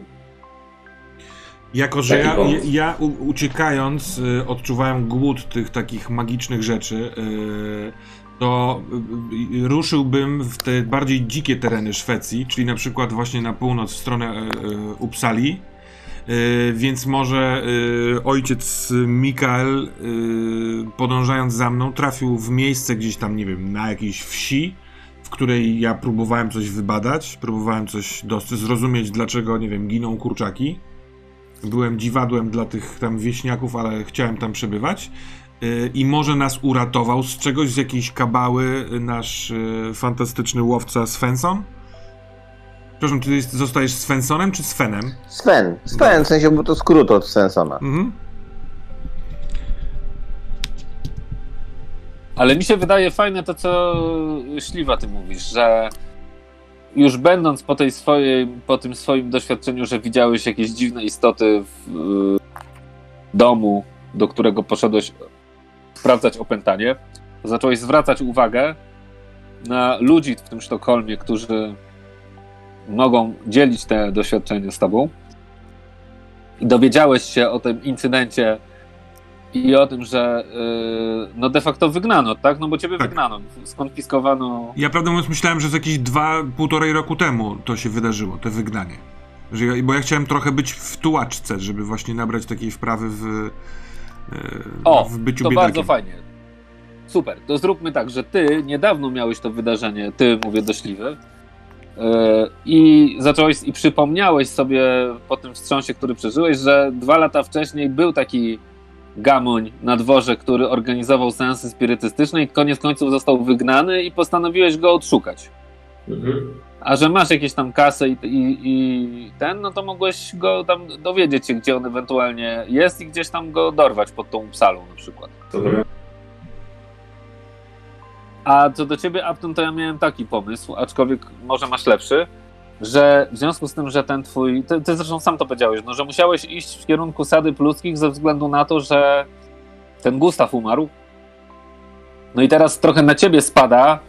Jako, że ja, ja, uciekając y, odczuwałem głód tych takich magicznych rzeczy, y, to y, ruszyłbym w te bardziej dzikie tereny Szwecji, czyli na przykład właśnie na północ w stronę Uppsali. Więc może ojciec Mikael, podążając za mną, trafił w miejsce gdzieś tam, nie wiem, na jakiejś wsi, w której ja próbowałem coś wybadać, próbowałem coś zrozumieć, dlaczego, nie wiem, giną kurczaki byłem dziwadłem dla tych tam wieśniaków, ale chciałem tam przebywać. Y, I może nas uratował z czegoś, z jakiejś kabały nasz y, fantastyczny łowca Svensson? Przepraszam, ty zostajesz Svensonem czy Svenem? Sven. Sven, w sensie, bo to skrót od Svensona. Mhm. Ale mi się wydaje fajne to, co Śliwa ty mówisz, że już będąc po, tej swojej, po tym swoim doświadczeniu, że widziałeś jakieś dziwne istoty w domu, do którego poszedłeś sprawdzać opętanie, zacząłeś zwracać uwagę na ludzi w tym Sztokholmie, którzy mogą dzielić te doświadczenia z tobą. I dowiedziałeś się o tym incydencie i o tym, że yy, no de facto wygnano, tak? No bo ciebie tak. wygnano, skonfiskowano. Ja prawdę mówiąc myślałem, że z jakieś dwa, półtorej roku temu to się wydarzyło, to wygnanie. Że ja, bo ja chciałem trochę być w tułaczce, żeby właśnie nabrać takiej wprawy w, o, w byciu to biedakiem. bardzo fajnie. Super, to zróbmy tak, że ty niedawno miałeś to wydarzenie, ty mówię dośliwy, yy, i zacząłeś i przypomniałeś sobie po tym wstrząsie, który przeżyłeś, że dwa lata wcześniej był taki gamoń na dworze, który organizował seansy spirytystyczne i koniec końców został wygnany i postanowiłeś go odszukać. Mhm. A że masz jakieś tam kasę i, i, i, ten, no to mogłeś go tam dowiedzieć się, gdzie on ewentualnie jest i gdzieś tam go dorwać pod tą salą na przykład. Dobra. A co do ciebie, Apton, to ja miałem taki pomysł, aczkolwiek może masz lepszy, że w związku z tym, że ten twój, ty, ty zresztą sam to powiedziałeś, no, że musiałeś iść w kierunku sady ludzkich ze względu na to, że ten Gustaw umarł. No i teraz trochę na ciebie spada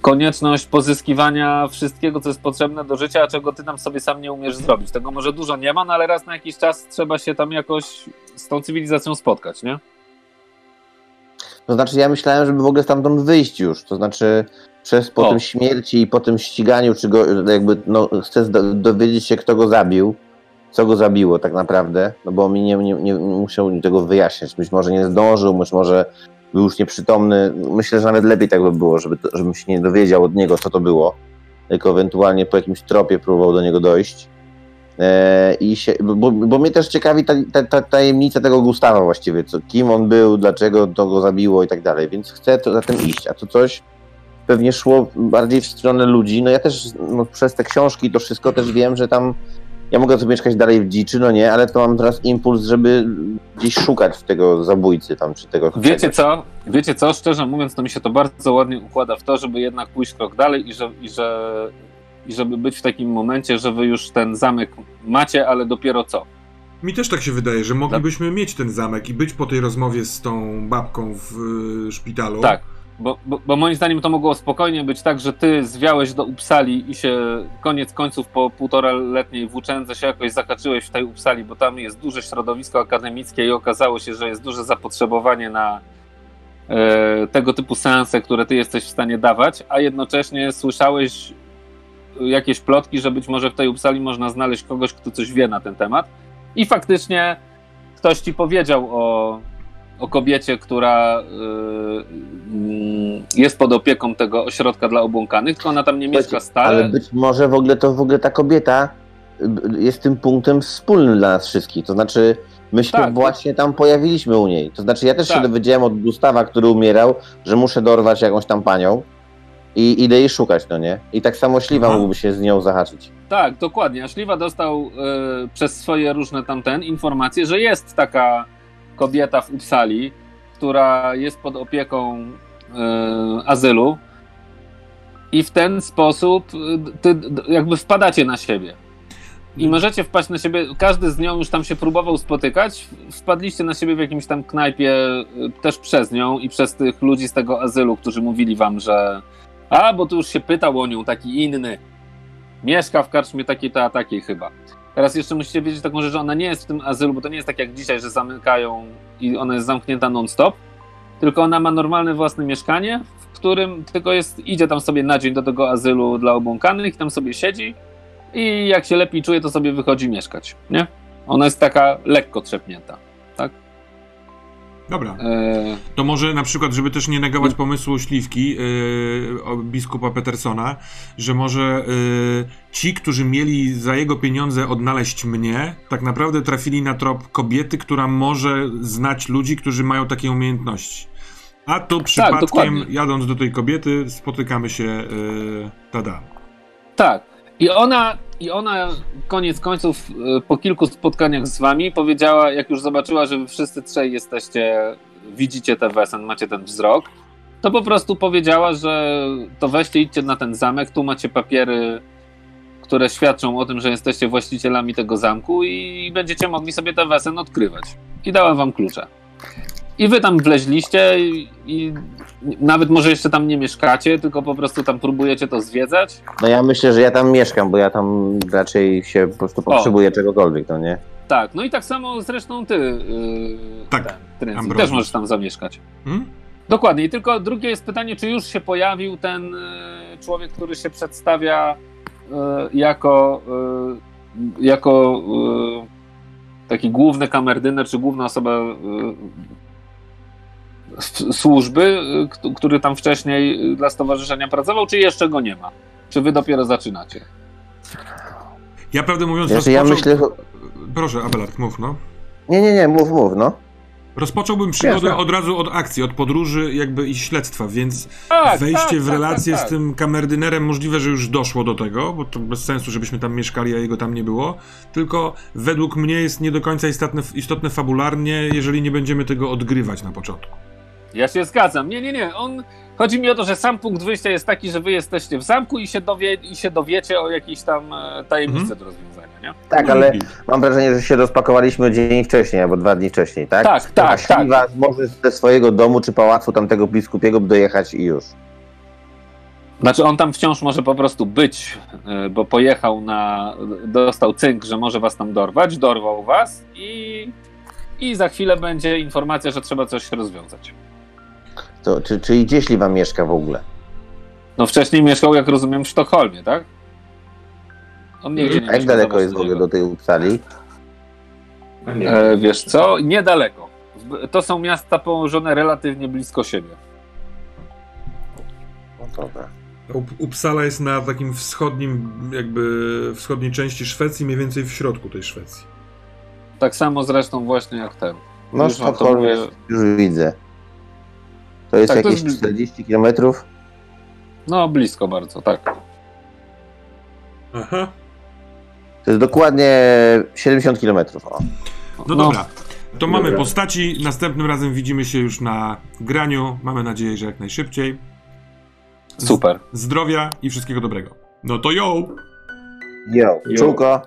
konieczność pozyskiwania wszystkiego, co jest potrzebne do życia, a czego ty tam sobie sam nie umiesz zrobić. Tego może dużo nie ma, no ale raz na jakiś czas trzeba się tam jakoś z tą cywilizacją spotkać, nie? To znaczy, ja myślałem, żeby w ogóle stamtąd wyjść już. To znaczy, przez po O. tym śmierci i po tym ściganiu, czy go jakby, no, chcę dowiedzieć się, kto go zabił, co go zabiło tak naprawdę, no bo mi nie, nie, nie musiał mi tego wyjaśniać. Być może nie zdążył, być może był już nieprzytomny. Myślę, że nawet lepiej tak by było, żeby, żebym się nie dowiedział od niego, co to było, tylko ewentualnie po jakimś tropie próbował do niego dojść. E, i się, bo, bo mnie też ciekawi ta, ta, ta tajemnica tego Gustawa właściwie, co, kim on był, dlaczego to go zabiło i tak dalej, więc chcę to, za tym iść, a to coś pewnie szło bardziej w stronę ludzi, no ja też no, przez te książki to wszystko też wiem, że tam ja mogę sobie mieszkać dalej w dziczy, no nie, ale to mam teraz impuls, żeby gdzieś szukać tego zabójcy tam, czy tego Wiecie czegoś. co? Wiecie co? Szczerze mówiąc, to mi się to bardzo ładnie układa w to, żeby jednak pójść krok dalej i, że, i, że, i żeby być w takim momencie, że wy już ten zamek macie, ale dopiero co? Mi też tak się wydaje, że moglibyśmy mieć ten zamek i być po tej rozmowie z tą babką w y, szpitalu. Tak. Bo, bo, bo moim zdaniem to mogło spokojnie być tak, że ty zwiałeś do Upsali i się koniec końców po półtora letniej włóczędze się jakoś zakaczyłeś w tej Upsali, bo tam jest duże środowisko akademickie i okazało się, że jest duże zapotrzebowanie na e, tego typu seanse, które ty jesteś w stanie dawać, a jednocześnie słyszałeś jakieś plotki, że być może w tej Upsali można znaleźć kogoś, kto coś wie na ten temat. I faktycznie ktoś ci powiedział o, o kobiecie, która y, y, jest pod opieką tego ośrodka dla obłąkanych, tylko ona tam nie mieszka stale. Ale być może w ogóle to w ogóle ta kobieta y, jest tym punktem wspólnym dla nas wszystkich. To znaczy, my się Tak. właśnie tam pojawiliśmy u niej. To znaczy, ja też się Tak. dowiedziałem od Gustawa, który umierał, że muszę dorwać jakąś tam panią i idę jej szukać, no nie? I tak samo Śliwa Aha. mógłby się z nią zahaczyć. Tak, dokładnie. A Śliwa dostał y, przez swoje różne tamten informacje, że jest taka kobieta w Uppsali, która jest pod opieką y, azylu i w ten sposób y, ty jakby wpadacie na siebie. I możecie wpaść na siebie, każdy z nią już tam się próbował spotykać, wpadliście na siebie w jakimś tam knajpie y, też przez nią i przez tych ludzi z tego azylu, którzy mówili wam, że a, bo tu już się pytał o nią taki inny, mieszka w karczmie takiej to a takiej chyba. Teraz jeszcze musicie wiedzieć taką rzecz, że ona nie jest w tym azylu, bo to nie jest tak jak dzisiaj, że zamykają i ona jest zamknięta non-stop, tylko ona ma normalne własne mieszkanie, w którym tylko jest, idzie tam sobie na dzień do tego azylu dla obłąkanych, tam sobie siedzi i jak się lepiej czuje, to sobie wychodzi mieszkać, nie? Ona jest taka lekko trzepnięta. Dobra. Eee, To może na przykład, żeby też nie negować pomysłu Śliwki, yy, biskupa Petersona, że może yy, ci, którzy mieli za jego pieniądze odnaleźć mnie, tak naprawdę trafili na trop kobiety, która może znać ludzi, którzy mają takie umiejętności. A to przypadkiem, dokładnie. jadąc do tej kobiety, spotykamy się, yy, tada. Tak. I ona, I ona koniec końców y, po kilku spotkaniach z wami powiedziała, jak już zobaczyła, że wy wszyscy trzej jesteście, widzicie te wesen, macie ten wzrok, to po prostu powiedziała, że to weźcie, idźcie na ten zamek, tu macie papiery, które świadczą o tym, że jesteście właścicielami tego zamku i będziecie mogli sobie te wesen odkrywać. I dała wam klucze. I wy tam wleźliście i, i nawet może jeszcze tam nie mieszkacie, tylko po prostu tam próbujecie to zwiedzać. No ja myślę, że ja tam mieszkam, bo ja tam raczej się po prostu potrzebuję czegokolwiek, no nie? Tak, no i tak samo zresztą ty, yy, Tak, ten, też możesz tam zamieszkać. Hmm? Dokładnie, i tylko drugie jest pytanie, czy już się pojawił ten yy, człowiek, który się przedstawia yy, jako, yy, jako taki główny kamerdyner, czy główna osoba służby, k- który tam wcześniej yy, dla stowarzyszenia pracował, czy jeszcze go nie ma? Czy wy dopiero zaczynacie? Ja prawdę mówiąc, Znaczy, ja myślę... Proszę, Abelard, mów, no. Nie, nie, nie, mów, mów, no. Rozpocząłbym przygodę Jasne. od razu od akcji, od podróży jakby i śledztwa, więc Tak, wejście tak, w tak, relację tak, z tak. tym kamerdynerem możliwe, że już doszło do tego, bo to bez sensu, żebyśmy tam mieszkali, a jego tam nie było. Tylko według mnie jest nie do końca istotne, istotne fabularnie, jeżeli nie będziemy tego odgrywać na początku. Ja się zgadzam. Nie, nie, nie. On... Chodzi mi o to, że sam punkt wyjścia jest taki, że wy jesteście w zamku i się, dowie... i się dowiecie o jakiejś tam e, tajemnicy Mhm. do rozwiązania, nie? Tak, ale i- mam wrażenie, że się rozpakowaliśmy dzień wcześniej, albo dwa dni wcześniej, tak? Tak, tak, A Śliwa może ze swojego domu czy pałacu tamtego biskupiego dojechać i już. Znaczy on tam wciąż może po prostu być, e, bo pojechał na... dostał cynk, że może was tam dorwać, dorwał was i... I za chwilę będzie informacja, że trzeba coś rozwiązać. To, czy, czy gdzieś wam mieszka w ogóle? No wcześniej mieszkał, jak rozumiem, w Sztokholmie, tak? On nigdzie nie A jak daleko jest w ogóle do tej Uppsali? E, wiesz co? Niedaleko. To są miasta położone relatywnie blisko siebie. No dobra. Up- Uppsala jest na takim wschodnim, jakby wschodniej części Szwecji, mniej więcej w środku tej Szwecji. Tak samo zresztą właśnie jak ten. No Już to Sztokholm mówię. jest, już widzę. To jest Tak, to jakieś jest- 40 kilometrów? No, blisko bardzo, tak. Aha. To jest dokładnie 70 kilometrów. O. No dobra. To mamy Dobra. postaci. Następnym razem widzimy się już na graniu. Mamy nadzieję, że jak najszybciej. Z- Super. Zdrowia i wszystkiego dobrego. No to yo! Jo, Jo. czułko.